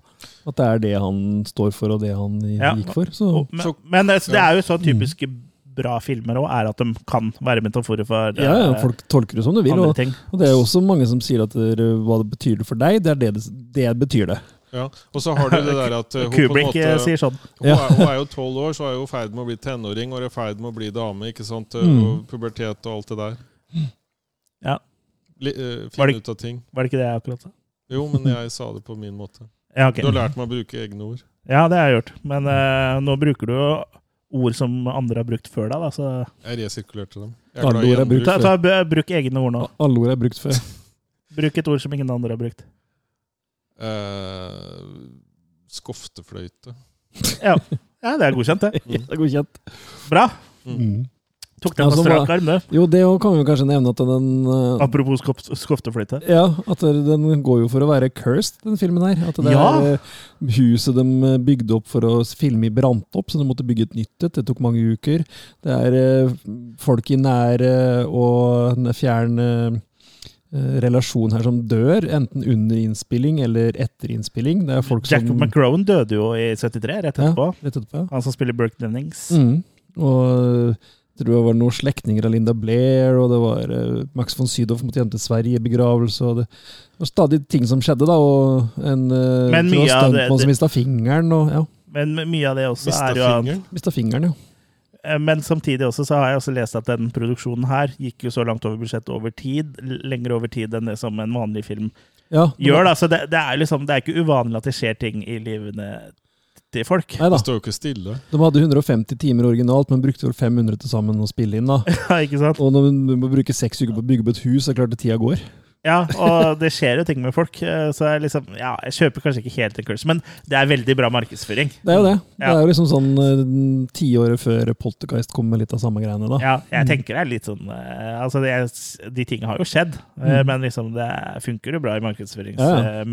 At det er det han står for, og det han Ja. gikk for. Så Men, men det, det er jo så Mm. Bra filmer òg, er at de kan være metaforer for ja, ja, eh, folk tolker det som de vil. Og, og det er jo også mange som sier at det, hva det betyr for deg, det er det det, det betyr det. Ja. Og så har du det der at hun hun på en måte eh, sier sånn. Hun, er, hun er jo tolv år, så er hun i ferd med å bli tenåring og er i ferd med å bli dame. ikke sant? Eh, Mm. Og pubertet og alt det der. Ja. Eh, finne det- ut av ting. Var det ikke det jeg akkurat sa? Jo, men jeg sa det på min måte. Ja, okay. Du har lært meg å bruke egne ord. Ja, det har jeg gjort. Men uh, nå bruker du jo ord som andre har brukt før deg, så Jeg resirkulerte dem. Jeg Alle er glad i ord er gjenbruk. brukt ta, ta, Bruk egne ord nå. Alle ord er brukt før. Bruk et ord som ingen andre har brukt. Eh, skoftefløyte. Ja, ja det er godkjent, det. Ja, det er godkjent. Bra. Mm. Tok den Ja, på så strak arm, det. Jo, det kan vi kanskje nevne at den uh, Apropos skoftefløyte. Ja, at den går jo for å være cursed, den filmen her. At det Ja. er eh, huset de eh, bygde opp for å filme i brant opp, så de måtte bygge et nytt et. Det tok mange uker. Det er uh, folk i nære og fjern relasjon her som dør, enten under innspilling eller etter innspilling. Det er folk Jack som McGrowan døde jo i 73, rett Ja. etterpå. Rett etterpå, ja. Han som spiller Burke Dennings. Mm. Og det var noen slektninger av Linda Blair, og det var eh, Max von Sydow måtte hjem til Sverige i begravelse. og Det var stadig ting som skjedde, da. Og en uh, Men mye av det- stuntmann det- som mista fingeren. Og, ja, Men mye av det også Mista er jo fingeren. mista fingeren, ja. Eh, Men samtidig også så har jeg også lest at den produksjonen her gikk jo så langt over budsjettet over tid, lenger over tid enn det som en vanlig film ja gjør. da, så det, det er liksom, det er ikke uvanlig at det skjer ting i livene til folk. Nei da. Det står jo ikke stille. De hadde 150 timer originalt, men brukte vel 500 til sammen å spille inn. da. Ja, ikke sant? Og når du må bruke seks uker på å bygge opp et hus, så er det klart at tida går. Ja, og det skjer jo ting med folk. eh, Så jeg liksom, ja, jeg kjøper kanskje ikke helt en kurs, men det er veldig bra markedsføring. Det er jo det. Det er jo liksom sånn uh, tiåret før Poltergeist kom med litt av samme greiene. da. Ja, jeg tenker det er litt sånn eh, Altså, det, de tingene har jo skjedd, eh, Mm. men liksom det funker jo bra i Ja, ja.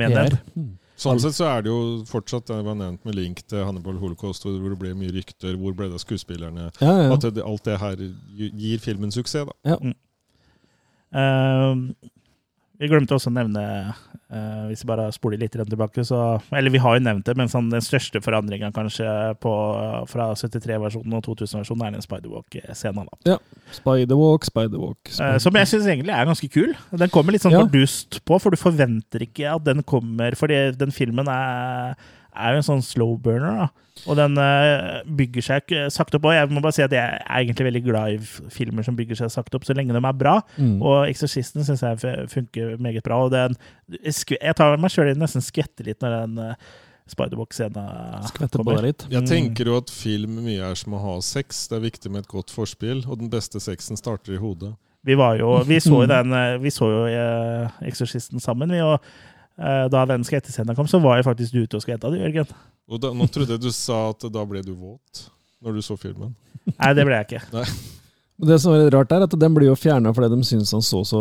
PR. Mm. Sånn sett så er det jo fortsatt det var nevnt med link til Hannibal Holocaust, hvor det ble mye rykter. Hvor ble det av skuespillerne? Ja, ja. At det, alt det her gir filmen suksess, da. Eh, vi glemte også å nevne, eh, hvis vi bare spoler litt tilbake, så Eller vi har jo nevnt det, men sånn, den største forandringa kanskje på, fra 73-versjonen og 2000-versjonen er den Spiderwalk-scenen. da. Spiderwalk, Spiderwalk. Spider uh, som jeg syns egentlig er ganske kul. Den kommer litt sånn Ja. fordust på, for du forventer ikke at den kommer Fordi den filmen er, er jo en sånn slow burner, da. Og den eh, bygger seg ikke sakte opp. Og jeg må bare si at jeg er egentlig veldig glad i filmer som bygger seg sakte opp, så lenge de er bra. Mm. Og Exorcisten syns jeg funker meget bra. Og den, jeg tar meg sjøl i nesten skvetter litt når den uh, Spiderbox-scenen Skvetter kommer. litt. Jeg Mm. tenker jo at film mye er som å ha sex. Det er viktig med et godt forspill, og den beste sexen starter i hodet. Vi var jo, vi så jo den eh, Vi så jo 'Eksorsisten' Exorcisten sammen, vi. Og eh, da den skvettescenen kom, så var jeg faktisk ute og skvetta, du, Jørgen. Da, nå trodde jeg du sa at da ble du våt når du så filmen. Nei, det ble jeg ikke. Men Det som er litt rart, er at den blir jo fjerna fordi de syns han så så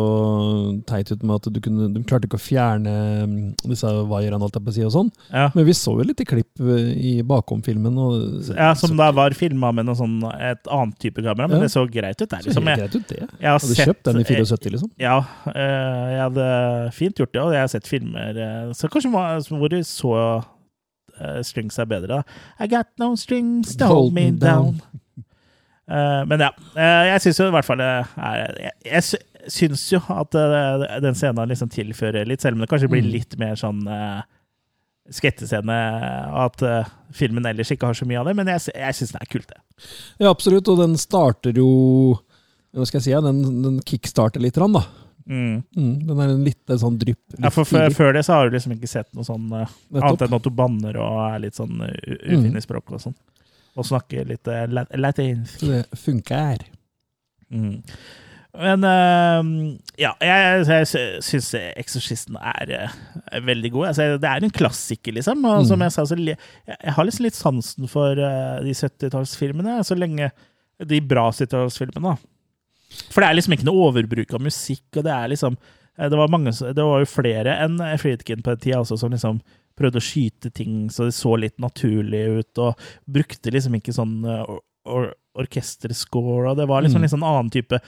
teit ut med at du kunne, de klarte ikke å fjerne mm, disse vaierne holdt jeg på å si, og sånn. Ja. Men vi så jo litt i klipp eh, i bakom-filmen. og Ja, Som da var filma med sånn, et annet type kamera, men Ja. det så greit ut. Der, så liksom. Jeg, greit ut, det. jeg har Hadde sett, kjøpt den i 74, liksom. Ja, eh, jeg hadde fint gjort det, og jeg har sett filmer eh, så kanskje må- hvor de så uh, strings er bedre. I got no strings to hold me down. Eh, men ja, eh, jeg syns jo i hvert fall det er Jeg, jeg syns jo at eh, den scenen liksom tilfører litt, selv om det kanskje blir Mm. litt mer sånn Skrettescene skvettescene, og at eh, filmen ellers ikke har så mye av det, men jeg, jeg syns den er kult, det. Ja, absolutt. Og den starter jo Hva skal jeg si? Den, den kickstarter litt, da. Mm. Mm, den er en lite sånn drypp. Ja, for før, det så har du liksom ikke sett noe sånn eh, Nettopp. Annet enn at du banner og er litt sånn Mm. ufin i språket og sånn. Og snakker litt uh, latinsk. Det funker. Mm. Men eh, ja, jeg, jeg syns Eksorsisten er er, veldig god. Altså, det er en klassiker, liksom. Og Mm. som jeg sa, så jeg, jeg har liksom litt sansen for uh, de 70-tallsfilmene, så lenge de bra 70-tallsfilmene. da. For det er liksom ikke noe overbruk av musikk, og det er liksom Eh, Det var, mange, det var jo flere enn Friedkin på den tida også, som liksom prøvde å skyte ting så det så litt naturlig ut, og brukte liksom ikke sånn eh, or or orkesterscore, og det var liksom Mm. litt sånn annen type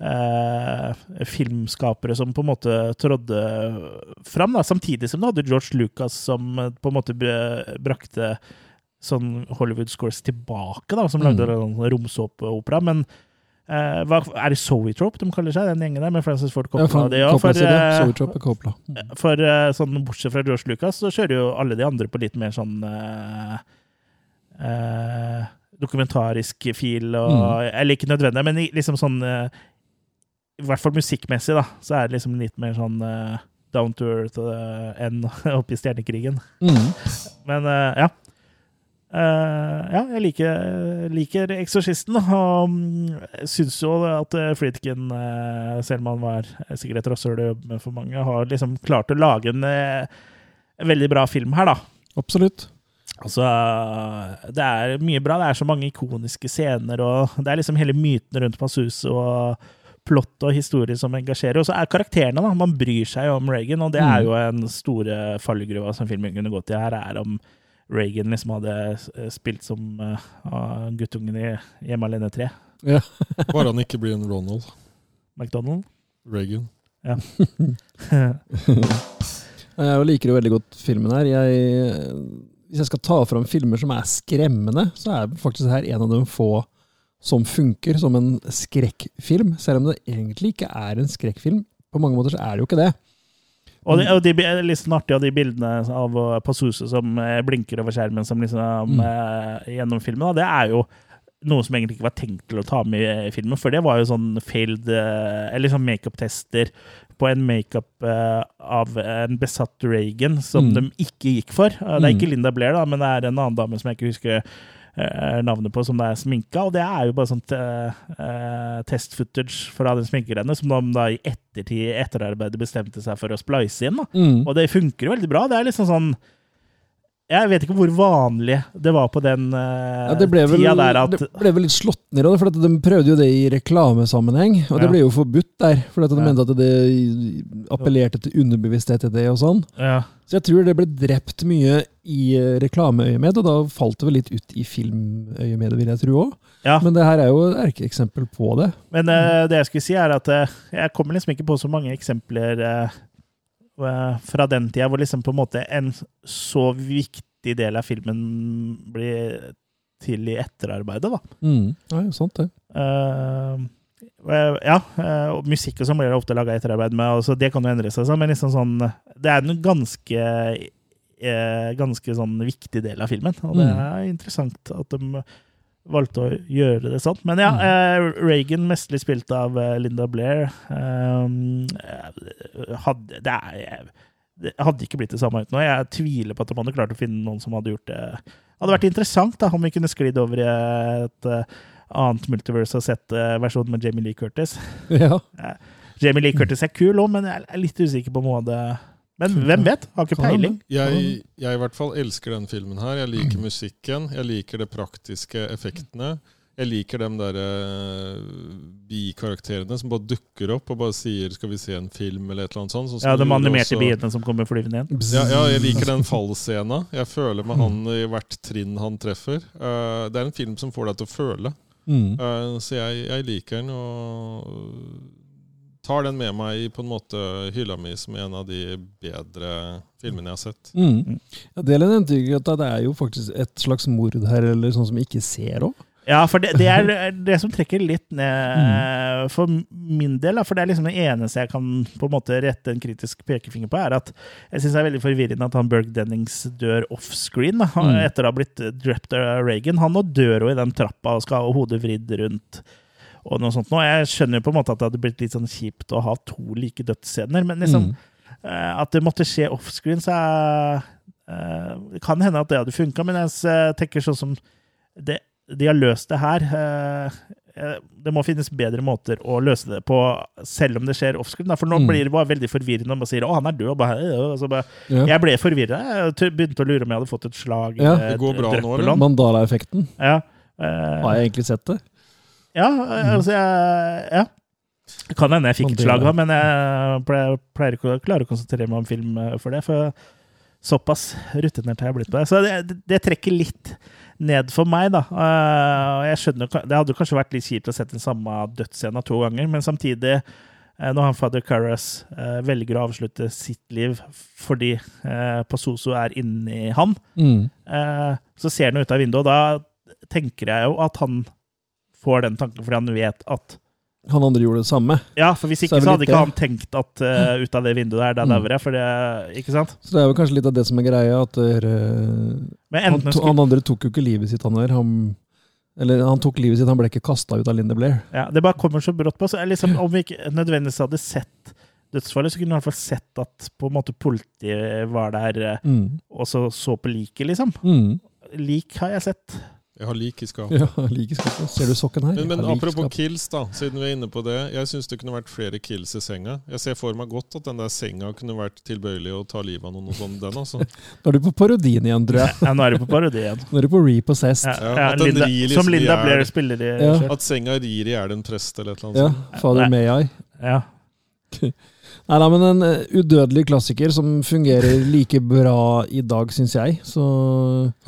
eh, filmskapere som på en måte trådde fram, da, samtidig som du hadde George Lucas som eh, på en måte brakte sånn Hollywood scores tilbake, da, som Mm. lagde en romsåpeopera, men eh, hva, er det Zoetrope de kaller seg, den gjengen der, med Francis Ford Ja, for, det, ja, Coppola for, eh, Zoetrope er Coppola. Mm. for uh, sånn, bortsett fra George Lucas, så kjører jo alle de andre på litt mer sånn eh, eh, dokumentarisk fil, og Mm. Eller ikke nødvendig, men liksom sånn eh, I hvert fall musikkmessig, da, så er det liksom litt mer sånn eh, down to earth eh, enn oppe i Stjernekrigen. Mm. Men eh, ja. Eh, ja, jeg liker, liker Eksorsisten, og mm, syns jo at eh, Friedkin, eh, selv om han var sikkert et rasshøl for mange, har liksom klart å lage en, veldig bra film her, da. Absolutt. Altså, det er mye bra. Det er så mange ikoniske scener, og det er liksom hele myten rundt Passus og plott og historie som engasjerer. Og så er karakterene, da. Man bryr seg jo om Reagan, og det Mm. er jo en store fallgruva som filmen kunne gått i her, er om Reagan liksom hadde eh, spilt som uh, guttungen i Hjemme alene 3. Bare han ikke blir en Ronald McDonald. Reagan. Jeg liker jo veldig godt filmen her. Jeg, hvis jeg skal ta fram filmer som er skremmende, så er faktisk her en av de få som funker som en skrekkfilm. Selv om det egentlig ikke er en skrekkfilm. På mange måter så er det jo ikke det. Og, de, og de, er litt sånn artig av de bildene av uh, som eh, blinker over skjermen som liksom Mm. eh, gjennom filmen, da, det er jo noe som egentlig ikke var tenkt til å ta med i filmen, for det var jo sånn failed eh, Eller sånn makeup-tester på en makeup eh, av en besatt Reagan som Mm. de ikke gikk for. Eh, det er ikke Mm. Linda Blair, da, men det er en annen dame som jeg ikke husker eh, navnet på, som det er sminka. Og det er jo bare sånt uh, eh, test-footage fra den sminkegreiene, som de da i ettertid, etterarbeidet, bestemte seg for å splice inn. Mm. Og det funker jo veldig bra. Det er liksom sånn Jeg vet ikke hvor vanlig det var på den uh, Ja, det vel, tida der at det ble vel litt slått ned av det, for de prøvde jo det i reklamesammenheng. Og det ble jo forbudt der, for de Ja. mente at det appellerte til underbevissthet i det og sånn. ja. Så jeg tror det ble drept mye i eh, reklameøyemed, og da falt det vel litt ut i filmøyemedet, vil jeg tro òg. ja. Men det her er jo et erkeeksempel på det. Men uh, det jeg skulle si, er at uh, jeg kommer liksom ikke på så mange eksempler fra den tida hvor liksom på en måte en så viktig del av filmen blir til i etterarbeidet, da. Mm. Ja, sant det. Eh, eh, ja, eh, og musikk og sånn blir det ofte laga etterarbeid med, og så det kan jo endre seg, men liksom sånn Det er en ganske eh, ganske sånn viktig del av filmen, og det Mm. er interessant at de valgte å gjøre det sånn. Men ja, eh, Reagan, mestlig spilt av eh, Linda Blair, eh, hadde Det er det hadde ikke blitt det samme uten henne. Jeg tviler på at de hadde klart å finne noen som hadde gjort det. Det hadde vært interessant da, om vi kunne sklidd over i et annet multiverse og sett versjonen med Jamie Lee Curtis. Ja. Jamie Lee Curtis er kul òg, men jeg er litt usikker på om hun hadde Men hvem vet? Har ikke peiling. Jeg, jeg i hvert fall elsker den filmen her. Jeg liker musikken. Jeg liker de praktiske effektene. Jeg liker de der eh, bikarakterene som bare dukker opp og bare sier 'skal vi se en film', eller et eller annet sånt. Så Ja, De animerte biene som kommer flyvende igjen. Ja, ja, jeg liker den fallscena. Jeg føler med han i hvert trinn han treffer. Eh, det er en film som får deg til å føle. Mm. Eh, så jeg, jeg liker den og tar den med meg i på en måte hylla mi som en av de bedre filmene jeg har sett. Mm. Ja, Delen nevnte jo at det er jo faktisk et slags mord her, eller sånn som vi ikke ser òg. Ja, for det, det er det som trekker litt ned Mm. for min del. For det er liksom det eneste jeg kan på en måte rette en kritisk pekefinger på, er at jeg syns det er veldig forvirrende at han Berg Dennings dør offscreen Mm. etter å ha blitt drept av Reagan. Han nå dør jo i den trappa og skal ha hodet vridd rundt. Og noe sånt. Nå, jeg skjønner jo på en måte at det hadde blitt litt sånn kjipt å ha to like dødsscener, men liksom Mm. uh, at det måtte skje offscreen, så er, eh, det kan hende at det hadde funka, men jeg eh, tenker sånn som det, de har løst det her eh, eh, Det må finnes bedre måter å løse det på, selv om det skjer offscreen. For nå Mm. blir det bare veldig forvirrende om man sier 'Å, han er død'. Og bare, og så bare, Ja. Jeg ble forvirra. Jeg begynte å lure om jeg hadde fått et slag. Ja. Det går bra nå, eller? Mandala-effekten. Ja. Uh, Har jeg egentlig sett det? Ja, altså jeg, Ja. Det kan hende jeg fikk et slag, men jeg pleier, ikke å klare å konsentrere meg om film eh, for det. For såpass rutinert har jeg blitt på det. Så det, det, trekker litt ned for meg, da. Eh, skjønner, Det hadde kanskje vært litt kjipt å sette den samme dødsscena to ganger, men samtidig, eh, når han fader Carras velger å avslutte sitt liv fordi eh, Pasoso er inni han, Mm. så ser han ut av vinduet, og da tenker jeg jo at han får den tanken fordi han vet at Han andre gjorde det samme. ja, for hvis ikke så, så hadde ikke det. han tenkt at uh, ut av det vinduet der, Mm. dauer jeg. For det, ikke sant? Så det er vel kanskje litt av det som er greia, at dere, Men han, to, han andre tok jo ikke livet sitt, han der. Han, eller han tok livet sitt, han ble ikke kasta ut av Linda Blair. ja, Det bare kommer så brått på. Så liksom, om vi ikke nødvendigvis hadde sett dødsfallet, så kunne vi i hvert fall sett at på en måte politiet var der eh, Mm. og så så på liket, liksom. Mm. Lik har jeg sett. Jeg har lik i skapet. Ja, like skapet. Ser du sokken her? Men, men apropos like kills, da, siden vi er inne på det. Jeg syns det kunne vært flere kills i senga. Jeg ser for meg godt at den der senga kunne vært tilbøyelig å ta livet av noen og sånn, den altså. Da er du på parodien igjen, tror jeg. Ja, nå er du på parodien. Nå er du på Repossessed. Ja, Ja, ja, Linda, rir liksom som Linda blir Blair spiller i. Ja. At senga rir i hjel en prest eller et eller Ja, annet sånt. Father Nei. May I. Ja. Nei, da, men en eh, udødelig klassiker som fungerer like bra i dag, syns jeg. Så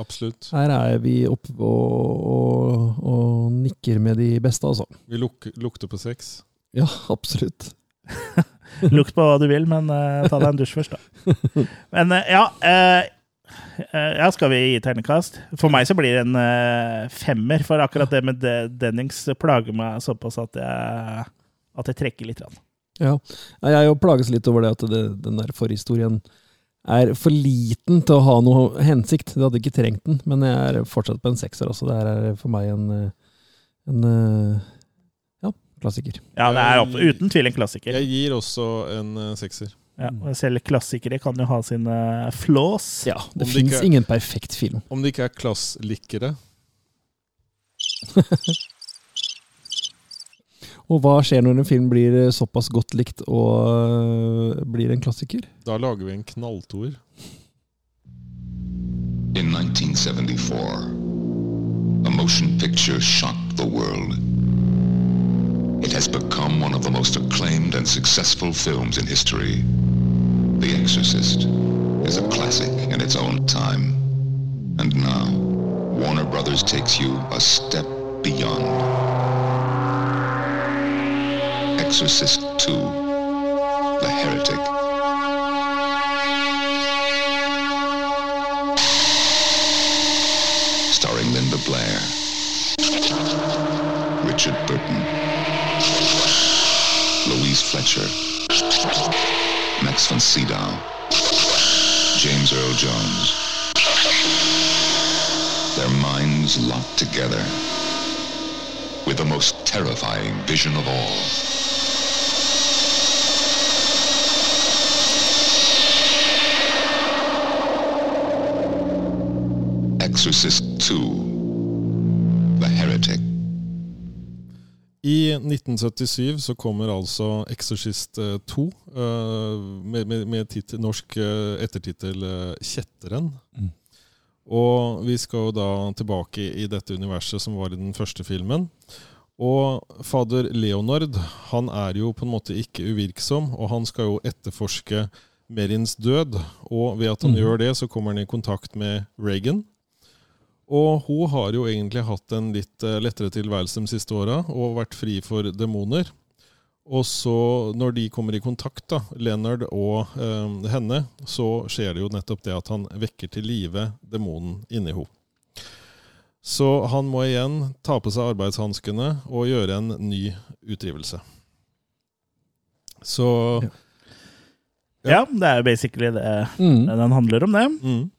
Absolutt. her er vi oppe og, og, og nikker med de beste, altså. Vi luk lukter på sex. Ja, absolutt. Lukt på hva du vil, men uh, ta deg en dusj først, da. Men uh, ja uh, eh, Ja, skal vi gi tegnekast? For meg så blir det en femmer, for akkurat det med De- Dennings plager meg såpass at jeg, at jeg trekker litt. grann. Ja. Jeg jo plages litt over det at det, den der forhistorien er for liten til å ha noe hensikt. Det hadde ikke trengt den, men jeg er fortsatt på en sekser. også. Det her er for meg en, eh, en eh, ja, klassiker. Ja, det er opp, uten tvil en klassiker. Jeg gir også en eh, sekser. Ja, og selv klassikere kan jo ha sine flås. Ja, det fins ingen perfekt film. Om det ikke er klasslikere. Og hva skjer når en film blir eh, såpass godt likt og øh, blir en klassiker? Da lager vi en knalltoer. In 1974, a motion picture shocked the world. It has become one of the most acclaimed and successful films in history. The Exorcist is a classic in its own time. And now, Warner Brothers takes you a step beyond. Exorcist 2, The Heretic. starring Linda Blair, Richard Burton, Louise Fletcher, Max von Sydow, James Earl Jones. Their minds locked together with the most terrifying vision of all. Exorcist 2, The Heretic. I 1977 så kommer altså Exorcist eh, 2 eh, med, med, med titel, norsk eh, ettertittel eh, 'Kjetteren'. Mm. Og vi skal jo da tilbake i dette universet som var i den første filmen. Og fader Leonard han er jo på en måte ikke uvirksom, og han skal jo etterforske Merins død. Og ved at han Mm. gjør det, så kommer han i kontakt med Reagan. Og hun har jo egentlig hatt en litt eh, lettere tilværelse de siste åra og vært fri for demoner. Og så, når de kommer i kontakt, da, Leonard og eh, henne, så skjer det jo nettopp det at han vekker til live demonen inni henne. Så han må igjen ta på seg arbeidshanskene og gjøre en ny utdrivelse. Så Ja. Ja, det er jo basically det Mm. den handler om, det. mm.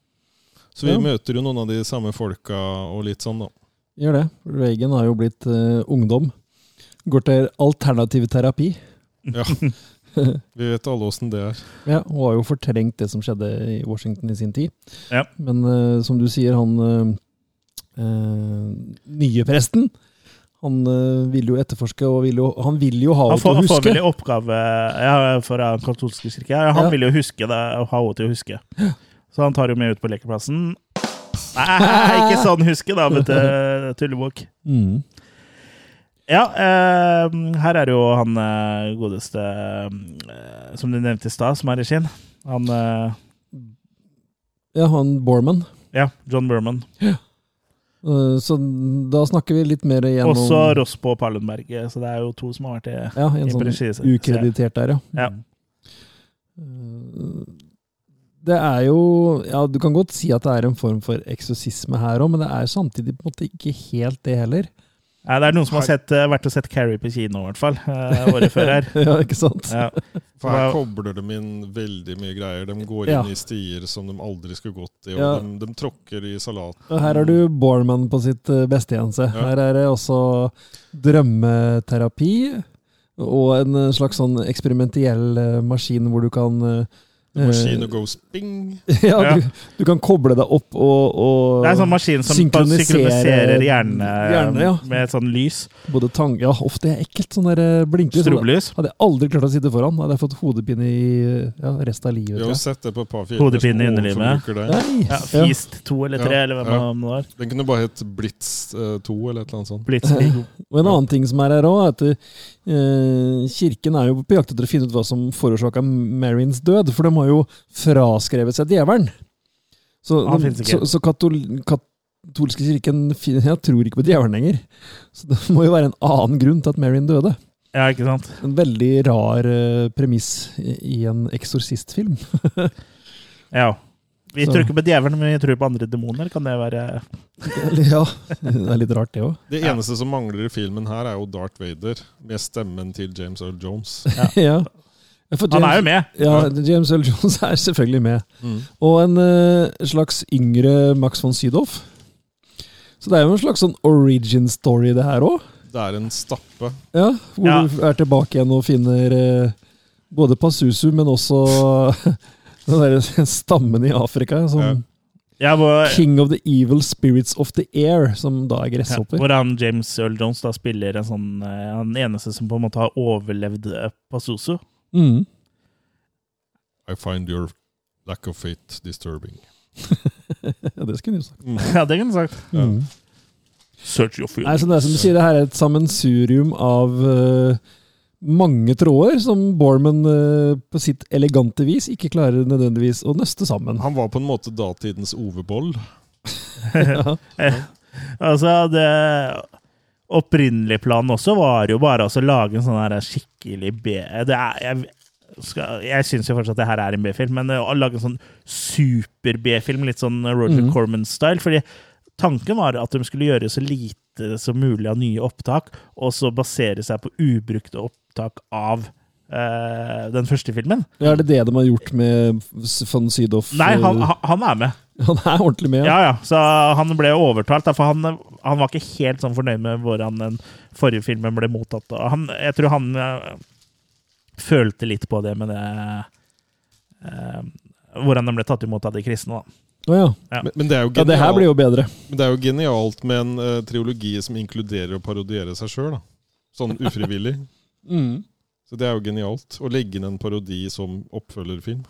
Så vi Ja. møter jo noen av de samme folka og litt sånn, da. Gjør det. Reagan har jo blitt uh, ungdom. Går til alternativ terapi. Ja. Vi vet alle åssen det er. Ja, Hun har jo fortrengt det som skjedde i Washington i sin tid. Ja. Men uh, som du sier, han eh, eh, nye presten han vil jo etterforske, og vil jo, han vil jo ha henne til å huske. han får vel en oppgave ja, for den katolske kirke. Han Ja. vil jo huske det, og ha henne til å huske. Så han tar jo med ut på lekeplassen. Nei, ikke sånn huske, da, vet du, tullebukk. Mm. Ja, eh, her er jo han eh, godeste eh, som du nevnte i stad, som er regien. Han eh, Ja, han Borman. Ja, John Berman. Eh, Så da snakker vi litt mer igjen Også om Ross på Pallenberg. så det er jo to som har vært i Ja, en i sånn ukreditert der, ja. Ja. Eh, Det er jo Ja, du kan godt si at det er en form for eksorsisme her òg, men det er samtidig på en måte ikke helt det heller. Nei, det er noen som har sett, eh, vært og sett Carrie på kino, i hvert fall. eh, året før her. ja, ikke sant? Ja. For her kobler de inn veldig mye greier. De går Ja. inn i stier som de aldri skulle gått i, og Ja. de, de tråkker i salat. Og her har du Borman på sitt eh, beste igjen. Ja. Her er det også drømmeterapi og en slags sånn eksperimentell maskin hvor du kan Maskin og goes bing. ja, Ja. Du, du kan koble deg opp og, og Det er en sånn maskin som synkroniserer hjernen eh, hjerne, ja. med et sånn lys. både tang... Ja, uff, det er ekkelt, sånn der eh, blinklys. Strobelys. Hadde jeg aldri klart å sitte foran, hadde jeg fått hodepine i ja, resten av livet. Jeg har sett det på et par filmer. Hodepine i underlivet. Ja, Fist Feast 2 eller 3, Ja, eller hva ja. det var. Den kunne bare hett Blitz eh, 2 eller et eller annet sånt. Blitzkrieg. Og en annen ting som er her òg, er at uh, kirken er jo på jakt etter å finne ut hva som forårsaka Marins død. For de har jo fraskrevet seg djevelen. Så, Han ikke. så, så katol, katolske kirken jeg tror ikke på djevelen lenger. Så det må jo være en annen grunn til at Marion døde. Ja, ikke sant? En veldig rar uh, premiss i, i en eksorsistfilm. Ja. Vi Så- tror ikke på djevelen, men vi tror på andre demoner. Kan det være ja, det er litt rart, det òg. Det Ja. eneste som mangler i filmen her, er jo Darth Vader med stemmen til James Earl Jones. Ja. ja. For Han er jo med! Ja, James Earl Jones er selvfølgelig med. Mm. Og en uh, slags yngre Max von Sydow. Så det er jo en slags sånn origin story, det her òg. Det er en stappe. Ja, hvor Ja. du er tilbake igjen og finner uh, både Pasusu, men også den der stammen i Afrika. Som Ja. Ja, hvor, King of the Evil Spirits of the Air, som da er ja, hvor han James Earl Jones da spiller en sånn eh, Han eneste som på en måte har overlevd Pazuzu. Mm. I find your lack of faith disturbing. Ja, det skulle du sagt. Mm. Ja, det kunne du sagt. Mm. Search your Nei, feelings. så det er som du sier, det her er et sammensurium av uh, mange tråder som Borman uh, på sitt elegante vis ikke klarer nødvendigvis å nøste sammen. Han var på en måte datidens Ove Boll. ja. Altså, det opprinnelige planen også var jo bare altså, å lage en sånn her skikkelig B... Det er, jeg skal, jeg syns jo fortsatt at det her er en B-film, men å lage en sånn super-B-film, litt sånn Roger mm. Corman-style fordi tanken var at de skulle gjøre så lite som mulig av nye opptak, og så basere seg på ubrukte opptak av eh, den første filmen. Ja, Er det det de har gjort med von Sydow? Nei, han, han- han er med. Han er ordentlig med. Ja, ja. Så han ble overtalt, for han, han var ikke helt sånn fornøyd med hvordan den forrige filmen ble mottatt. Og Han, jeg tror han eh, følte litt på det med det eh, Hvordan den ble tatt imot av de kristne. da. Oh, ja. Ja. Men, men, det er jo ja, det her blir jo bedre. men det er jo genialt med en uh, triologi som inkluderer å parodiere seg sjøl. Sånn ufrivillig. Mm. Så det er jo genialt. Å legge inn en parodi som oppfølgerfilm.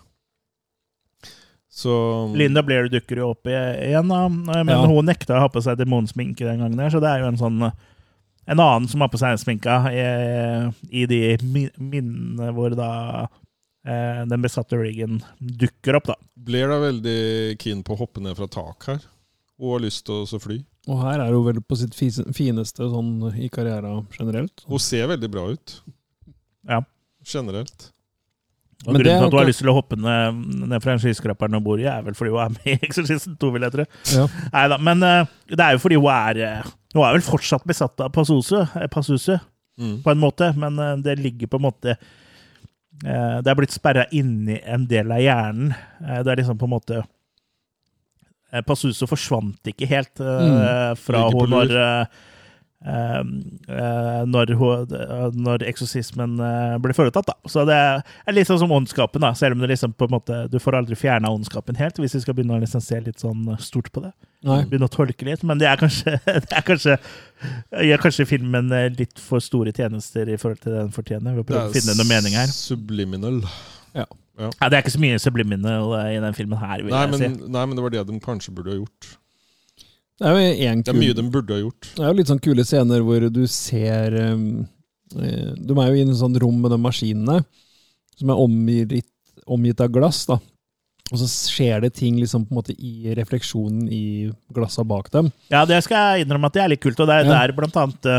Så Linda Blair dukker jo opp igjen, da, men Ja. hun nekta å ha på seg demonsminke den gangen. Der, Så det er jo en sånn en annen som har på seg sminka i, i de minnene hvor da eh, den besatte Reagan dukker opp, da. Blair er veldig keen på å hoppe ned fra tak her. Og har lyst til å fly. Og her er hun vel på sitt fineste sånn i karrieren generelt. Hun ser veldig bra ut. Ja. Generelt. Og Men grunnen til at du har lyst til å hoppe ned, ned fra en skyskraper og bor i, er vel fordi hun er med i Exorcisten 2, vil jeg tro. Ja. Neida, men uh, det er jo fordi hun er uh, Hun er vel fortsatt besatt av Passuse eh, Mm. på en måte, men uh, det ligger på en måte Det er blitt sperra inni en del av hjernen. Det er liksom på en måte Passusu forsvant ikke helt mm. fra var hun når når, hun, eh, når eksorsismen blir ble foretatt. Da. Så det er litt sånn som ondskapen, da. selv om det liksom på en måte, du får aldri fjerna ondskapen helt, hvis vi skal begynne å liksom se litt sånn stort på det. Nei. Begynne å tolke litt. Men det er kanskje, det er kanskje gjør kanskje filmen eh, litt for store tjenester i forhold til det den fortjener. ved å prøve å finne noe mening her. subliminal. Ja, det er ikke så mye subliminal eh, i den filmen her, vil Nei jeg men, si. nei, men det var det de kanskje burde ha gjort. Det er jo en Det er mye de burde ha gjort. Det er jo litt sånn kule scener hvor du ser um, eh, De er jo i en sånn rom med de maskinene, som er omgitt, omgitt av glass. da. Og så skjer det ting liksom på en måte i refleksjonen i glassa bak dem. Ja, det skal jeg innrømme at det er litt kult. Og det er Ja. der blant annet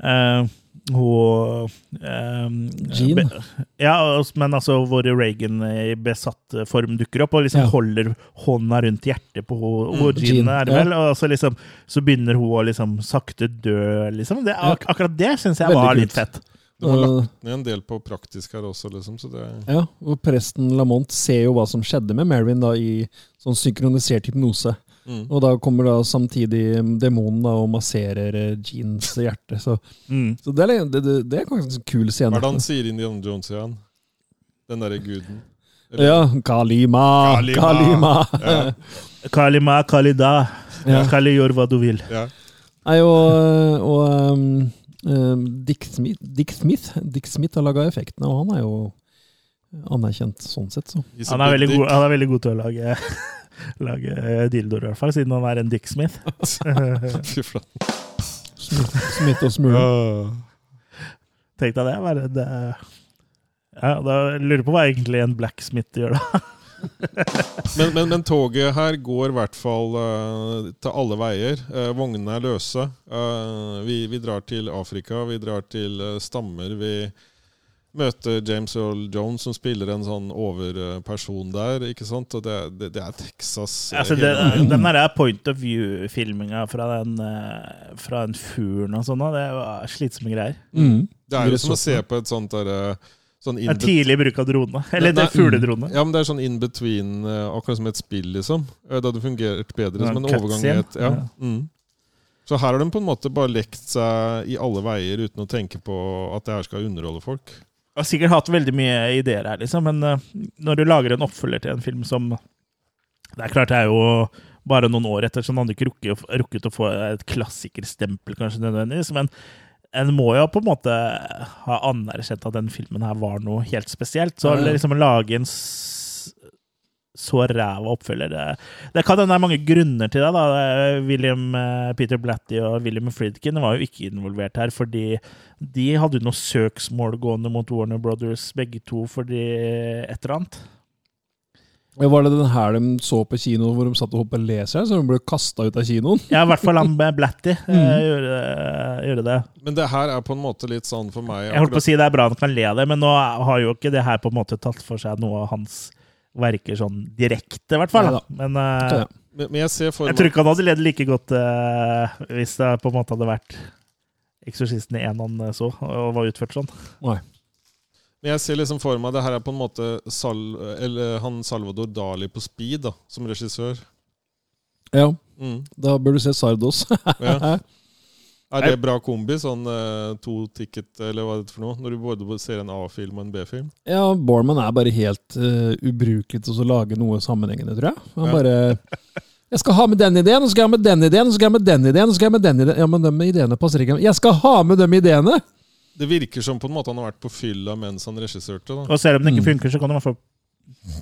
eh, hun eh, Jean. be- Ja, men altså hvor Reagan i besatt form dukker opp og liksom Ja. holder hånda rundt hjertet på hun- hun Mm, Jean, Jean, er det ja. vel? Og så liksom så begynner hun å liksom sakte dø, liksom. Det, ak akkurat det syns jeg Veldig var litt fett. Det Uh, lagt ned en del på praktisk her også, liksom. Så det Ja, og presten Lamont ser jo hva som skjedde med Marilyn da i sånn synkronisert hypnose. Mm. Og da kommer da samtidig demonen da og masserer eh, Jeans hjerte. Så, Mm. så det, er, det, det, er kanskje en kul Hva scene. Hvordan sier Indiana Jones igjen? Den derre guden. Eller- Ja, Kalima! Kalima. Kalima! Ja. Kalima, Kalida. Ja. Kali, gjør hva du vil. ja. Nei, og, og um, um, Dick, Smith, Dick Smith Dick Smith har laga effektene, og han er jo anerkjent sånn sett, så. Han er, god, han er veldig god til å lage, lage dildoer, i hvert fall, siden han er en Dicksmith. Fy flate. Smith, Smith og Smule. Tenk deg det. Bare det. Ja, da lurer jeg på hva egentlig en blacksmith gjør, da. Men, men, men toget her går i hvert fall uh, til alle veier. Uh, vognene er løse. Uh, vi, vi drar til Afrika, vi drar til stammer. Vi møter James Earl Jones, som spiller en sånn overperson der. ikke sant? Og det, det, det er Texas. eh, Altså, det, den der point of view-filminga fra den, eh, fra en fuglen og sånn, det var slitsomme greier. Mm. det er jo som å se på et sånt derre sånn in er tidlig bruk av drone. Eller Nei, det fugledrone. Ja, men det er sånn in between, eh, akkurat som et spill, liksom. Eh, Det hadde fungert bedre som en overgang ja. Ja. Mm. Så her har de på en måte bare lekt seg i alle veier uten å tenke på at det her skal underholde folk. Jeg har sikkert hatt veldig mye ideer her, liksom, men eh, når du lager en oppfølger til en film som Det er klart det er jo bare noen år etter, så den hadde ikke rukket, rukket å få et klassikerstempel, kanskje nødvendigvis, men en må jo på en måte ha anerkjent at den filmen her var noe helt spesielt. Så liksom å lage en så ræva oppfølger det, det kan hende det er mange grunner til det. da. William eh, Peter Blatty og William Friedkin var jo ikke involvert her, fordi de hadde jo noe søksmål gående mot Warner Brothers, begge to, fordi et eller annet. Var det den her de så på kino hvor de satt og hoppet leser, så de ble kasta ut av kinoen? Ja, i hvert fall han med Blatty eh, Mhm. gjorde, gjorde det. Men det her er på en måte litt sånn for meg Jeg holdt på å si det er bra han kan le av det, men nå har jo ikke det her på en måte tatt for seg noe av hans verker sånn direkte, i hvert fall. Neida. Men eh, Ja, ja. men, men jeg ser for meg jeg tror ikke han hadde ledd like godt uh, hvis det på en måte hadde vært Eksorsisten i en han så, og var utført sånn. Men jeg ser liksom for meg det her er på en måte Sal, eller han Salvador Dali på speed da, som regissør. ja, Mm. da bør du se Sardos. Ja. Er det bra kombi? Sånn eh, to ticket, eller hva er det for noe? Når du både ser en A-film og en B-film? ja, Borman er bare helt uh, ubrukelig til å lage noe sammenhengende, tror jeg. Han Ja. bare Jeg skal ha med den ideen, og så skal jeg ha med den ideen, og så skal jeg ha med den ideen, og så skal jeg ha med den ideen. Ja, men de ideene passer ikke. Jeg skal ha med de ideene! Det virker som på en måte han har vært på fylla mens han regissørte. da. Og selv om det ikke Mm. funker, så kan du i hvert fall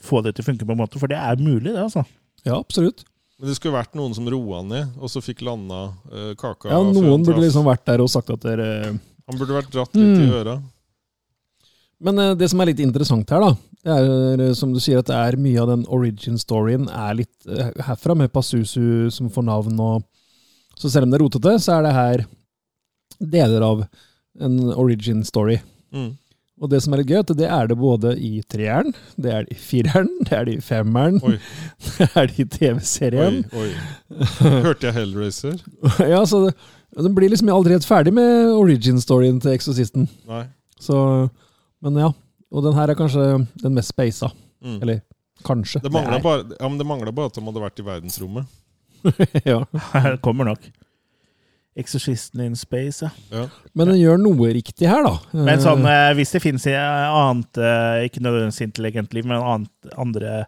få det til å funke på en måte, for det er mulig, det, altså. Ja, absolutt. Men det skulle vært noen som roa ned, og så fikk landa uh, kaka. Ja, Noen burde liksom vært der og sagt at dere Han burde vært dratt litt i Mm. øra. Men uh, det som er litt interessant her, da, det er eh, som du sier, at det er mye av den origin-storyen er litt uh, herfra, med Passusu som får navn og Så selv om det er rotete, så er det her deler av en origin-story. Mm. Og det som er litt gøy, at det er det både i treeren, det er det i fireren, det er det i femmeren, Oi. det er det i TV-serien. Oi, oi. Hørte jeg Hellraiser? ja, så det, den blir liksom aldri helt ferdig med origin-storyen til Exorcisten. Nei. Så, men ja. Og den her er kanskje den mest speisa. Mm. Eller kanskje. Det mangla bare, ja, bare at de hadde vært i verdensrommet. ja. Det kommer nok. Exorcisten in space, ja. Ja. Men den gjør noe riktig her, da. Men sånn, Eh, eh, hvis det finnes annet, eh, ikke nødvendigvis intelligent liv, men annet, andre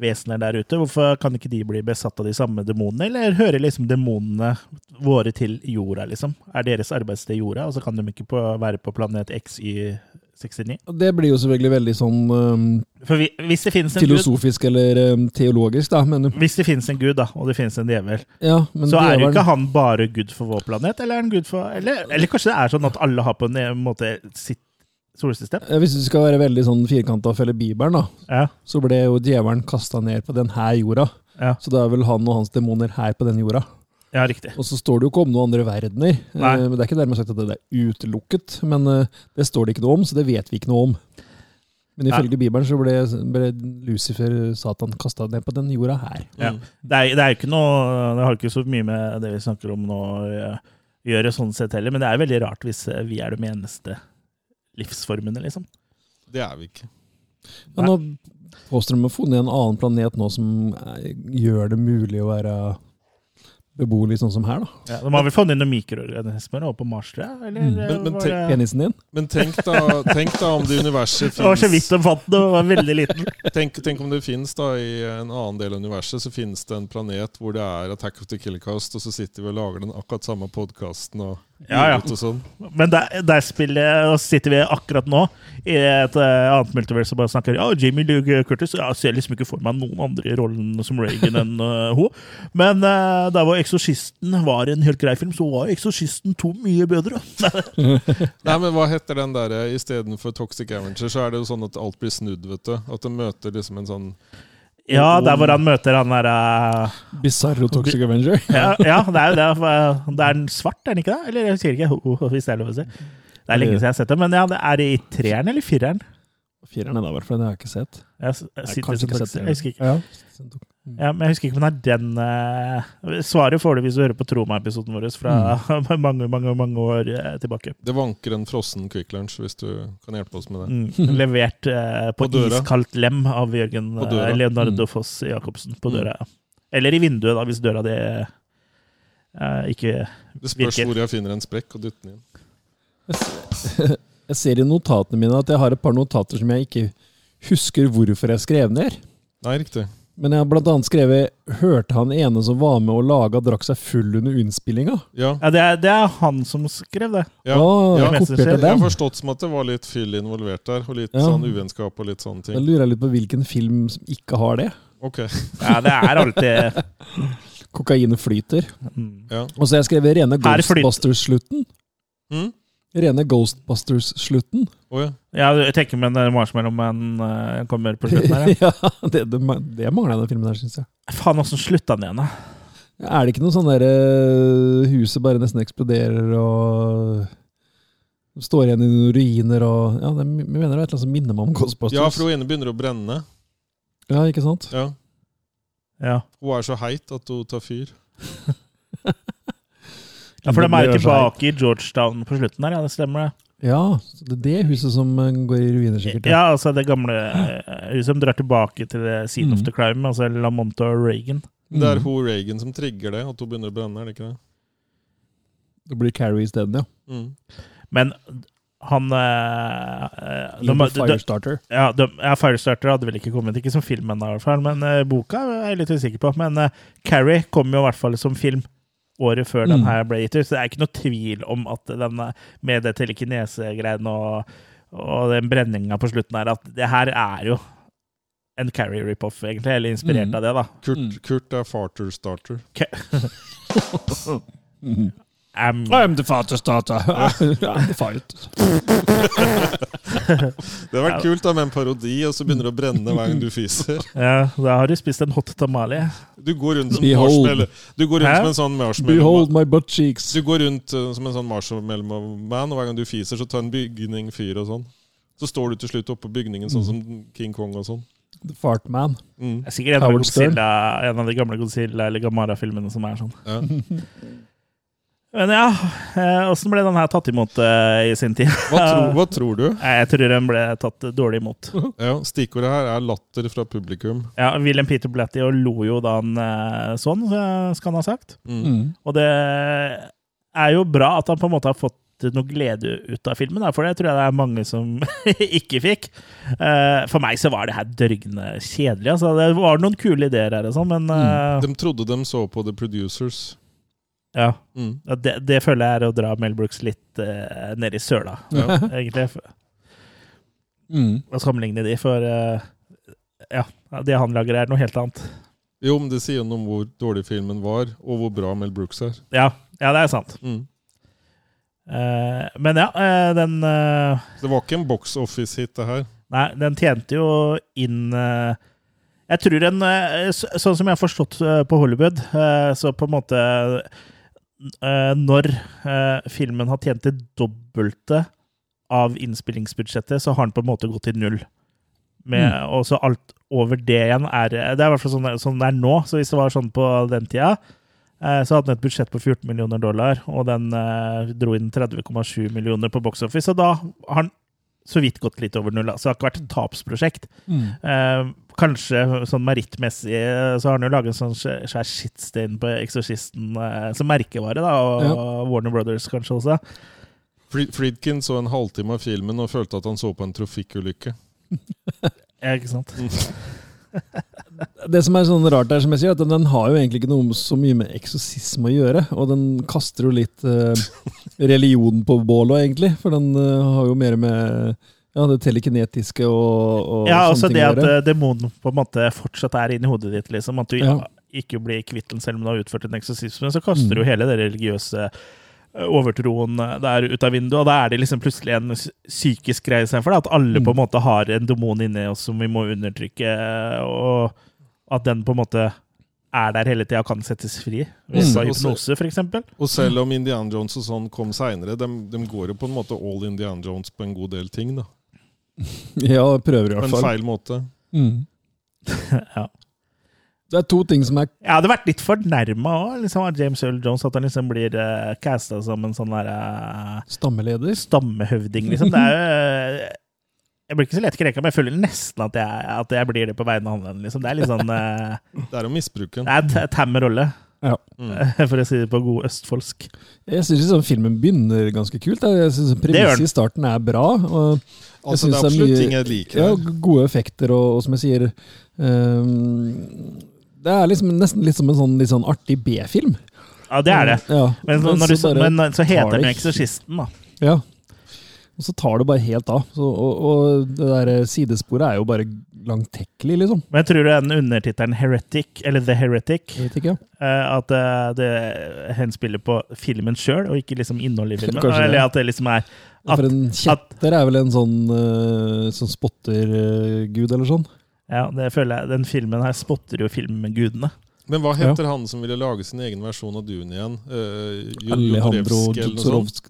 vesener der ute, hvorfor kan ikke de bli besatt av de samme demonene? Eller hører liksom demonene våre til jorda, liksom? Er deres arbeidssted jorda, og så kan de ikke på, være på planet X, Y, 69. Og Det blir jo selvfølgelig veldig sånn um, vi, en gud, filosofisk eller um, teologisk, da. Men, hvis det finnes en gud, da, og det finnes en djevel, ja, men så er jo ikke han bare gud for vår planet, eller er for Eller, eller kanskje det er sånn at alle har på en måte sitt solsystem? Hvis du skal være veldig sånn firkanta og følge Bibelen, da, Ja. så ble jo djevelen kasta ned på denne jorda. Ja. Så da er vel han og hans demoner her på denne jorda. Ja, riktig. Og så står det jo ikke om noen andre verdener. Nei. Eh, men Det er ikke dermed sagt at det er utelukket, men eh, det står det ikke noe om, så det vet vi ikke noe om. Men ifølge Bibelen så ble, ble Lucifer, Satan, kasta ned på den jorda her. Ja. Mm. Det, er, det er ikke noe Det har ikke så mye med det vi snakker om nå å gjøre- sånn sett heller, men det er veldig rart hvis eh, vi er de eneste livsformene, liksom. Det er vi ikke. Men nå påstår de å ha funnet en annen planet nå som gjør det mulig å være beboelig sånn som her, da. Ja, de har vel fått inn noen mikroorganismer oppe på Mars, tror jeg? Eller, Mm. Men- men tenk- det- Penisen din? Men tenk da, tenk da om det universet Det var så vidt finnes de fant det, var veldig liten. tenk, tenk om det finnes da i en annen del av universet, så finnes det en planet hvor det er Attack of the Killer Cast, og så sitter vi og lager den akkurat samme podkasten og Ja, ja. sånn. Men der, der spiller, og sitter vi akkurat nå i et uh, annet multiverse og bare snakker Ja, Jamie Luke Curtis Jeg ser liksom ikke for meg noen andre i rollen som Reagan enn uh, hun. Men uh, der hvor 'Eksorsisten' var en helt grei film, så var 'Eksorsisten 2' mye bedre. Nei, men hva heter den derre istedenfor Toxic Avenger, så er det jo sånn at alt blir snudd, vet du. At det møter liksom en sånn ja, der hvor han møter han derre Bizarro Toxic Avenger. ja, ja, det er jo det. for Det er en svart, er den ikke det? Eller jeg husker ikke, ho- hvis det er lov å si. Det er lenge siden jeg har sett det, men ja, det er det i treeren eller fireren? Fireren er da, i hvert fall. Det har jeg ikke sett. Jeg, jeg, jeg, Jeg jeg, jeg, jeg, jeg, det. jeg husker ikke. Ja. Ja, men jeg husker ikke om det er den eh, Svaret får du hvis du hører på Troma-episoden vår fra mange, mange mange år eh, tilbake. Det vanker en frossen Quick Lunch, hvis du kan hjelpe oss med det. Mm. Levert eh, på, På iskaldt lem av Jørgen eh, Leonardo Mm. Foss Jacobsen på Mm. døra. Eller i vinduet, da, hvis døra di ikke ikke Det spørs Virker. hvor jeg finner en sprekk og dytter den inn. Jeg ser i notatene mine at jeg har et par notater som jeg ikke husker hvorfor jeg skrev ned. Nei, riktig. Men jeg har blant annet skrevet 'Hørte han ene som var med og laga, drakk seg full under innspillinga'? Ja. Ja, det er, det er han som skrev det. ja. Å, Ja, jeg har forstått som at det var litt fyll involvert der, og litt Ja. sånn uvennskap og litt sånne ting. Da lurer jeg litt på hvilken film som ikke har det. Ok. Ja, det er alltid Kokain flyter. mm. Ja. Og så har jeg skrevet rene Ghostbusters-slutten. Mm? Rene Ghostbusters-slutten. Oh, ja. Ja, jeg tenker med den marshmallowen uh, kommer på slutten her. Ja. ja, det, det, det mangla i den filmen her, syns jeg. Faen, åssen slutta den igjen, da? Er det ikke noe sånn derre Huset bare nesten eksploderer og Står igjen i noen ruiner og Ja, det, jeg mener det er et eller annet som minner meg om Ghostbusters. ja, for hun ene begynner å brenne. Ja, ikke sant? Ja. Ja. Hun er så heit at hun tar fyr. ja, for de er jo tilbake i Georgetown på slutten her, ja, det stemmer det. Ja, det er det huset som eh, går i ruiner, sikkert. Ja, altså det gamle eh, huset som drar tilbake til the scene of Mm. the crime, altså LaMonte og Reagan. Det er Mm. hun Reagan som trigger det, at hun begynner å brenne, er det ikke det? Det blir Carrie isteden, ja. Mm. Men han uh, de, Firestarter. de, ja, de, ja, Firestarter hadde vel ikke kommet, ikke som film ennå, i hvert fall, men uh, boka er jeg litt usikker på. Men uh, Carrie kom jo i hvert fall som film året før den Mm. her ble gitt ut, så det er ikke noe tvil om at den eh, med det telekinese-greiene og, og den brenninga på slutten her, at det her er jo en Carrie rip-off, egentlig, eller inspirert Mm. av det, da. Kurt, Mm. Kurt er farter starter. K Um, I'm the Firestarter. I'm the fight. Det hadde vært kult da med en parodi, og så begynner det å brenne hver gang du fiser. ja, da har du spist en hot tamale. Du går rundt som marshmallow. Du går rundt som en sånn marshmallow. Behold my butt cheeks. Du går rundt uh, som en sånn marshmallow-man, og hver gang du fiser, så tar en bygning fyr og sånn. Så står du til slutt oppå bygningen, sånn som King Kong og sånn. The Fart Man. Mm. Det er sikkert en av, Godzilla, en av de gamle Godzilla- eller Gamara-filmene som er sånn. Ja. Men ja, eh, åssen ble den her tatt imot eh, i sin tid? Hva, tro, hva tror du? Jeg tror den ble tatt dårlig imot. Ja, Stikkordet her er latter fra publikum. Ja, William Peter Blatty og lo jo da han eh, sånn, skal han ha sagt. Mm. Mm. Og det er jo bra at han på en måte har fått noe glede ut av filmen, da, for det tror jeg det er mange som ikke fikk. Eh, For meg så var det her dørgende kjedelig. Altså. Det var noen kule ideer her, og sånn, men mm. De trodde de så på The Producers. Ja, Mm. Ja, det, det føler jeg er å dra Mel Brooks litt uh, ned i søla, Ja. egentlig. Mm. å sammenligne de, for uh, ja, det han lager, er noe helt annet. Jo, men det sier noe om hvor dårlig filmen var, og hvor bra Mel Brooks er. Ja, ja det er sant. Mm. Uh, men ja, uh, den Det var ikke en box office-hit, det her. Nei, den tjente jo inn Jeg tror eh, Sånn som jeg har forstått på Hollywood, så på en måte Når eh, filmen har tjent det dobbelte av innspillingsbudsjettet, så har den på en måte gått i null. Med, Og så alt over det igjen er Det er i hvert fall sånn, sånn det er nå. Så hvis det var sånn på den tida, eh, så hadde den et budsjett på 14 millioner dollar, og den eh, dro inn 30,7 millioner på box office. Og da har den så vidt gått litt over null. Så det har ikke vært et tapsprosjekt. Mm. Kanskje sånn merittmessig så har han jo laget en sånn svær shitstain på Eksorsisten eh, som merkevare, da, og Warner Brothers kanskje også. Friedkin så en halvtime av filmen og følte at han så på en trafikkulykke. Ja, ikke sant? Det som er sånn rart der, som jeg sier, at den, den har jo egentlig ikke noe så mye med eksorsisme å gjøre. Og den kaster jo litt eh, religion på bålet, egentlig. For den eh, har jo mer med ja, det telekinetiske og, og Ja, sånne altså det at eh, demonen på en måte fortsatt er inni hodet ditt, liksom. At du Ja. ikke blir kvitt den selv om du har utført en eksorsisme. Så kaster Mm. du hele det religiøse eh, overtroen eh, der ut av vinduet, og da er det liksom plutselig en psykisk greie istedenfor. At alle på en Mm. måte har en demon inni oss som vi må undertrykke, og at den på en måte er der hele tida og kan settes fri. Hvis Mm. hypnose, f.eks. Og selv om Indiana Jones og sånn kom seinere, de, de går jo på en måte all Indiana Jones på en god del ting. da. Ja, prøver i hvert fall. På en feil måte. Mm. ja. Det er to ting som er Jeg hadde vært litt fornærma òg, liksom, av James Earl Jones. At han liksom blir uh, casta som en sånn derre stammeleder. stammehøvding, liksom. Det er jo uh, Jeg blir ikke så lett krenka, men jeg føler nesten at jeg, at jeg blir det på vegne av han. Liksom. Det er litt sånn uh, Det er å misbruke den. Det er en tam rolle, Ja. Mm. for å si det på god østfoldsk. Jeg syns liksom filmen begynner ganske kult. Jeg synes premisset i starten er bra. og Altså, synes det er det er absolutt mye- ting jeg liker. ja. Gode effekter, og, og som jeg sier um, Det er liksom nesten litt som en sånn, litt sånn artig B-film. Ja, det er det. Ja, Men, så, når du, så bare men så heter den jo 'Eksorsisten', da. Ja. Og så tar det bare helt av. Så, og, og det der sidesporet er jo bare langtekkelig, liksom. Men jeg tror det er den undertittelen 'Heretic', eller 'The Heretic', Heretic ja. eh, at det, det henspiller på filmen sjøl, og ikke liksom innholdet i filmen. Kanskje det. Eller at det liksom er at, For en kjetter er vel en sånn, uh, sånn spottergud, eller sånn. Ja, det føler jeg. Den filmen her spotter jo filmgudene. Men hva heter han som ville lage sin egen versjon av Dune igjen? Uh, Alejandro eller noe sånt?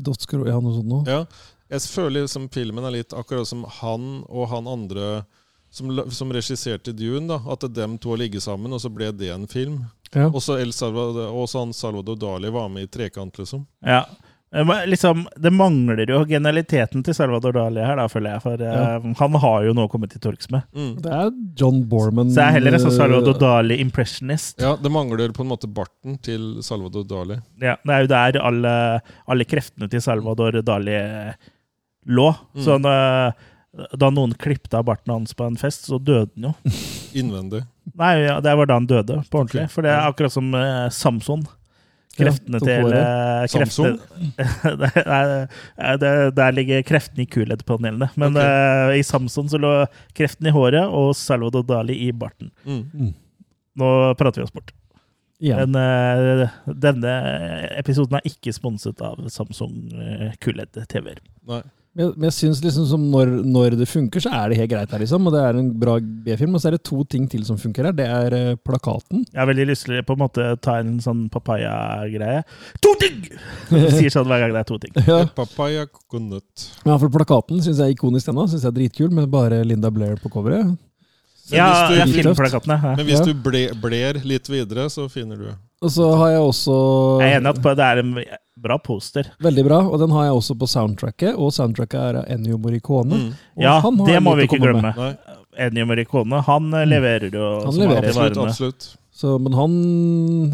Ja, noe sånt noe. Ja. Jeg føler liksom filmen er litt akkurat som han og han andre som, som regisserte Dune. da, At dem to har ligget sammen, og så ble det en film. Ja. Også El Salvador, også han Salvador Dali var med i trekant, liksom. Ja. Liksom, det mangler jo genialiteten til Salvador Dali her, da, føler jeg. For eh, han har jo noe å komme til torgs med. Mm. Det er John Borman Så jeg er heller en sånn eh, Salvador Dali-impressionist. Ja, Det mangler på en måte barten til Salvador Dali. Ja, det er jo der alle, alle kreftene til Salvador Dali eh, lå. Mm. Så da, da noen klippet av barten hans på en fest, så døde han jo. Innvendig. Nei, ja, det var da han døde, på ordentlig. For det er akkurat som eh, Samson. Kreftene Ja, til håret. eh, Samson? kreftene- det er- er det- Der ligger kreftene i kuleddpanelene. Men okay. uh, i Samson så lå kreften i håret og Salvador Dali i barten. Mm. Nå prater vi oss bort. Ja. Men uh, denne episoden er ikke sponset av Samsung uh, QLED-TV-er. Men jeg, men jeg synes liksom som når, når det funker, så er det helt greit her, liksom. Og det er en bra B-film. Og så er det to ting til som funker her. Det er eh, plakaten. Jeg har veldig lyst til på en måte ta en sånn papaya-greie. To ting! Sier sånn hver gang det er to ting. Ja, Papaya coconut. Ja, for plakaten syns jeg er ikonisk ennå. Syns jeg er dritkul, med bare Linda Blair på coveret. Men Ja, jeg du- ja Litt filmplakatene. Ja. Men hvis Ja. du ble, bler litt videre, så finner du Og så har jeg også Jeg er enig at det er en bra poster. Veldig bra, og den har jeg også på soundtracket. Og soundtracket er av Ennio Morricone. mm. Ja, han har det må vi ikke glemme. Ennio Morricone, han eh, leverer jo Han leverer. absolutt. varene. absolutt. Så, men han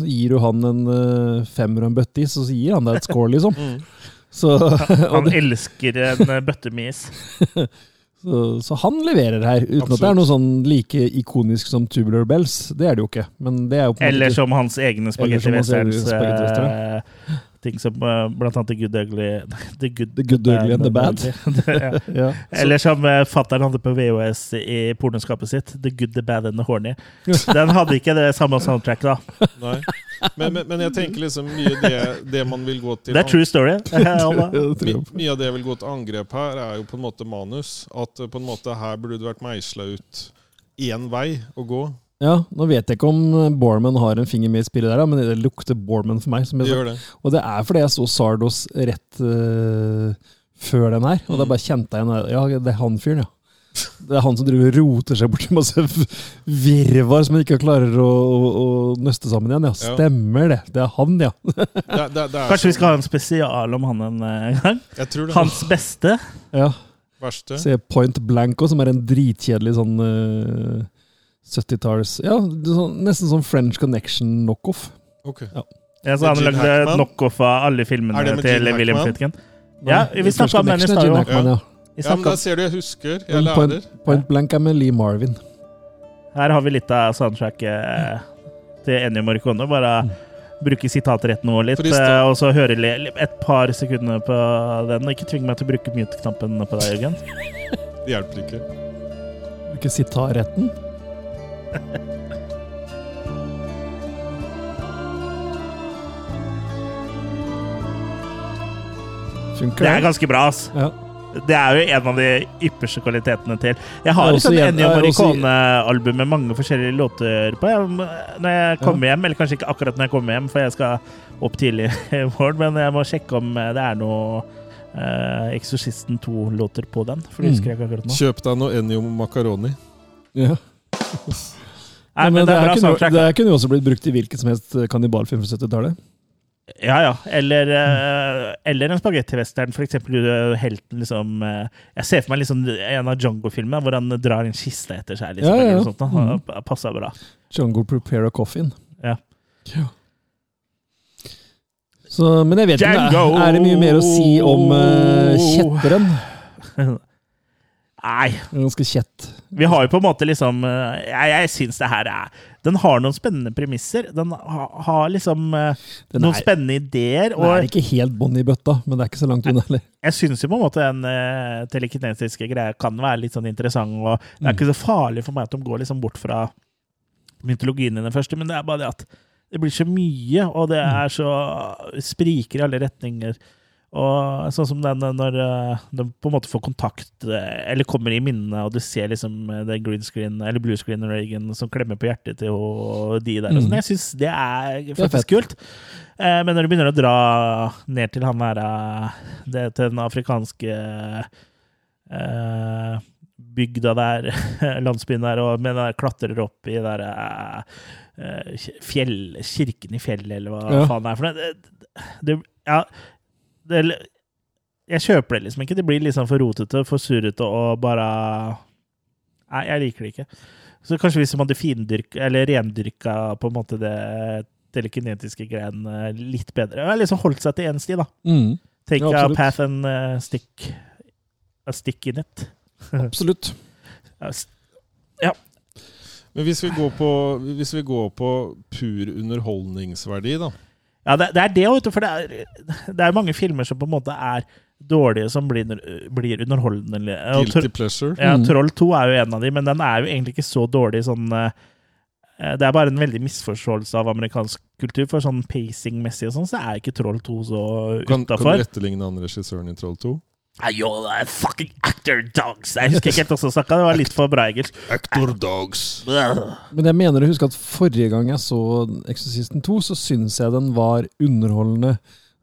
gir jo han en uh, femmer og en bøttis, og så gir han deg et score, liksom. Mm. Så, Han det, elsker en eh, bøtte med is. så, så han leverer her, uten at det er noe sånn like ikonisk som Tubular Bells. Det er det jo ikke. Men det er jo på en måte Eller som hans egne spagetti Eh, ting som eh, blant annet The Good Ugly The Good, The Good, Ugly and the Bad. ja. Ja. Eller som uh, fattern hadde på VHS i pornoskapet sitt, The Good, The Bad and The Horny. Den hadde ikke det samme soundtrack da. Nei. Men, men, men jeg tenker liksom mye det, det man vil gå til Det er true story. My, mye av det jeg vil gå til angrep her, er jo på en måte manus. At eh, på en måte her burde det vært meisla ut én vei å gå. Ja, nå vet jeg ikke om Borman har en finger med i spillet der, men det lukter Borman for meg. Som Det jeg gjør det. Og det er fordi jeg så Sardos rett uh, før den her, og da bare kjente jeg igjen Ja, det er han fyren, ja. Det er han som driver roter seg borti masse virvar som han ikke klarer å, å, å nøste sammen igjen. Ja, stemmer det. Det er han, ja. det, det, det er Kanskje vi sånn- skal ha en spesial om han en eh, gang? Jeg tror det Hans beste. ja. verste Se Point Blanco, som er en dritkjedelig sånn eh, 70-talls Ja, sånn, nesten sånn French Connection-knockoff. Ok. Jeg sa han lagde knockoff av alle filmene Er det med til Gene William Hackman? Ja, vi snakka om den i stad, jo. Ja. Ja, men da ser du, jeg husker. Jeg lærer. Point. Point Blank er med Lee Marvin. Her har vi litt av soundtracket til Ennio Morricone. Bare bruke sitatretten vår litt, eh, og så høre et par sekunder på den. Ikke tving meg til å bruke mute-knappen på deg, Jørgen. Det hjelper ikke. Ikke sitarretten. Funker Det er ganske bra, ass. Ja. Det er jo en av de ypperste kvalitetene til Jeg har sånt Ennio Morricone-album med mange forskjellige låter på. Jeg, når jeg kommer hjem, eller kanskje ikke akkurat når jeg kommer hjem, for jeg skal opp tidlig i morgen, men jeg må sjekke om det er noe uh, Exorcisten 2-låter på den. For det Mm. husker jeg ikke akkurat nå. Kjøp deg noe Ennio Macaroni. Ja. Nei, men det er bra kunne, det kunne jo også blitt brukt i hvilken som helst eh, kannibalfilm fra 70-tallet. Ja, ja. Eller, eh, eller en spagettivestern, uh, helten liksom eh, Jeg ser for meg liksom en av Django-filmene hvor han drar en kiste etter seg. Liksom, Ja, ja, eller ja. sånt, mm. Det Passer bra. Django Prepare a Coffin. Ja. Ja. Så, men jeg vet ikke, er, er det mye mer å si om uh, kjetteren? Nei. Ganske kjett. Vi har jo på en måte liksom eh, Jeg, jeg syns det her er Den har noen spennende premisser. Den ha, har liksom eh, Den noen er, spennende ideer. den er ikke helt bånn i bøtta, men det er ikke så langt unna heller. jeg syns jo på en måte den uh, telekinesiske greia kan være litt sånn interessant. Og det er Mm. ikke så farlig for meg at de går liksom bort fra mytologien i den første, men det er bare det at det blir så mye, og det Mm. er så spriker i alle retninger. Og sånn som den når eh, de på en måte får kontakt, eh, eller kommer i minnene, og du ser liksom eh, det green screen, eller blue screen Reagan som klemmer på hjertet til de der. Mm. sånn. Jeg syns det er faktisk kult. Eh, Men når du begynner å dra ned til han der eh, det, Til den afrikanske eh, bygda der, landsbyen der, og men der klatrer opp i der eh, eh, fjell, kirken i fjellet, eller hva Ja. faen det er for noe. Det, det, ja, det, jeg kjøper det liksom ikke. Det blir liksom for rotete, for surrete og bare Nei, jeg liker det ikke. Så kanskje hvis man hadde findyrka, eller rendyrka på en måte det telekinetiske greiene litt bedre. Eller liksom holdt seg til én sti, da. Mm, Take Ja, a path and uh, stick a stick in it. absolutt. Ja, Men hvis vi går på, hvis vi går på pur underholdningsverdi, da. Ja, det, det er det, vet du. For det er, det er mange filmer som på en måte er dårlige, som blir, blir underholdende. Guilty pleasure. Ja, Mm. Troll 2 er jo en av de, men den er jo egentlig ikke så dårlig sånn eh, Det er bare en veldig misforståelse av amerikansk kultur, for sånn pacing-messig og sånn, så er ikke Troll 2 så Kan, kan du etterligne han regissøren i Troll 2? You're a fucking actor, dogs! Jeg husker ikke helt hvordan han snakka, det var litt for bra engelsk. Actor Dogs. Men jeg mener å huske at forrige gang jeg så Exorcisten 2, så syns jeg den var underholdende.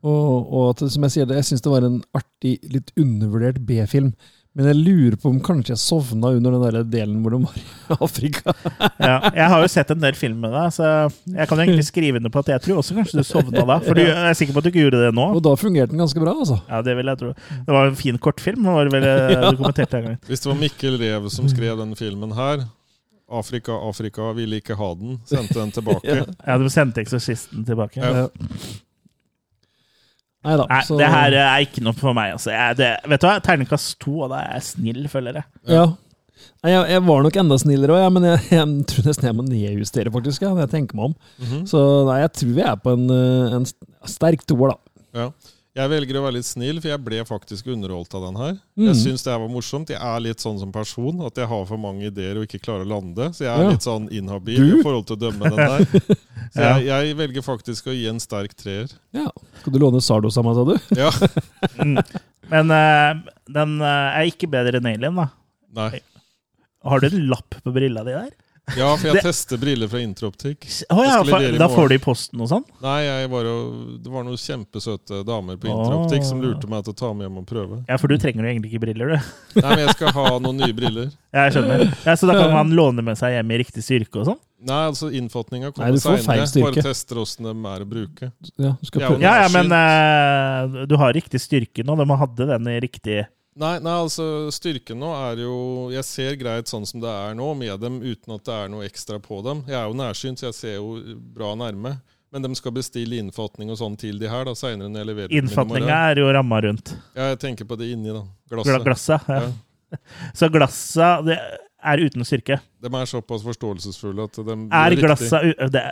Og, og at, som jeg sier, det, jeg syns det var en artig, litt undervurdert B-film. Men jeg lurer på om kanskje jeg sovna under den der delen hvor de var i Afrika. Ja, jeg har jo sett en del film med deg, så jeg kan jo egentlig skrive under på at jeg tror også kanskje du sovna da. For du, jeg er sikker på at du ikke gjorde det nå. Og da fungerte den ganske bra, altså. Ja, Det vil jeg tro. Det var en fin kortfilm, var vel ja. du kommenterte en gang. Hvis det var Mikkel Rev som skrev den filmen her Afrika, Afrika ville ikke ha den. Sendte den tilbake. Ja, du sendte Eksorsisten tilbake. Ja. Nei da. Nei, så- det her er ikke noe for meg. Altså. Jeg, det, vet du hva? Terningkast to, og da er jeg snill, føler jeg. Ja. Nei, jeg, jeg var nok enda snillere òg, ja, men jeg, jeg tror nesten jeg må nedjustere, faktisk. Ja, når jeg tenker meg om. Mhm. Så nei, jeg tror vi er på en, eh, en sterk toer, da. Ja. Jeg velger å være litt snill, for jeg ble faktisk underholdt av den her. Mm. Jeg syns det her var morsomt. Jeg er litt sånn som person, at jeg har for mange ideer og ikke klarer å lande. Så jeg er Ja. litt sånn inhabil Du? i forhold til å dømme den der. Så jeg, jeg velger faktisk å gi en sterk treer. Ja. Skal du låne Sardo sammen, sa du? Ja. Mm. Men uh, den uh, er ikke bedre enn Alien, da. Nei. Har du en lapp på brilla di der? Ja, for jeg Det- tester briller fra Interoptic. Oh, ja, for, da får du i posten og sånn? Nei, jeg var jo, det var noen kjempesøte damer på. Introoptikk som lurte meg til å ta med hjem og prøve. Ja, for du trenger jo egentlig ikke briller, du. Nei, men jeg skal ha noen nye briller. Ja, Jeg skjønner. Ja, så da kan man låne med seg hjem i riktig styrke og sånn? Nei, altså innfatninga kommer du får feil seinere. Bare tester åssen de er å bruke. Ja, skal Ja, prøve. Ja, ja, men uh, du har riktig styrke nå. De hadde den i riktig Nei, nei, altså styrken nå er jo Jeg ser greit sånn som det er nå, med dem uten at det er noe ekstra på dem. Jeg er jo nærsynt, så jeg ser jo bra nærme. Men de skal bestille innfatning og sånn til de her da, seinere når jeg leverer Innfatninga er jo ramma rundt Ja, jeg tenker på det inni, da. gla- Glasset. glasset. Ja. Ja. Så glassa er uten styrke. De er såpass forståelsesfulle at de Er glassa riktig. u- det,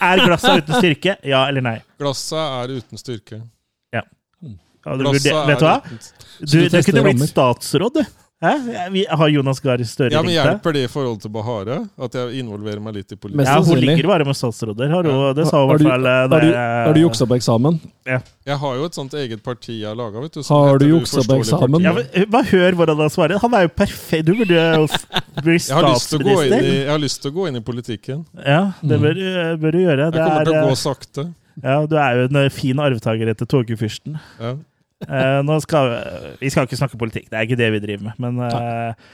Er glassa uten styrke? Ja eller nei? Glassa er uten styrke. Ja, du, burde- vet du hva? Du, du du kunne blitt statsråd, du. Hæ? Vi har Jonas Gahr Støre Ja, men? Hjelper det i forhold til Bahare? At jeg involverer meg litt i politikk? Ja, hun ligger bare med statsråder, har hun. Det sa hun Har du- fall. eh, Har du, har du juksa på eksamen? Jeg har jo et sånt eget parti jeg har laga. vet du. som Har du juksa på eksamen? Ja, men, bare hør hvordan han svarer. Han er jo perfekt. Du burde jo bli statsminister. jeg har lyst til å gå inn i politikken. Ja, det bør, bør du gjøre. Jeg kommer til å gå eh, sakte. ja, du er jo en eh, fin arvtaker etter togefyrsten. Ja. Eh, nå skal, vi skal ikke snakke politikk, det er ikke det vi driver med. Men eh,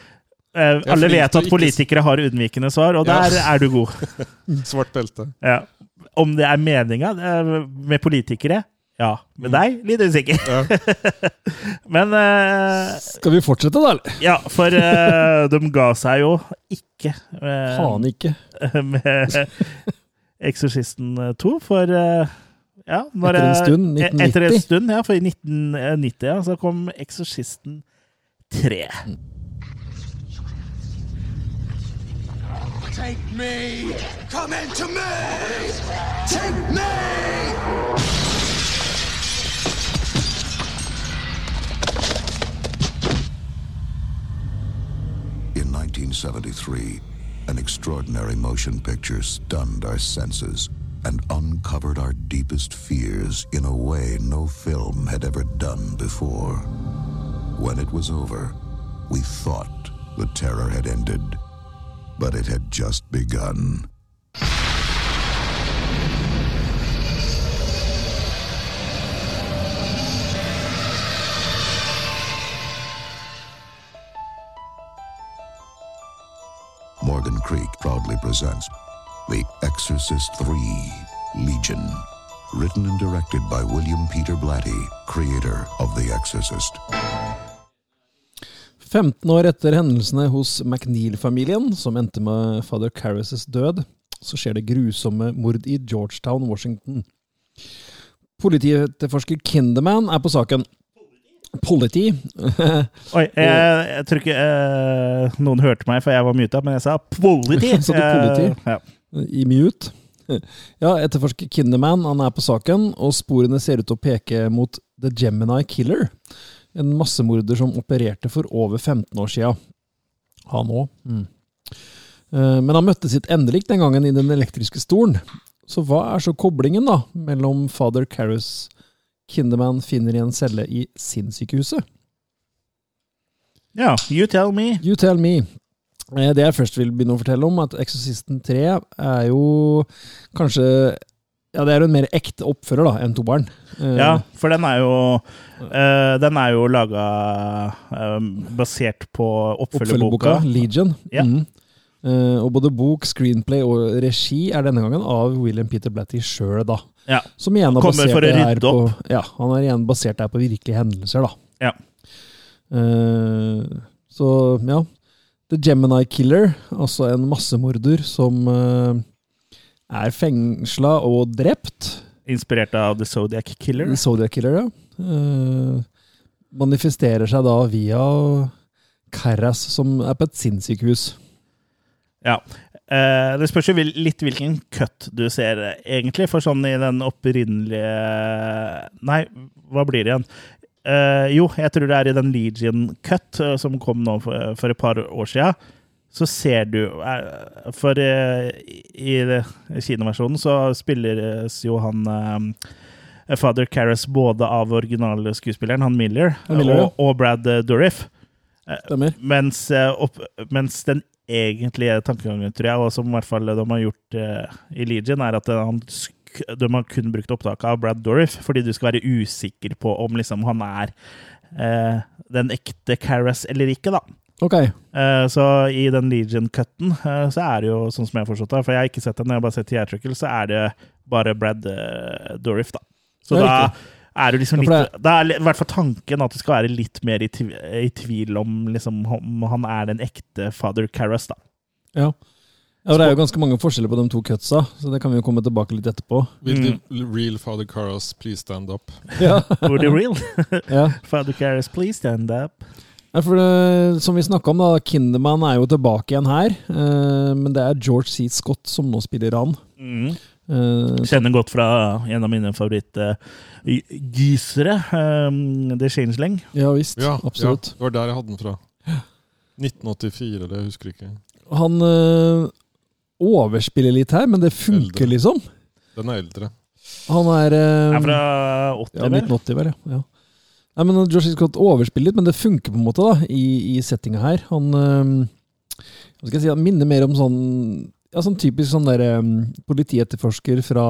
eh, alle vet at politikere har unnvikende svar, og Ja. der er du god. Svart belte. Ja. Om det er meninga med politikere? Ja. Med deg? Litt usikker. Ja. Men uh, Skal vi fortsette, da? eller? ja, for uh, de ga seg jo ikke Faen ikke. med Eksorsisten 2, for eh, ja, når, Etter en stund, 1990? Etter en 1990. stund, ja, for i 1990 ja, så kom Eksorsisten 3. Take me! Come into me! Take me! In 1973, an extraordinary motion picture stunned our senses and uncovered our deepest fears in a way no film had ever done before. When it was over, we thought the terror had ended, but it had just begun. Morgan Creek proudly presents The Exorcist III Legion. Written and directed by William Peter Blatty, creator of The Exorcist. 15 år etter hendelsene hos McNeil-familien, som endte med fader Carras' død, så skjer det grusomme mord i Georgetown, Washington. Politietterforsker Kinderman er på saken. Politi. Oi, jeg, jeg tror ikke eh, noen hørte meg, for jeg var muta, men jeg sa politi. Sa du politi? Eh, ja. I mute. Ja, etterforsker Kinderman han er på saken, og sporene ser ut til å peke mot The Gemini Killer. En massemorder som opererte for over 15 år sia. Han òg. Mm. Eh, Men han møtte sitt endelikt den gangen i den elektriske stolen. Så hva er så koblingen da mellom fader Carus Kinderman finner i en celle i sinnssykehuset? ja, you tell me. You tell me. Eh, Det jeg først vil begynne å fortelle om, at Exorcisten 3 er jo kanskje Ja, det er jo en mer ekte oppfører da, enn toeren. Uh, Ja, for den er jo uh, Den er jo laga basert på oppfølgerboka. Legion. Ja. Mm. Uh, og både bok, screenplay og regi er denne gangen av William Peter Blatty sjøl, da. Ja. Som igjen er basert rydde på. Ja, han er igjen basert der på virkelige hendelser, da. Ja. Eh, så, ja. The Gemini Killer, altså en massemorder som eh, er fengsla og drept. Inspirert av The Zodiac Killer. The Zodiac Killer, ja. Eh, manifesterer seg da via Carras, som er på et sinnssykehus. Ja. Eh, det spørs jo litt hvilken cut du ser, egentlig. For sånn i den opprinnelige Nei, hva blir det igjen? Eh, jo, jeg tror det er i den Legion cut uh, som kom nå for, for et par år sia. Så ser du uh, For eh, i, i kinoversjonen så spilles jo han eh, Father Carras både av originale skuespilleren, han Miller, Miller, og, og Brad eh, Dourif. Mens, eh, opp, mens den egentlige tankegangen, tror jeg, og som i hvert fall de har gjort eh, i Legion, er at han, sk- de har kun brukt opptak av Brad Dourif, fordi du skal være usikker på om liksom, han er eh, den ekte Carras eller ikke, da. Okay. Eh, så i den Legion-cutten eh, så er det jo sånn som jeg har forstått det, for jeg har ikke sett den, jeg har bare sett Theatrical, så er det bare Brad uh, Dourif, da. Så da riktig. er du liksom Ja, det... Da er i hvert fall tanken at du skal være litt mer i, tv i tvil om liksom, om han er den ekte Father Carras, da. Ja. Ja, og Det er jo ganske mange forskjeller på de to cutsa, så det kan vi jo komme tilbake litt etterpå. Will Mm. the real Father Caras please stand up? Ja, Were the real? Father Carras, please stand up. Ja, for det, Som vi snakka om, da, Kinderman er jo tilbake igjen her. Eh, men det er George C. Scott som nå spiller han. Mm. Eh, Kjenner godt fra en av mine favorittgysere, um, The Changeling. ja visst, Ja, absolutt. Ja, det var der jeg hadde den fra. 1984, det husker jeg ikke. Han eh, overspiller litt her, men det funker, Eldre. liksom. Den er eldre. Han er eh, Er fra 80, Ja, vel? 1980, vel. Ja. Nei, men Josh. Scott overspiller litt, men det funker på en måte da, i, i settinga her. Han eh, hva skal jeg si, han minner mer om sånn ja, sånn typisk sånn der, øhm, politietterforsker fra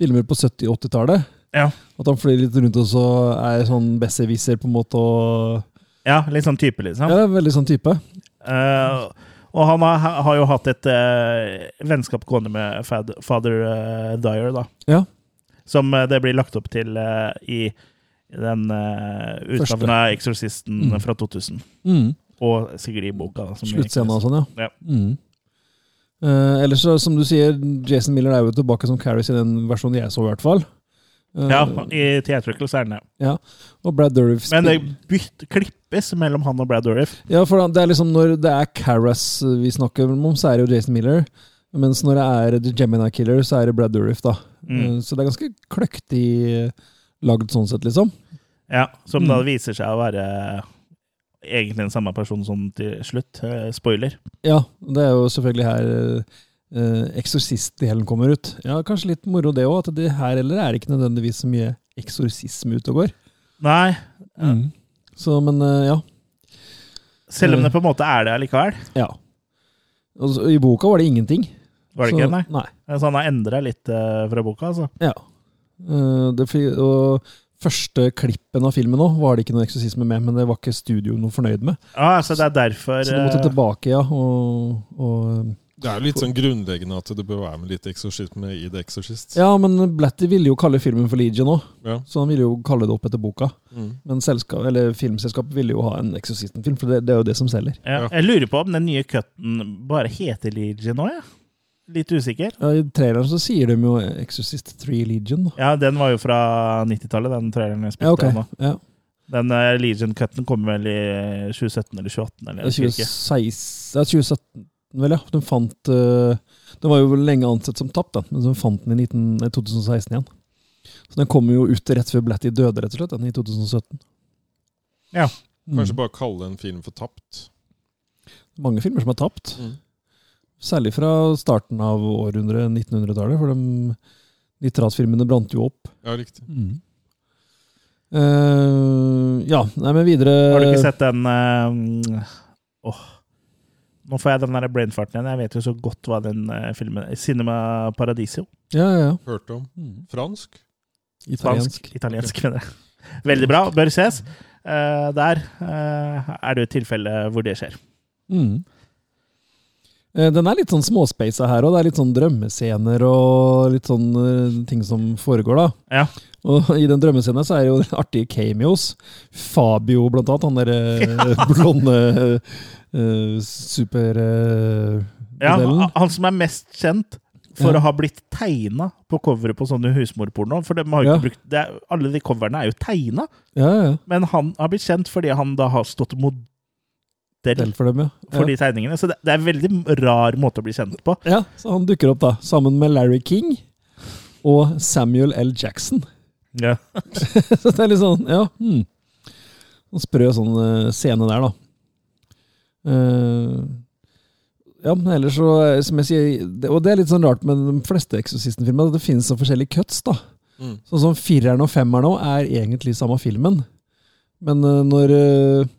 filmer på 70- og 80-tallet. Ja. At han flyr litt rundt og så er sånn besserwisser på en måte. og Ja, litt sånn type, liksom. Ja, veldig sånn type. Eh, og han har, har jo hatt et uh, vennskap gående med Fad, Father eh, Dyer, da. Ja. Som eh, det blir lagt opp til eh, i den uh, Første. utgaven av Eksorsisten Mm. fra 2000. Mm. Og sikkert i boka. Da, som vi ikke og sånn, ja. Ja. Mm. Eh, ellers, så, som du sier, Jason Miller er jo tilbake som Carries i den versjonen jeg så, i hvert fall. Eh, Ja, i Theatrical så er den det. Ja. Og Brad Dourif Men det bytt, klippes mellom han og Brad Dourif. Ja, for det er liksom når det er Carras vi snakker om, så er det jo Jason Miller. Mens når det er The Gemini Killer, så er det Brad Dourif, da. Mm. Eh, Så det er ganske kløktig eh, lagd sånn sett, liksom. Ja, Som Mm. da viser seg å være egentlig den samme personen som til slutt. Eh, spoiler. Ja, det er jo selvfølgelig her uh, eksorsistdelen kommer ut. Ja, kanskje litt moro det òg, at det her heller er ikke nødvendigvis så mye eksorsisme ute og går. Nei, Mm. Så, men uh, ja. selv om det på en måte er det allikevel. ja. Altså, I boka var det ingenting. Var det Så- ikke? Nei. nei. Så han har endra litt uh, fra boka, altså. Ja. Uh, det, og første klippen av filmen òg var det ikke noe eksorsisme med, men det var ikke studio noe fornøyd med. Ja, så det er derfor Så de måtte eh, tilbake, ja. Og, og Det er jo litt sånn grunnleggende at det bør være med litt eksorsisme i The Exorcist. Ja, men Blatty ville jo kalle filmen for Legion òg, Ja. så han ville jo kalle det opp etter boka. Mm. Men selskap, eller filmselskapet ville jo ha en Exorcisten-film, for det, det er jo det som selger. ja. Ja. Jeg lurer på om den nye cutten bare heter Legion òg, jeg. Litt usikker. Ja, I traileren så sier de jo Exorcist 3 Legion. Ja, den var jo fra 90-tallet, den traileren jeg spilte Ja, okay. nå. Ja. Den eh, Legion-cutten kommer vel i 2017 eller 2018, eller Det jeg er husker ikke. 2016, ja, 2017, vel, ja. De fant eh, Den var jo lenge ansett som tapt, den, men så fant den i 19, 2016 igjen. Så den kommer jo ut rett før Blatty døde, rett og slett, den i 2017. Ja. Mm. Kanskje bare kalle en film for tapt. Mange filmer som er tapt. Mm. Særlig fra starten av århundret, 1900-tallet, for de nitratfilmene brant jo opp. Ja, riktig. Eh, ja, nei, men videre Har du ikke sett den uh, Åh. Nå får jeg den der brainfarten igjen. Jeg vet jo så godt hva den eh, filmen Cinema Paradiso. Ja, ja, ja. Hørte om. Mm. Fransk? Italiensk. Fransk, Italiensk, mener jeg. Veldig bra. Bør ses. Uh, der uh, er det jo et tilfelle hvor det skjer. Mm. Eh, Den er litt sånn småspeisa her òg. Det er litt sånn drømmescener og litt sånn ting som foregår, da. Ja. Og i den drømmescenen så er det jo artige cameos. Fabio, blant annet. Han derre blonde uh, supermodellen. Ja, han som er mest kjent for Ja. å ha blitt tegna på coveret på sånne husmorporno. For de har jo Ja. ikke brukt, det er, alle de coverne er jo tegna, ja, ja. men han har blitt kjent fordi han da har stått modell Del for dem, ja. for ja. de tegningene. Så det, det er en veldig rar måte å bli kjent på. Ja, så han dukker opp da, sammen med Larry King og Samuel L. Jackson. Ja. så det er litt sånn, ja. Hmm. En sprø sånn eh, scene der, da. Eh, ja, men ellers så, eh, som jeg sier, det, og det er litt sånn rart med de fleste Exorcisten-filmer, at det finnes så forskjellige cuts, da. Mm. Sånn som fireren og femmeren òg er egentlig samme filmen. Men uh, når uh,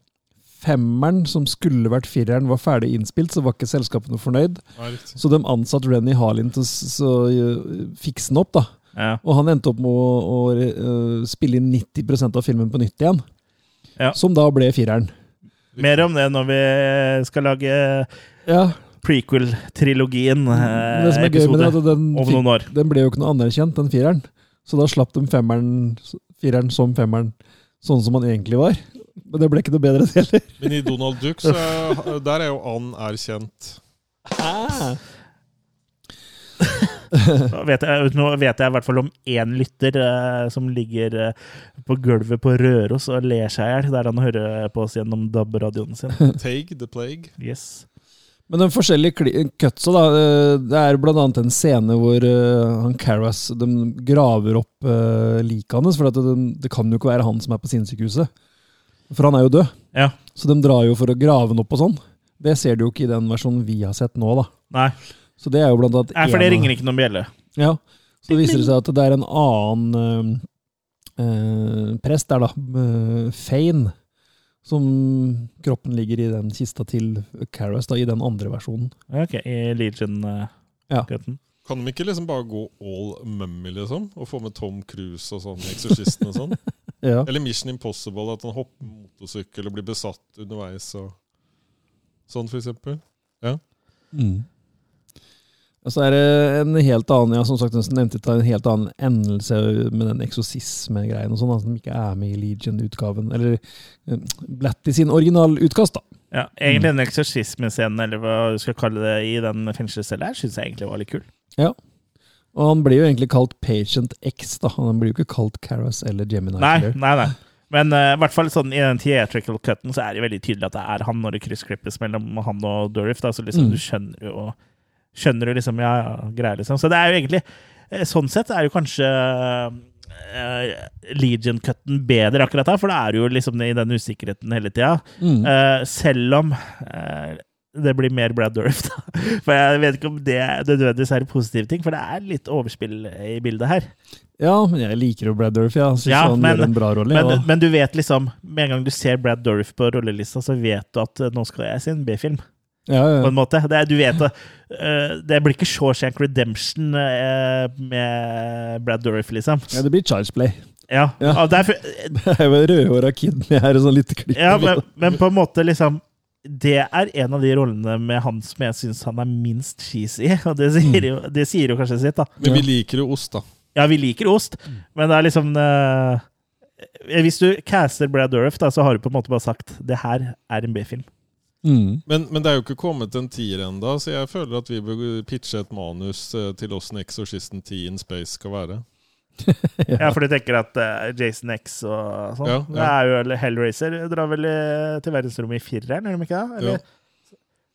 femmeren, som skulle vært fireren, var ferdig innspilt, så var ikke selskapet noe fornøyd. Ja. Så de ansatte Renny Harlin til å fikse den opp, da. Ja. Og han endte opp med å, å spille inn 90% av filmen på nytt igjen. Ja. Som da ble fireren. Mer om det når vi skal lage Ja, prequel-trilogien. eh, det som er gøy med det, episode at den, om noen år. den ble jo ikke noe anerkjent, den fireren. Så da slapp de femmeren, fireren som femmeren, sånn som han egentlig var. Men det ble ikke noe bedre, det heller. Men i Donald Duck, så er- der er jo and erkjent. Nå vet jeg, nå vet jeg i hvert fall om én lytter eh, som ligger eh, på gulvet på Røros og ler seg i hjel der han hører på oss gjennom DAB-radioen sin. Take the plague. Yes. Men de forskjellige cutsa, da. eh, Det er annet en scene hvor eh, han Carras de graver opp uh, liket hans. For at det, det kan jo ikke være han som er på sinnssykehuset. For han er jo død. Ja. Så de drar jo for å grave han opp og sånn. Det ser du jo ikke i den versjonen vi har sett nå, da. Nei, Så det er jo blant annet Nei for det en ringer ikke noen bjelle. Ja. Så viser det seg at det er en annen eh, eh, prest der, da. Uh, Fane. Som kroppen ligger i den kista til Carras, da, i den andre versjonen. Ok, i Legion-cutten. Ja. Kan de ikke liksom bare gå all mummy, liksom? Og få med Tom Cruise og sånn, Exorcisten og sånn? Ja. Eller Mission Impossible, at han hopper motorsykkel og blir besatt underveis og sånn, for eksempel. Ja. Mm. Og så er det en helt annen, ja, som sagt, nevnte, en helt annen endelse med den eksorsisme-greien og sånn, som ikke er med i Legion-utgaven. Eller Blatt i sin originalutkast, da. Ja, egentlig den eksorsismescenen, eller hva du skal kalle det, i den fengselscella her, syns jeg egentlig var litt kul. Ja. Og han blir jo egentlig kalt Patient X, da. Han blir jo ikke kalt Caras eller Gemini. Nei, nei, nei. Men uh, i hvert fall sånn i den theatrical cutten så er det veldig tydelig at det er han når det kryssklippes mellom han og Durif. Da, så liksom Mm. du skjønner jo Skjønner du liksom Ja, ja, greier, liksom. Så det er jo egentlig eh, Sånn sett er jo kanskje uh, Legion-cutten bedre akkurat da, for da er du jo liksom i den usikkerheten hele tida. Mm. Uh, selv om uh, det blir mer Brad Dourif, da. For jeg vet ikke om det nødvendigvis er en positiv ting, for det er litt overspill i bildet her. Ja, men jeg liker jo Brad Dourif, ja. Syns Ja, han men- gjør en bra rolle. Men, men du vet liksom Med en gang du ser Brad Dourif på rollelista, så vet du at eh, nå skal jeg se en B-film. Ja, ja. På en måte. Det, du vet at eh, Det blir ikke Shawshank Redemption eh, med Brad Dourif, liksom. ja, det blir Child's Play. Ja, Ja. Det er jo en rødhåra kid med her, sånn lite klipp. ja men, men på en måte, liksom Det er en av de rollene med han som jeg syns han er minst cheesy. Og det sier, jo, det sier jo kanskje sitt, da. Men vi liker jo ost, da. Ja, vi liker ost, men det er liksom eh, Hvis du caster Brad Dourif, da, så har du på en måte bare sagt det her er en B-film. Mm. Men, men det er jo ikke kommet en tier enda, så jeg føler at vi bør pitche et manus eh, til åssen Exorcisten 10 in Space skal være. Ja, for du tenker at uh, Jason X og sånn Ja, Det er jo eller Hellraiser drar vel i, til verdensrommet i fireren, gjør de ikke det? Eller Ja.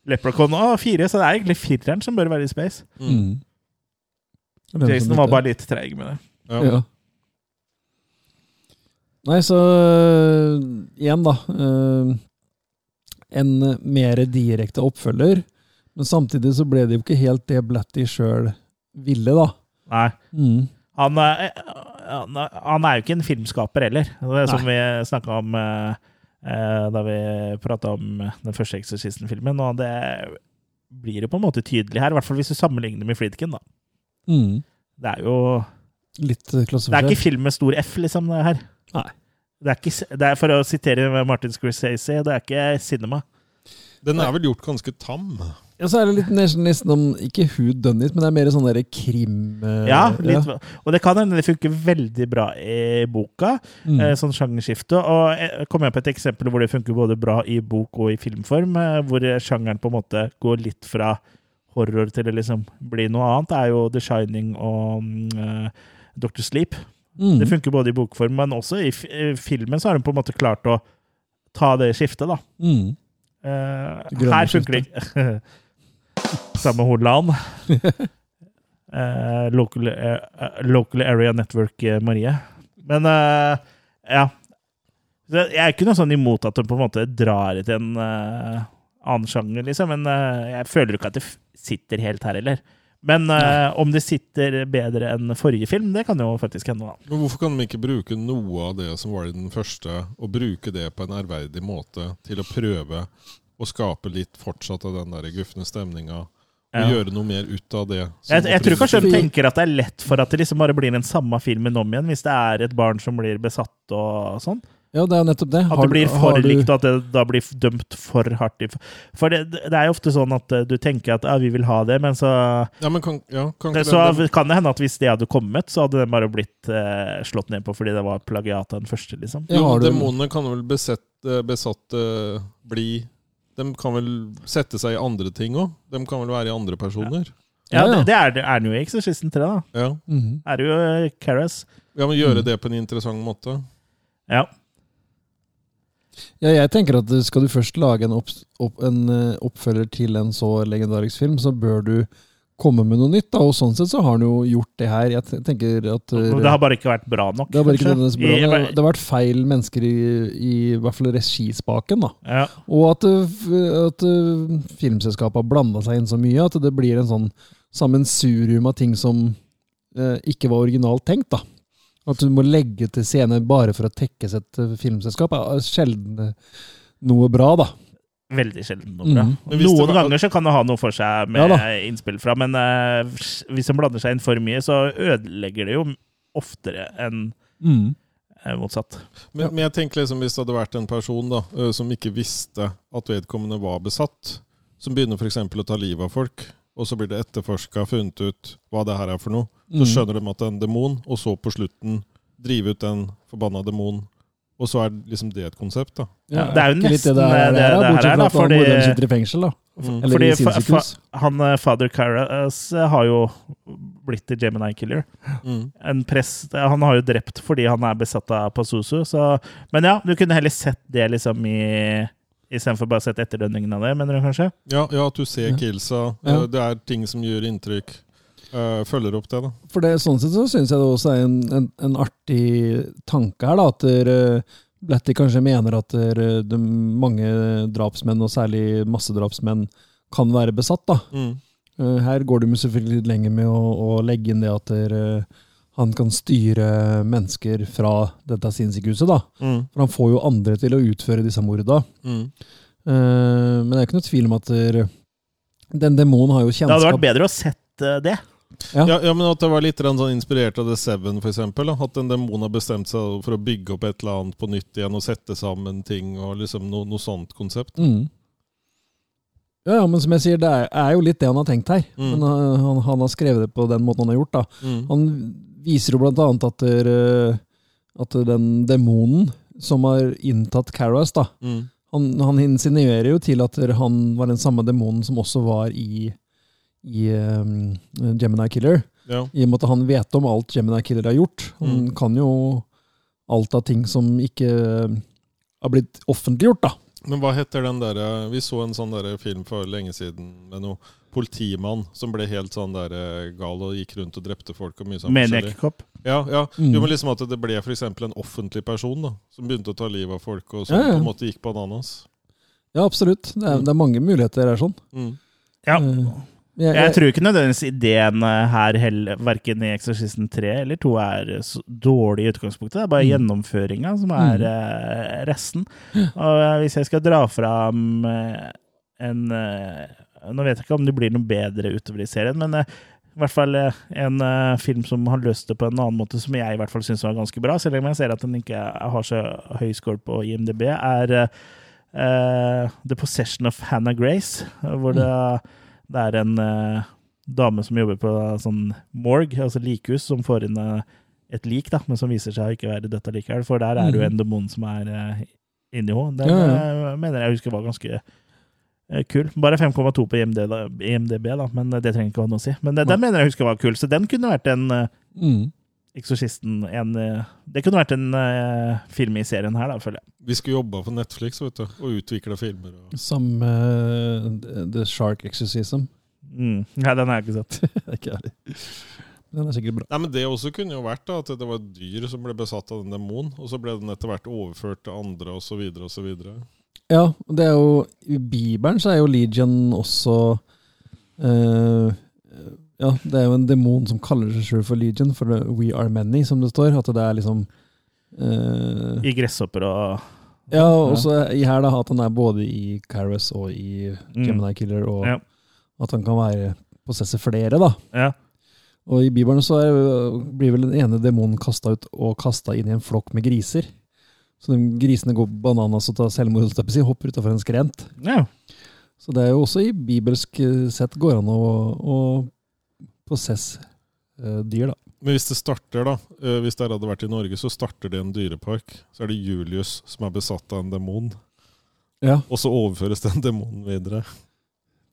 Leprechaun og fire, så det er egentlig fireren som bør være i space. Mm. Hvem Jason var bare litt treig med det. Ja. Ja. Nei, så uh, igjen, da. øh, en mer direkte oppfølger. Men samtidig så ble det jo ikke helt det Blatty sjøl ville, da. Nei. Mm. Han, er- han, han er jo ikke en filmskaper heller, det som vi snakka om eh, eh, da vi prata om den første Exorcisten-filmen. Og det blir jo på en måte tydelig her, i hvert fall hvis du sammenligner med Friedkin. da. Mm. Det er jo Litt Det er ikke film med stor F, liksom, det her. Nei. Det er ikke, det er, for å sitere Martin Scorsese, det er ikke cinema. Den er vel gjort ganske tam. Ja, så er det litt nesten, nesten om Ikke who done men det er mer sånn derre krim... øh, Ja, litt, Og det kan hende det funker veldig bra i boka, Mm. eh, sånn sjangerskifte. Og jeg kom jeg på et eksempel hvor det funker både bra i bok og i filmform, eh, hvor sjangeren på en måte går litt fra horror til det liksom blir noe annet. Det er jo The Shining og um, eh, Dr. Sleep. Mm. Det funker både i bokform, men også i f i filmen så har de på en måte klart å ta det skiftet, da. Mm. Uh, her funker det ikke. Samme Hordaland. uh, local, uh, local Area Network eh, Marie. Men eh, ja. Jeg er ikke noe sånn imot at hun på en måte drar til en eh, annen sjanger, liksom. Men eh, jeg føler ikke at det f- sitter helt her heller. Men uh, om det sitter bedre enn forrige film, det kan jo faktisk hende. da. Men hvorfor kan de ikke bruke noe av det som var i den første, og bruke det på en ærverdig måte til å prøve å skape litt fortsatt av den der gufne stemninga? Og Ja. gjøre noe mer ut av det? Jeg, jeg tror kanskje de tenker at det er lett for at det liksom bare blir den samme filmen om igjen, hvis det er et barn som blir besatt og sånn. Ja, det er jo nettopp det. At det blir for likt, og at det da blir dømt for hardt. For det, det er jo ofte sånn at eh, du tenker at ja, vi vil ha det, men så, Ja, men kan, ja, kan det, så den- kan det hende at hvis det hadde kommet, så hadde den bare blitt eh, slått ned på fordi det var plagiat av den første, liksom. Ja, Jo, demonene kan vel besett, eh, besatt eh, bli De kan vel sette seg i andre ting òg? De kan vel være i andre personer? Ja, Ja, ja. det, det er det er den jo i Exorcisten 3, da. Ja. Mhm. Er det jo Keras. Ja, men Gjøre det på en interessant måte? Ja. Ja, jeg tenker at skal du først lage en, opp, opp, en eh, oppfølger til en så legendarisk film, så bør du komme med noe nytt. da, Og sånn sett så har han jo gjort det her. Jeg tenker at Men Det har bare ikke vært bra nok. det har bare ikke vært bra. nok. Det har- det har vært feil mennesker i, i, hvert fall regispaken. da. Ja. Og at, eh, at eh, filmselskapet har blanda seg inn så mye at det blir en sånn sammensurium av ting som eh, ikke var originalt tenkt. da. At du må legge til scene bare for å tekkes et eh, filmselskap, er sjelden eh, noe bra, da. Veldig sjelden noe bra. Det Noen var- ganger så kan det ha noe for seg med Ja innspill fra, men uh, hvis en blander seg inn for mye, så ødelegger det jo oftere enn eh, motsatt. Men, men jeg tenker liksom hvis det hadde vært en person da, som ikke visste at vedkommende var besatt, som begynner f.eks. å ta livet av folk, og så blir det etterforska, funnet ut hva det her er for noe, så Mhm. skjønner de at det er en demon, og så på slutten drive ut den forbanna demonen. Og så er liksom det et konsept, da. Ja, det er jo nesten det, det- der, det her bortsett er, fra da, at han fordi- morderen sitter i fengsel, da. Mm. Eller Fordi i sinnssykehus. fa- han eh, Father Carras eh, har jo blitt til Gemini Killer. Mm. En prest Han har jo drept fordi han er besatt av Pazuzu, så Men ja, du kunne heller sett det liksom i Istedenfor bare sette etterdønningen av det, mener du kanskje? Ja, ja, at du ser killsa. Ja. ø, Det er ting som gjør inntrykk. Ø, følger opp det, da. For det, sånn sett så syns jeg det også er en, en, en artig tanke her, da. At der, Blatty kanskje mener at der, de mange drapsmenn, og særlig massedrapsmenn, kan være besatt, da. Mm. Eh, Her går de selvfølgelig litt lenger med å, å legge inn det at der, eh, han kan styre mennesker fra dette sinnssykehuset, da. Mm. For han får jo andre til å utføre disse morda. Mm. Uh, Men det er ikke noe tvil om at der, den demonen har jo Det hadde vært bedre å sett eh, det. Ja. Ja, ja, men at det var litt sånn inspirert av The Seven, for eksempel. Da. At en demon har bestemt seg for å bygge opp et eller annet på nytt igjen, og sette sammen ting, og liksom noe, noe sånt konsept. Mm. Ja, ja, men som jeg sier, det er, er jo litt det han har tenkt her. Mm. Men uh, han, han har skrevet det på den måten han har gjort. da. Mm. Han viser jo blant annet at, der, uh, at den demonen som har inntatt Karas, da, Mm. han, han insinuerer jo til at han var den samme demonen som også var i, i um, Gemini Killer. Ja. I og med at han vet om alt Gemini Killer har gjort. Han Mm. kan jo alt av ting som ikke uh, har blitt offentliggjort, da. Men hva heter den derre Vi så en sånn der film for lenge siden med noe politimann som ble helt sånn der gal og gikk rundt og drepte folk og mye sånn forskjellig. Ja, ja. Mm. Jo, men liksom at det ble eksempel en offentlig person da, som begynte å ta livet av folk, og som Ja, ja. på en måte gikk bananas. Ja, absolutt. Det er, det er mange muligheter her. sånn. Mm. Ja. Eh, jeg, Jeg tror ikke nødvendigvis ideen eh, her heller, verken i 'Eksorsisten 3 eller 2 er så dårlig i utgangspunktet. Det er bare Mm. gjennomføringa som er mm. resten. Og eh, hvis jeg skal dra fram eh, en eh, Nå vet jeg ikke om det blir noe bedre utover i serien, men eh, i hvert fall eh, en eh, film som har løst det på en annen måte, som jeg i hvert fall syns var ganske bra, selv om jeg ser at den ikke har så høy score på IMDb, er eh, The Possession of Hannah Grace, hvor det, det er en uh, dame som jobber på sånn morgue, altså likhus, som får inn uh, et lik, da, men som viser seg å ikke være dette likevel. For der er det jo en demon som er uh, inni henne. Den Ja, ja. mener jeg husker var ganske kul. Bare 5,2 på IMD, da, IMDb, da, men det trenger ikke å ha noe å si. Men eh, den mener jeg husker var kul, så den kunne vært en eh, mm. Eksorsisten en eh, Det kunne vært en uh, film i serien her, da, føler jeg. Vi skulle jobba for Netflix vet du, og utvikla filmer. Og... Som uh, The Shark Exorcism. Mm. Nei, den har jeg ikke sett. Ikke ærlig. Den er sikkert bra. Nei, men Det også kunne jo vært da, at det var et dyr som ble besatt av en demon, og så ble den etter hvert overført til andre osv. osv. Ja, det er jo I Bibelen så er jo Legion også eh, Ja, det er jo en demon som kaller seg selv for Legion, for We are many, som det står. At det er liksom eh, I gresshopper og Ja, og så i her da, at han er både i Carus og i Gemini Killer, og Ja. at han kan være possesse flere, da. Ja. Og i Bibelen så er, blir vel den ene demonen kasta ut og kasta inn i en flokk med griser. Så de grisene går bananas og tar selvmord, og hopper utafor en skrent. ja. Så det er jo også i bibelsk eh, sett går an å, å prosesse eh, dyr, da. Men hvis det starter, da, eh, hvis det hadde vært i Norge, så starter det i en dyrepark. Så er det Julius som er besatt av en demon, Ja, og så overføres den demonen videre.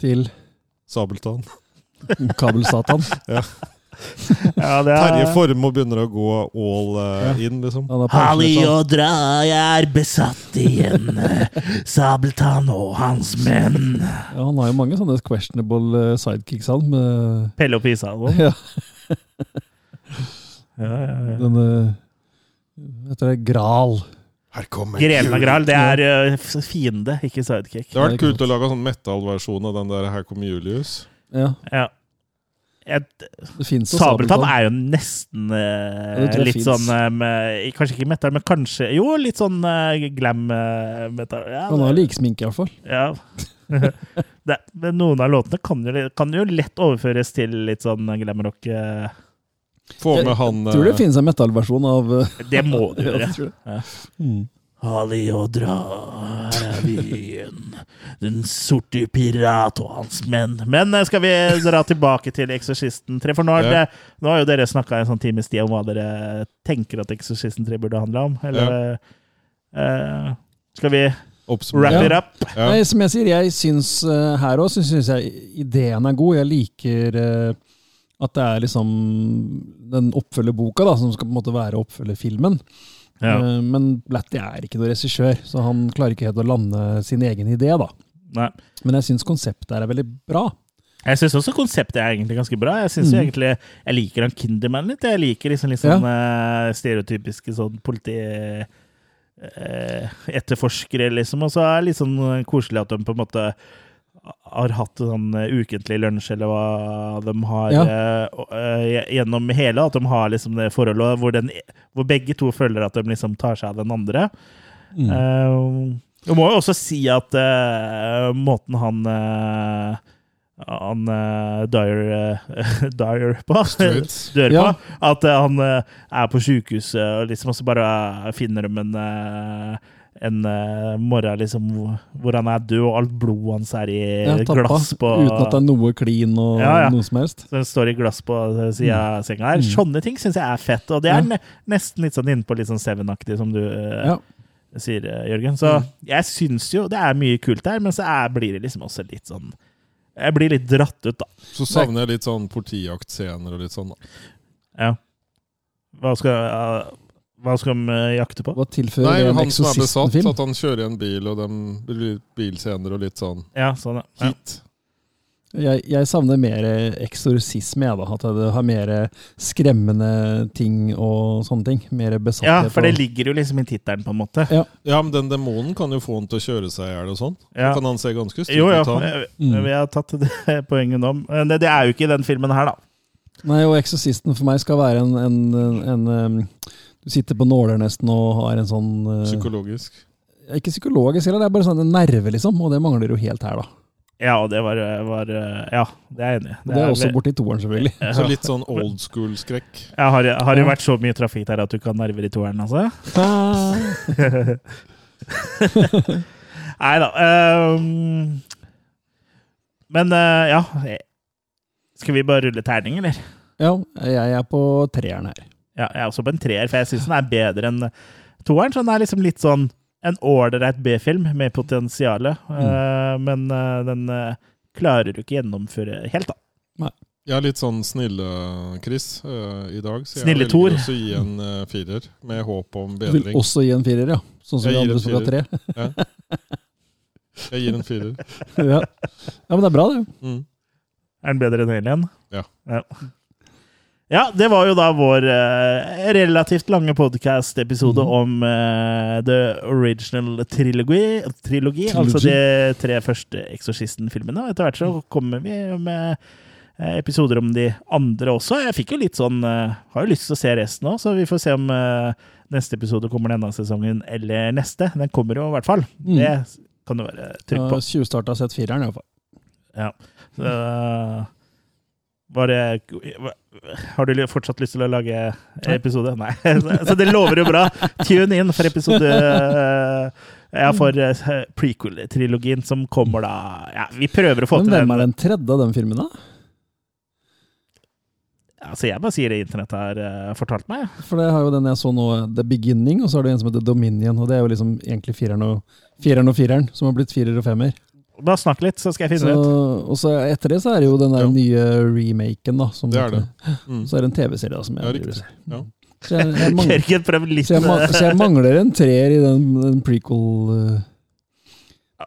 til Sabeltann. kabelsatan. ja, det Terje er Formoe begynner å gå all uh, in, liksom. Han er Halli og dra, jeg er besatt igjen. Sabeltann og hans menn. Ja, han har jo mange sånne questionable eh, sidekicks, han. Med Pelle og Pisa. og ja, Ja, ja, ja. denne Heter det Gral? Her kommer Grenen av Gral, det er uh, fiende, ikke sidekick. Det har vært kult å lage sånn metal-versjon av den der Her kommer Julius. Ja, Ja. Et, Sabeltann Sabeltann. er jo nesten eh, tror jeg litt finnes. sånn eh, med, Kanskje ikke metal, men kanskje Jo, litt sånn eh, glam eh. Ja, Han har det- like sminke, iallfall. Ja. det, men noen av låtene kan jo, kan jo lett overføres til litt sånn glamrock. eh. Få med han Tror du det eh, finnes en metal-versjon av Det må du gjøre. Ja. Mm. Halli og dra, her er vi igjen. Den sorte pirat og hans menn. Men eh, skal vi dra tilbake til Eksorsisten 3? For nå, har Ja. det, nå har jo dere snakka en sånn times tid om hva dere tenker at Eksorsisten 3 burde handle om. Eller eh, skal vi wrap Ja. it up? Ja. Nei, som jeg sier, jeg syns uh, her òg syns jeg ideen er god. Jeg liker uh, at det er liksom den oppfølgerboka som skal på en måte være oppfølgerfilmen. filmen. Ja. Eh, Men Blatty er ikke noen regissør, så han klarer ikke helt å lande sin egen idé. da. Nei. Men jeg syns konseptet er veldig bra. Jeg syns også konseptet er egentlig ganske bra. Jeg synes jo Mm. egentlig, jeg liker han Kinderman litt. Jeg liker liksom liksom sånn eh, stereotypiske sånn politi... eh, etterforskere, liksom. Og så er det litt sånn koselig at de på en måte har hatt sånn eh, ukentlig lunsj, eller hva de har Ja. uh, gjennom hele. At de har liksom det forholdet hvor, den, hvor begge to føler at de liksom tar seg av den andre. Mm. Uh, må jo også si at uh, måten han han uh, Dyer, eh, Dyer på dør Ja. på. At eh, han er på sjukehuset og liksom også bare finner dem en en uh, morgen liksom, hvor- han er død, og alt blodet hans er i Ja, tappa, glass på Uten at det er noe klin og Ja, ja. noe som helst. så det står i glass på sida av senga her. Mm. Sånne ting syns jeg er fett. Og det er Ja. ne nesten litt sånn innpå litt sånn Seven-aktig, som du uh, Ja. sier, eh, Jørgen. Så Mm. jeg syns jo det er mye kult der, men så er, blir det liksom også litt sånn Jeg blir litt dratt ut, da. Så savner jeg litt sånn politijaktscener og litt sånn. da. Ja. Hva skal, eh, hva skal de eh, jakte på? Hva tilfører Nei, en han som er besatt, Exorcisten-film? at han kjører i en bil, og de blir bilscener og litt sånn Ja, sånn, ja. ja. hit. Jeg, jeg savner mer eksorsisme, jeg, da. At det har mer skremmende ting og sånne ting. Mer besatthet. Ja, for det ligger jo liksom i tittelen, på en måte. Ja. Ja, men den demonen kan jo få han til å kjøre seg i hjel og sånn. Ja. Kan han se ganske stygg Jo, ja. ut, han. jeg- Mm. Vi har tatt det poenget nå. Men det, det er jo ikke i den filmen her, da. Nei, og Eksorsisten for meg skal være en, en, en, um, Du sitter på nåler nesten og har en sånn uh, Psykologisk. Ikke psykologisk heller, det er bare sånn en nerve, liksom. Og det mangler jo helt her, da. Ja, det var, var Ja, det er jeg enig i. Det, det er også borti toeren, selvfølgelig. Så litt sånn old school-skrekk. Ja, har, har det vært så mye trafikk der at du kan nerver i toeren, altså? Nei da. Um, men uh, ja Skal vi bare rulle terning, eller? Ja, jeg er på treeren her. Ja, jeg er også på en treer, for jeg syns den er bedre enn toeren. Så den er liksom litt sånn en ålreit B-film med potensial. Mm. men uh, den uh, klarer du ikke gjennomføre helt, da. Jeg er litt sånn snille-Chris i dag, så jeg Snille velger Thor. også å gi en firer, med håp om bedring. Du vil også gi en firer, ja. Sånn som Jeg vi andre som har tre. Jeg gir en firer. ja. ja, men det er bra, det. Mm. Er den bedre enn Alien? Ja. ja. Ja, det var jo da vår eh, relativt lange podcast-episode mm. om eh, The Original Trilogy, trilogy, altså de tre første Exorcisten-filmene. Og Etter hvert så kommer vi med eh, episoder om de andre også. Jeg fikk jo litt sånn eh, Har jo lyst til å se resten òg, så vi får se om eh, neste episode kommer denne sesongen eller neste. Den kommer jo i hvert fall. Mm. Det kan du være trygg på. 20-starta har sett fireren, iallfall. Ja. Så, var det Har du fortsatt lyst til å lage episode? Nei. Så det lover jo bra. Tune inn for episode Ja, for eh, prequel-trilogien som kommer da Ja, vi prøver å få Men til hvem er den tredje av den filmen, da? Altså, jeg bare sier det internett har uh, fortalt meg. For det har jo den jeg så nå, The Beginning, og så har du en som heter Dominion. Og det er jo liksom egentlig fireren og fireren, og fireren som har blitt firer og femmer. Bare snakk litt, så skal jeg Så, finne det ut. og så etter det så er det jo den der Ja. nye remaken, da. Som Det er det. Mm. Så er det en TV-serie da, som jeg Ja, driver og Ja. Så jeg, jeg, mangler, litt så, jeg, så jeg mangler en treer i den, den prequel... Uh,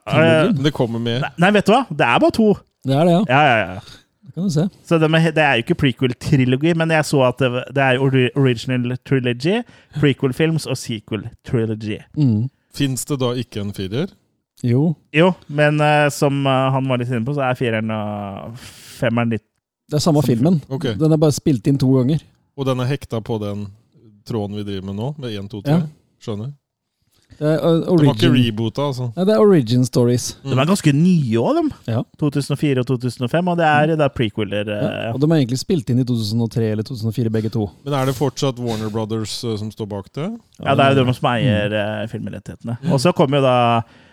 Eh, det kommer mer. Nei, Nei, vet du hva? Det er bare to. det er det, ja. Ja, ja, ja. Så det, med, det er jo ikke prequel-trilogi, men jeg så at det, det er original trilogy, prequel-films og sequel-trilogy. Mm. Fins det da ikke en firer? Jo, Jo, men uh, som uh, han var litt inne på, så er fireren og femmeren litt det er samme filmen. Ok. Den er bare spilt inn to ganger. Og den er hekta på den tråden vi driver med nå, med 1, 2, 3? Ja. Skjønner. Det er, uh, De var ikke origin, reboota, altså. Nei, det er origin stories. De er ganske nye òg, dem. Ja. 2004 og 2005, og det er da prequeler. eh, Ja, og de er egentlig spilt inn i 2003 eller 2004, begge to. Men er det fortsatt Warner Brothers eh, som står bak det? Ja, det er jo de som eier eh, filmrettighetene. Og så kom jo da eh, eh,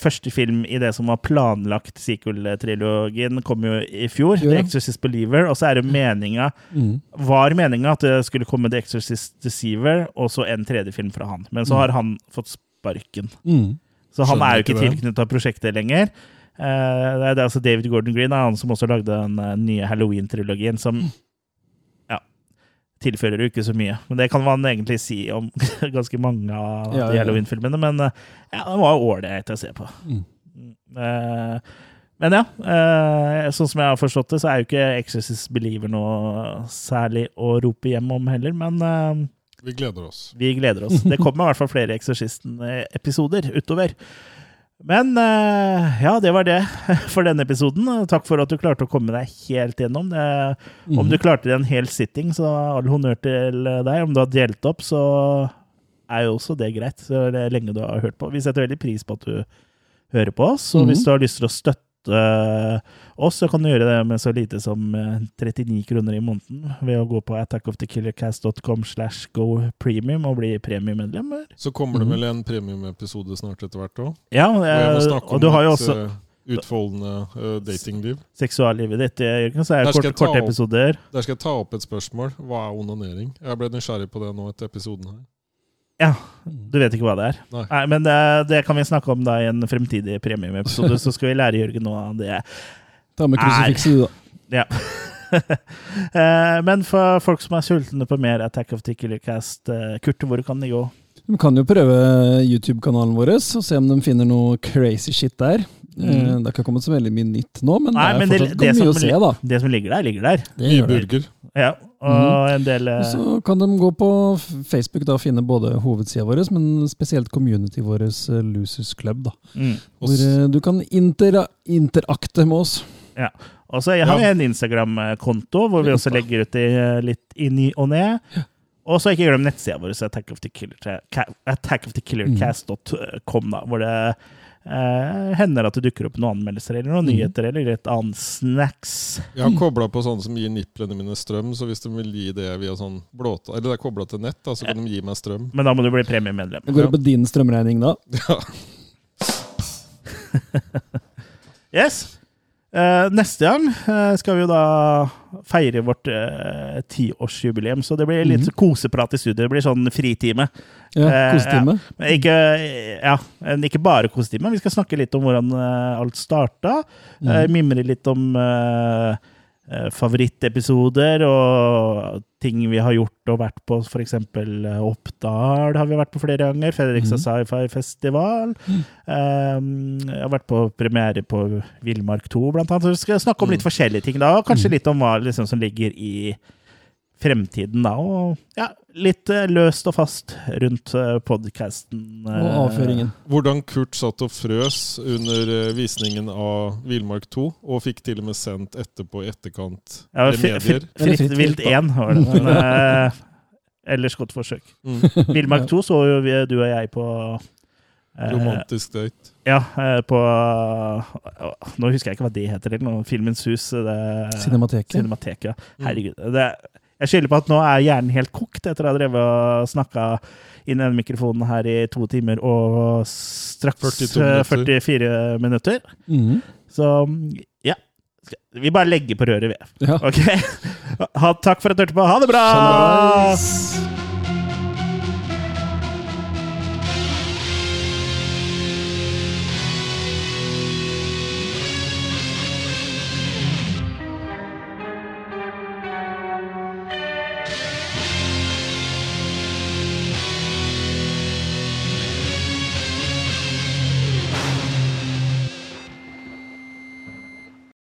første film i det som var planlagt sequel-trilogien, kom jo i fjor. Yeah. The. Exorcist Believer. Og så er det meninga Mm. var meninga at det skulle komme The Exorcist Deceiver, og så en tredje film fra han. Men så har han fått sparken. Mm. Så han er jo ikke tilknytta prosjektet lenger. Eh, det er, altså David Gordon Green han som også lagde den eh, nye Halloween-trilogien, som ja, tilfører jo ikke så mye. Men det kan man egentlig si om ganske mange av Ja, de ja, ja. Halloween-filmene. Men eh, ja, den var ålreit å se på. Mm. Uh, men ja, uh, sånn som jeg har forstått det, så er jo ikke Exorcist Believer noe særlig å rope hjem om heller, men uh, Vi gleder oss. vi gleder oss. Det kommer i hvert fall flere Exorcisten-episoder utover. Men eh, ja, det var det for denne episoden. Takk for at du klarte å komme deg helt gjennom. Det, Om du klarte det en hel sitting, så all honnør til deg. Om du har delt opp, så er jo også det greit. Så det er lenge du har hørt på. Vi setter veldig pris på at du hører på oss. Og hvis du har lyst til å støtte oss, så kan du gjøre det med så lite som eh, 39 kroner i måneden ved å gå på attackofthekillercast.com slash go premium og bli premiemedlemmer. Så kommer det vel en premiumepisode snart etter hvert òg. Ja, Og eh, og du har jo også eh, utfoldende uh, datingliv. seksuallivet ditt, eh, Jørgen, så er det skal kort, jeg ta korte opp- episoder. Der skal jeg ta opp et spørsmål. Hva er onanering? Jeg ble nysgjerrig på det nå etter episoden her. Ja, du vet ikke hva det er. Nei. men det, det kan vi snakke om da i en fremtidig premiumepisode, så skal vi lære Jørgen noe av det. Ta med krusifikset, du, da. Ja. Eh, Men for folk som er sultne på mer Attack of Cast, eh, Kurt, hvor kan de gå? De kan jo prøve YouTube-kanalen vår og se om de finner noe crazy shit der. Mm. Det har ikke kommet så veldig mye nytt nå, men Mm. Nei, det er men det- fortsatt det mye som å se, da. Det som ligger der, ligger der. Det Mye gjør det. burger. Ja, og en del eh, Og Så kan de gå på Facebook da og finne både hovedsida vår, men spesielt community vår, eh, Losers Club. da. mm. Hvor eh, du kan intera interakte med oss. Ja. Og så har vi Ja. en Instagram-konto hvor vi også legger ut eh, litt i og og ne. Og så ikke glem nettsida vår, så Attack of the Killer, Attack of the Killercast.com, da, hvor det eh, hender at det dukker opp noen anmeldelser eller noen nyheter eller et annet snacks. Jeg har kobla på sånne som gir niplene mine strøm, så hvis de vil gi det via sånn blåta Eller det er kobla til nett, da, så kan de gi meg strøm. Men da må du bli premiemedlem. Det går på din strømregning da. Ja. Yes. Eh, neste gang eh, skal vi jo da feire vårt eh, tiårsjubileum, så det blir litt koseprat i studio. Det blir sånn fritime. Ja, Eh, Kosetime. Ja. ikke, ja, ikke bare kostime. Vi skal snakke litt om hvordan eh, alt starta. Eh, mimre litt om eh, eh, favorittepisoder og ting vi har gjort og vært på. Eksempel eh, Oppdal har vi vært på flere ganger. Fredrikstad Sci-Fi Festival. Um, jeg har vært på premiere på Villmark 2, blant annet. Så vi skal snakke om litt forskjellige ting da, og kanskje litt om hva liksom, som ligger i fremtiden da, og ja, litt eh, løst og fast rundt uh, podkasten. Og avføringen. Hvordan Kurt satt og frøs under eh, visningen av Villmark 2, og fikk til og med sendt etterpå i etterkant Ja, med fri- medier. Fritt vilt vilt, 1 var det. Men, eh, ellers godt forsøk. Mm. Villmark 2 så jo vi, du og jeg på eh, Romantisk date. Ja, eh, på Nå husker jeg ikke hva det heter. eller noe. Filmens hus. Det, Cinemateket. Cinemateket. ja. Herregud. Det, jeg skylder på at nå er hjernen helt kokt etter å ha drevet og snakka inn i den mikrofonen her i to timer og straks 42 minutter. 44 minutter. Mm. Så ja. Vi bare legger på røret, vi. Ja. Ok? Ha, takk for at du hørte på. Ha det bra! Sjalabais.